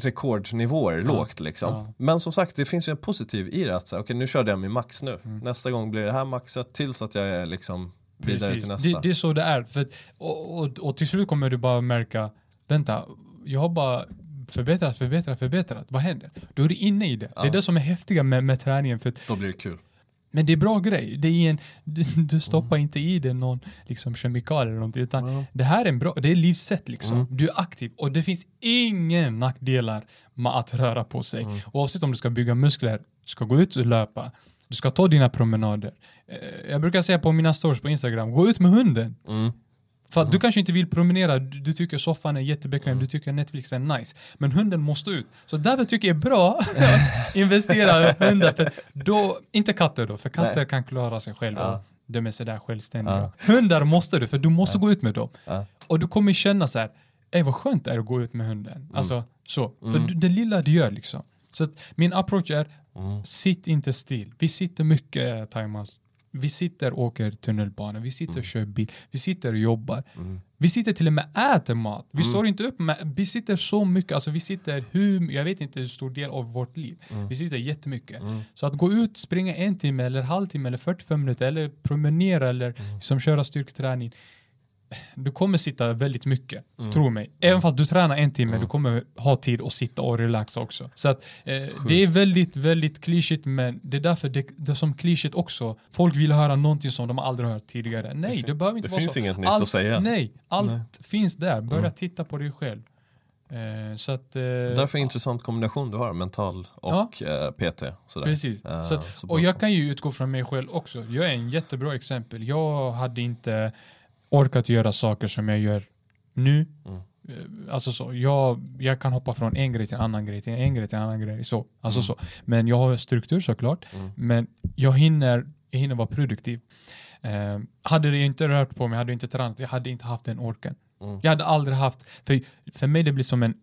rekordnivåer lågt liksom. Men som sagt, det finns ju en positiv i det att säga, okej nu körde jag min max nu. Mm. Nästa gång blir det här maxat tills att jag är liksom vidare Precis. till nästa. Det, det är så det är. För, och, och, och till slut kommer du bara märka, vänta, jag har bara förbättrat, förbättrat, förbättrat. Vad händer? Då är du inne i det. Det är det som är häftiga med, med träningen. För Då blir det kul. men det är bra grej. Det är en, du, du stoppar inte i det någon liksom, kemikalie eller någonting. Utan det här är en bra, det är livssätt liksom. Du är aktiv och det finns ingen nackdelar med att röra på sig. Oavsett om du ska bygga muskler, ska gå ut och löpa, du ska ta dina promenader. Eh, Jag brukar säga på mina stories på Instagram, gå ut med hunden. Mm. För att du kanske inte vill promenera, du, du tycker soffan är jättebekväm, du tycker Netflix är nice. Men hunden måste ut. Så därför tycker jag det är bra att investera i hundar. För då, inte katter då, för katter Nej. kan klara sig själva. Ja. De är sådär självständiga. Hundar måste du, för du måste gå ut med dem. Ja. Och du kommer känna så här, ej vad skönt det är att gå ut med hunden. Alltså så, för du, det lilla du gör liksom. Så min approach är, sitt inte still. Vi sitter mycket, eh, Taimas. Vi sitter och åker tunnelbana, vi sitter och kör bil, vi sitter och jobbar. Vi sitter till och med äter mat. Vi står inte upp med, vi sitter så mycket, alltså vi sitter hur, jag vet inte hur stor del av vårt liv. Vi sitter jättemycket. Så att gå ut, springa en timme eller halvtimme eller 45 minuter eller promenera eller som köra styrketräning. Du kommer sitta väldigt mycket, tro mig. Även fast du tränar en timme, du kommer ha tid att sitta och relaxa också. Så att eh, det är väldigt, väldigt klyschigt, men det är därför det, det är som klyschigt också. Folk vill höra någonting som de aldrig hört tidigare. Nej, det behöver inte Det vara finns så. inget nytt allt, att säga. Nej, allt finns där. Börja titta på dig själv. Eh, så att, eh, Därför är det en intressant kombination du har, mental och eh, PT. Sådär. Precis. Eh, att, och jag kan ju utgå från mig själv också. Jag är en jättebra exempel. Jag hade inte orkat göra saker som jag gör nu. Mm. Eh, Alltså så, jag, jag kan hoppa från en grej till en annan grej, till en grej till en annan grej. Så, alltså Mm. så. Men jag har struktur såklart. Men jag hinner, jag hinner vara produktiv. Eh, hade det inte rört på mig, hade jag inte tränat, jag hade inte haft den orken. Mm. Jag hade aldrig haft, för, för mig det blir som en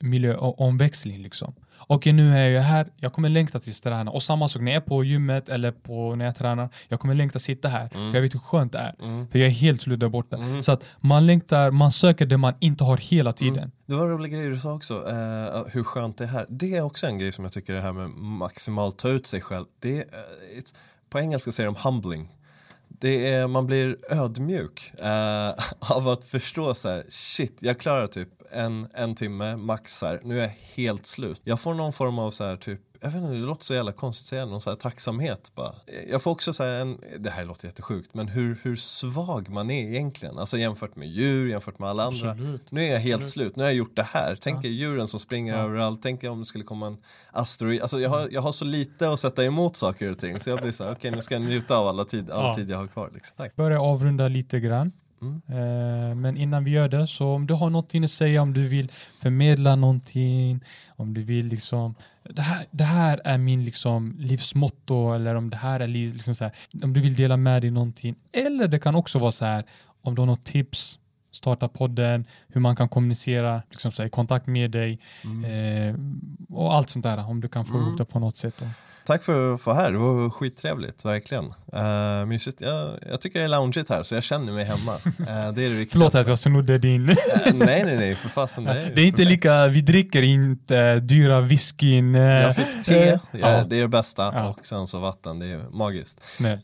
miljöomväxling liksom. Okej, nu är jag här, jag kommer längta tills träna. Och samma sak när jag är på gymmet eller på när jag tränar, jag kommer längta sitta här. För jag vet hur skönt det är. Mm. För jag är helt slut där borta. Så att man längtar, man söker det man inte har hela tiden. Det var en rolig grej du sa också, eh, hur skönt det är här. Det är också en grej som jag tycker det här med maximalt ta ut sig själv. Det är, it's, på engelska säger de humbling. Det är, man blir ödmjuk eh, av att förstå så här, shit, jag klarar typ en, en timme max här, nu är jag helt slut. Jag får någon form av så här typ, jag vet inte, det låter så jävla konstigt att säga, någon så här tacksamhet bara. Jag får också så här en, det här låter jättesjukt, men hur, hur svag man är egentligen, alltså jämfört med djur, jämfört med alla andra. Absolut. Nu är jag helt slut, nu har jag gjort det här. Tänk er djuren som springer överallt, tänk om det skulle komma en asteroid. Alltså jag har, jag har så lite att sätta emot saker och ting, så jag blir så här, okej nu ska jag njuta av alla tid, all Ja. tid jag har kvar. Liksom. Tack. Börja avrunda lite grann. Mm. Eh, men innan vi gör det, så om du har någonting att säga, om du vill förmedla någonting, om du vill liksom, det här, det här är min liksom livsmotto, eller om det här är liv, liksom så här, om du vill dela med dig någonting. Eller det kan också vara så här, om du har något tips, starta podden, hur man kan kommunicera, liksom så här, i kontakt med dig, eh, och allt sånt där, om du kan få ihop det på något sätt. Då. Tack för att vara här, det var skittrevligt, verkligen. Uh, mysigt. Jag, jag tycker det är loungeigt här, så jag känner mig hemma. Eh, det är det viktigaste. Förlåt att jag snodde din. Eh, nej, nej, nej, för fasen. Det Det är inte lika, vi dricker inte dyra whiskyn. Jag fick te, ja, ja, det är det bästa, Ja. och sen så vatten, det är magiskt. snäll.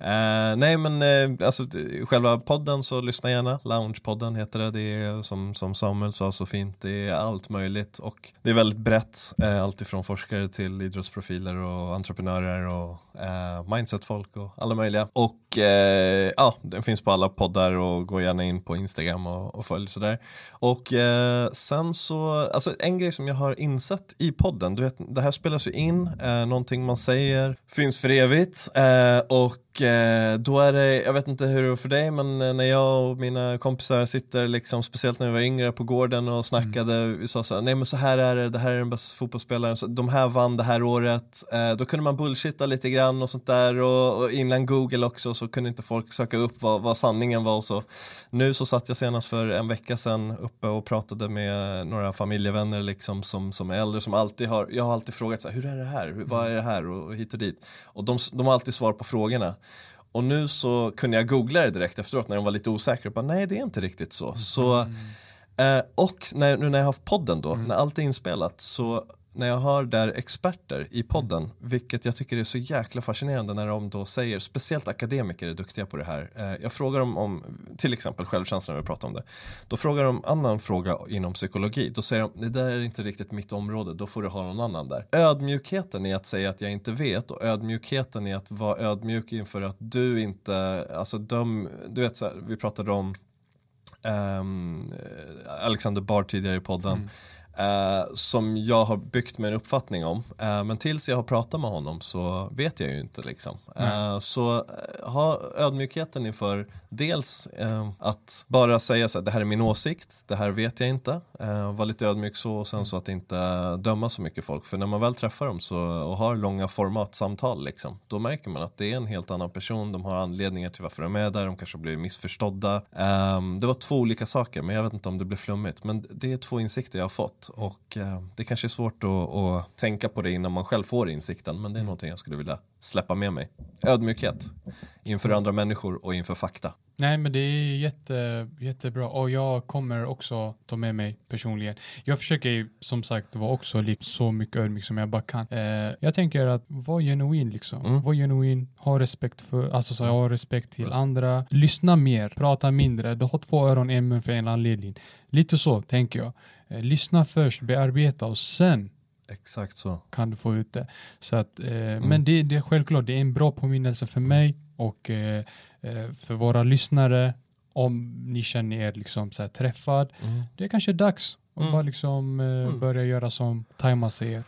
Nej men alltså, själva podden så lyssna gärna, Loungepodden heter det, det är som, som Samuel sa så fint, det är allt möjligt och det är väldigt brett, eh, allt ifrån forskare till idrottsprofiler och entreprenörer och eh, mindsetfolk och alla möjliga. Och eh, ja, den finns på alla poddar och gå gärna in på Instagram och, och följ sådär. Och eh, sen så, alltså en grej som jag har insett i podden, du vet, det här spelas ju in, eh, någonting man säger finns för evigt eh, och och eh, då är det, jag vet inte hur det är för dig, men eh, när jag och mina kompisar sitter, liksom, speciellt när vi var yngre på gården och snackade, mm. vi sa så här, nej men så här är det, det här är den bästa fotbollsspelaren, så, de här vann det här året, eh, då kunde man bullshitta lite grann och sånt där och, och innan Google också så kunde inte folk söka upp vad, vad sanningen var och så. Nu så satt jag senast för en vecka sedan uppe och pratade med några familjevänner liksom som, som är äldre som alltid har, jag har alltid frågat så här, hur är det här, hur, vad är det här och, och hit och dit. Och de, de har alltid svar på frågorna. Och nu så kunde jag googla det direkt efteråt när de var lite osäkra. Bara, Nej, det är inte riktigt så. Mm. så eh, och när, nu när jag har haft podden då, mm. när allt är inspelat så när jag hör där experter i podden, vilket jag tycker är så jäkla fascinerande när de då säger, speciellt akademiker är duktiga på det här. Eh, jag frågar dem om, till exempel självkänslan när vi pratar om det. Då frågar de annan fråga inom psykologi, då säger de, det där är inte riktigt mitt område, då får du ha någon annan där. Ödmjukheten i att säga att jag inte vet och ödmjukheten i att vara ödmjuk inför att du inte, alltså döm, du vet så här, vi pratade om um, Alexander Bard tidigare i podden. Mm Eh, som jag har byggt mig en uppfattning om. Eh, men tills jag har pratat med honom så vet jag ju inte liksom. Eh, så ha ödmjukheten inför dels att bara säga så här, det här är min åsikt, det här vet jag inte. Eh, var lite ödmjuk så och sen så att inte döma så mycket folk. För när man väl träffar dem så, och har långa formatsamtal liksom, då märker man att det är en helt annan person. De har anledningar till varför de är där, de kanske blir missförstådda. det var två olika saker, men jag vet inte om det blir flummigt. Men det är två insikter jag har fått och eh, det kanske är svårt att, att, tänka på det innan man själv får insikten men det är någonting jag skulle vilja släppa med mig. Ödmjukhet inför andra människor och inför fakta. Nej men det är jätte, jättebra och jag kommer också ta med mig personligen. Jag försöker som sagt vara också så mycket ödmjuk som jag bara kan. Eh, jag tänker att vara genuin liksom. Mm. Var genuin, ha respekt för, alltså så ha respekt till andra. Lyssna mer, prata mindre. Du har två öron, en mun för en anledning. Lite så tänker jag. Eh, lyssna först, bearbeta och sen Exakt så. kan du få ut det. Så att, eh, mm. Men det, det är självklart, det är en bra påminnelse för mig och eh, eh för våra lyssnare om ni känner er liksom så träffad. Mm. Det är kanske dags att mm. bara liksom eh, mm. börja göra som Taima säger.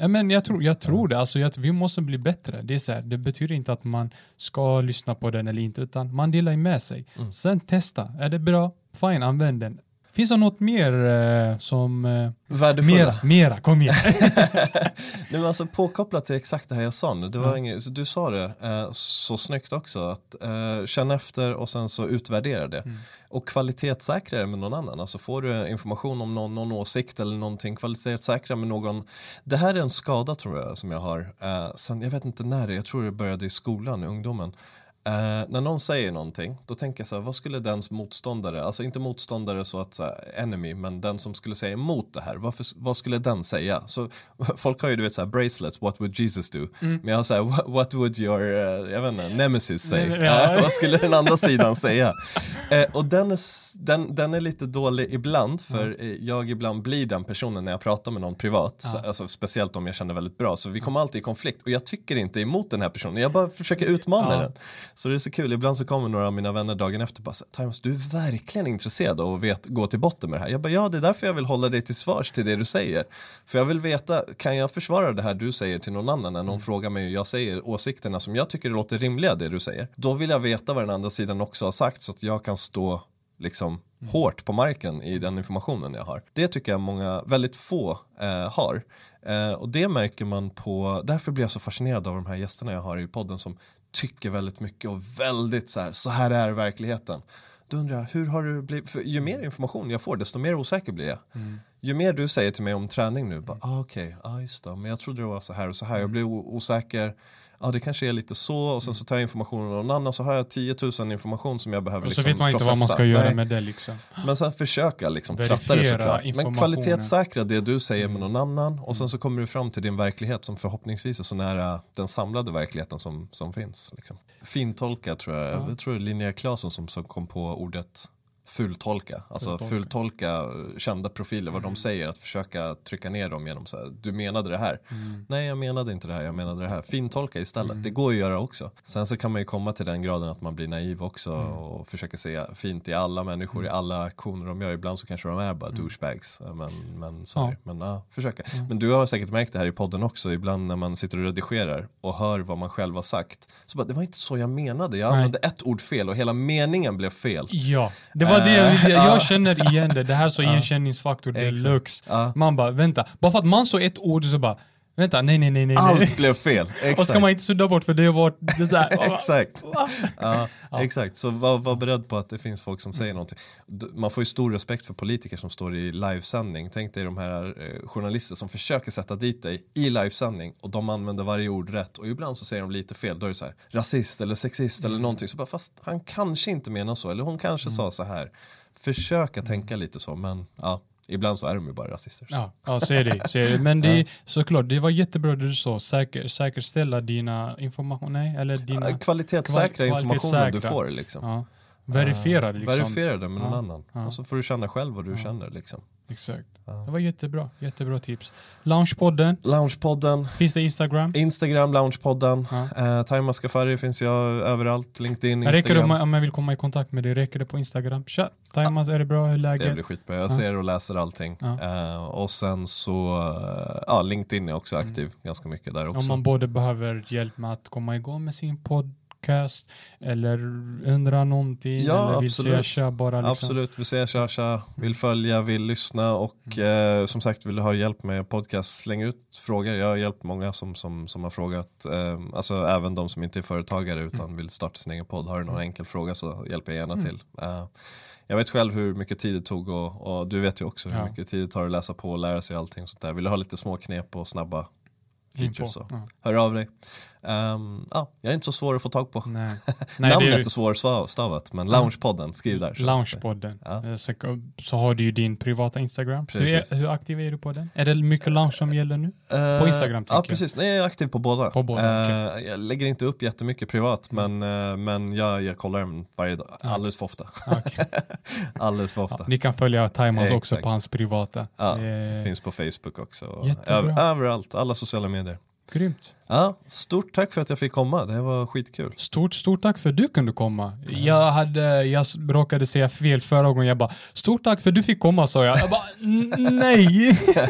eh, men jag tror, jag tror det, alltså, jag, vi måste bli bättre. Det, är så här, det betyder inte att man ska lyssna på den eller inte, utan man delar med sig. Mm. Sen testa, är det bra? Fine, använd den. Finns det något mer eh, som... Eh, Värdefulla? Mera, mera, kom igen. Nej, men alltså påkopplat till exakt det här jag sa nu, det var mm. inget, du sa det eh, så snyggt också, att eh, känna efter och sen så utvärdera det. Mm. Och kvalitetssäkra det med någon annan, alltså får du information om någon, någon åsikt eller någonting, kvalitetssäkra med någon. Det här är en skada tror jag som jag har, eh, sen, jag vet inte när det, jag tror det började i skolan, i ungdomen. Uh, när någon säger någonting, då tänker jag så här, vad skulle dens motståndare, alltså inte motståndare så att så här, enemy, men den som skulle säga emot det här, varför, vad skulle den säga? Så folk har ju du vet så här, bracelets, what would Jesus do? Mm. Men jag har så här, what, would your, uh, jag vet inte, nemesis say? Ja. Uh, vad skulle den andra sidan säga? och den är, den, den är lite dålig ibland, för mm. jag ibland blir den personen när jag pratar med någon privat, ja. så, alltså, speciellt om jag känner väldigt bra, så vi kommer alltid i konflikt och jag tycker inte emot den här personen, jag bara försöker utmana ja. den. Så det är så kul, ibland så kommer några av mina vänner dagen efter och bara Times, du är verkligen intresserad av att vet, gå till botten med det här. Jag bara, ja det är därför jag vill hålla dig till svars till det du säger. För jag vill veta, kan jag försvara det här du säger till någon annan när någon mm. frågar mig hur jag säger åsikterna som jag tycker låter rimliga det du säger. Då vill jag veta vad den andra sidan också har sagt så att jag kan stå liksom mm. hårt på marken i den informationen jag har. Det tycker jag många, väldigt få eh, har. Eh, och det märker man på, därför blir jag så fascinerad av de här gästerna jag har i podden som tycker väldigt mycket och väldigt så här, så här är verkligheten. Då undrar jag, hur har du blivit, för ju mer information jag får desto mer osäker blir jag. Mm. Ju mer du säger till mig om träning nu, bara, ah, okej, okay, ah, just det, men jag trodde det var så här och så här, jag blir osäker ja det kanske är lite så och sen så tar jag informationen av någon annan så har jag 10 000 information som jag behöver liksom, processa. Och så vet man inte processa. vad man ska göra Nej. med det liksom. Men sen försöka liksom tratta det såklart. Men kvalitetssäkra det du säger med någon annan och sen så kommer du fram till din verklighet som förhoppningsvis är så nära den samlade verkligheten som, som finns. Liksom. Fintolka tror jag, ja. jag tror det är Linnea Claesson som, som kom på ordet fultolka. Alltså Fultolka. fultolka eh, kända profiler, vad de säger, att försöka trycka ner dem genom så här, du menade det här. Nej, jag menade inte det här, jag menade det här. Fintolka istället, det går att göra också. Sen så kan man ju komma till den graden att man blir naiv också och försöka se fint i alla människor, i alla aktioner de gör. Ibland så kanske de är bara douchebags, men, men sorry. Ja. Men ja, försöka. Men du har säkert märkt det här i podden också, ibland när man sitter och redigerar och hör vad man själv har sagt. Så bara, det var inte så jag menade, jag Nej. använde ett ord fel och hela meningen blev fel. Ja, det var det jag ville. ja. Jag känner igen det. Det här är så igenkänningsfaktor Exakt. deluxe. Ja. Man bara, vänta. Bara för att man sa ett ord så bara, vänta, nej, nej, nej, nej. Allt blev fel. Exakt. Och ska man inte sudda bort för det var det är så exakt. Ja, exakt. Så var, var beredd på att det finns folk som säger någonting. Man får ju stor respekt för politiker som står i livesändning. Tänk dig de här eh, journalister som försöker sätta dit dig i livesändning och de använder varje ord rätt och ibland så säger de lite fel. Då är det så här rasist eller sexist eller någonting. Så bara, fast han kanske inte menar så eller hon kanske sa så här. Försöka tänka lite så men ja, ibland så är de ju bara rasister. Så. Ja, ja så är det. Så är det. Men det är såklart, det var jättebra det du sa. Säker, säkerställa dina informationer, eller dina... Kvalitetssäkra Kval- informationen du får liksom. Ja. Verifiera det liksom. Verifiera det med någon Ja, annan. ja. Och så får du känna själv vad du känner liksom. Exakt. Det var jättebra, jättebra tips. Loungepodden, Loungepodden, finns det Instagram? Instagram, Loungepodden, Ja. eh, Time Mascafari finns jag överallt, LinkedIn, Räcker det Instagram. om, om jag vill komma i kontakt med dig? Räcker det på Instagram? Tja, Taimas, är det bra? Hur är Det läget? blir skitbra, jag Ja. ser och läser allting. Ja. Eh, och sen så, eh, ja LinkedIn är också aktiv ganska mycket där också. Om man både behöver hjälp med att komma igång med sin podcast eller undrar någonting Ja, eller vill absolut. säga tja bara liksom. Absolut, vill säga tja tja, vill följa, vill lyssna och eh, som sagt vill du ha hjälp med podcast, släng ut frågor. Jag har hjälpt många som, som, som har frågat, eh, alltså även de som inte är företagare utan vill starta sin egen podd. Har du någon enkel fråga så hjälper jag gärna till. Eh, jag vet själv hur mycket tid det tog och, och du vet ju också hur Ja. mycket tid det tar att läsa på och lära sig allting sånt där. Vill du ha lite små knep och snabba features så Ja. hör av dig. Ehm, ja, jag är inte så svår att få tag på. Nej. Nej, Namnet det är, är svårstavat men Loungepodden, skriv där. så- Loungepodden. Ja. Eh, Så, så har du ju din privata Instagram. Är, hur aktiv är du på den? Är det mycket lounge som gäller nu? Eh, På Instagram, Ja jag. precis, nej jag är aktiv på båda. På båda, Eh, Jag lägger inte upp jättemycket privat men, eh, men jag, jag kollar dem varje dag, alldeles för ofta. Okej. alldeles för ofta. Ja, ni kan följa Taimas också på hans privata. Ja, Eh, Finns på Facebook också. Över, överallt, alla sociala medier. Grymt. Ja, stort tack för att jag fick komma, det var skitkul. Stort, stort tack för att du kunde komma. Jag, hade, jag råkade säga fel förra gången. Jag bara, stort tack för att du fick komma sa jag. Jag bara, "N- nej.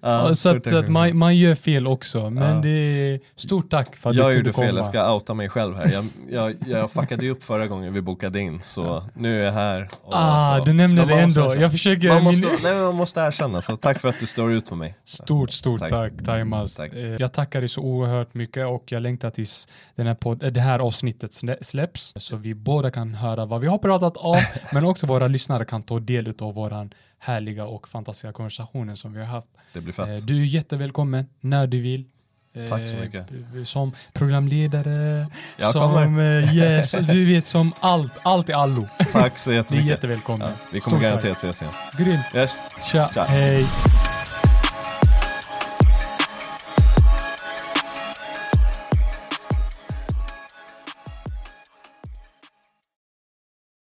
Ja, så att, så att man, man gör fel också. Men Ja. det stort tack för att jag du kunde gjorde fel, komma. jag ska outa mig själv här. Jag, jag, jag fuckade ju upp förra gången vi bokade in, så nu är jag här. Ah, så- du nämnde Ja, det ändå. Jag försöker... Man måste, min- nej, man måste erkänna, så tack för att du står ut med mig. Stort, stort Tack. tack, Taimas. Tack. Eh, Jag tackar dig så oerhört mycket och jag längtar tills den här podd, eh, det här avsnittet slä- släpps så vi båda kan höra vad vi har pratat om men också våra lyssnare kan ta del av våran härliga och fantastiska konversationen som vi har haft. Det blir Eh, fett. Du är jättevälkommen när du vill. Eh, Tack så mycket. Som programledare, Jag som, eh, yes, du vet som allt, allt i allo. Tack så Ni är jättemycket. jättevälkomna. Ja, vi kommer garanterat ses igen. Grymt. Yes. Tja, Tja. hej.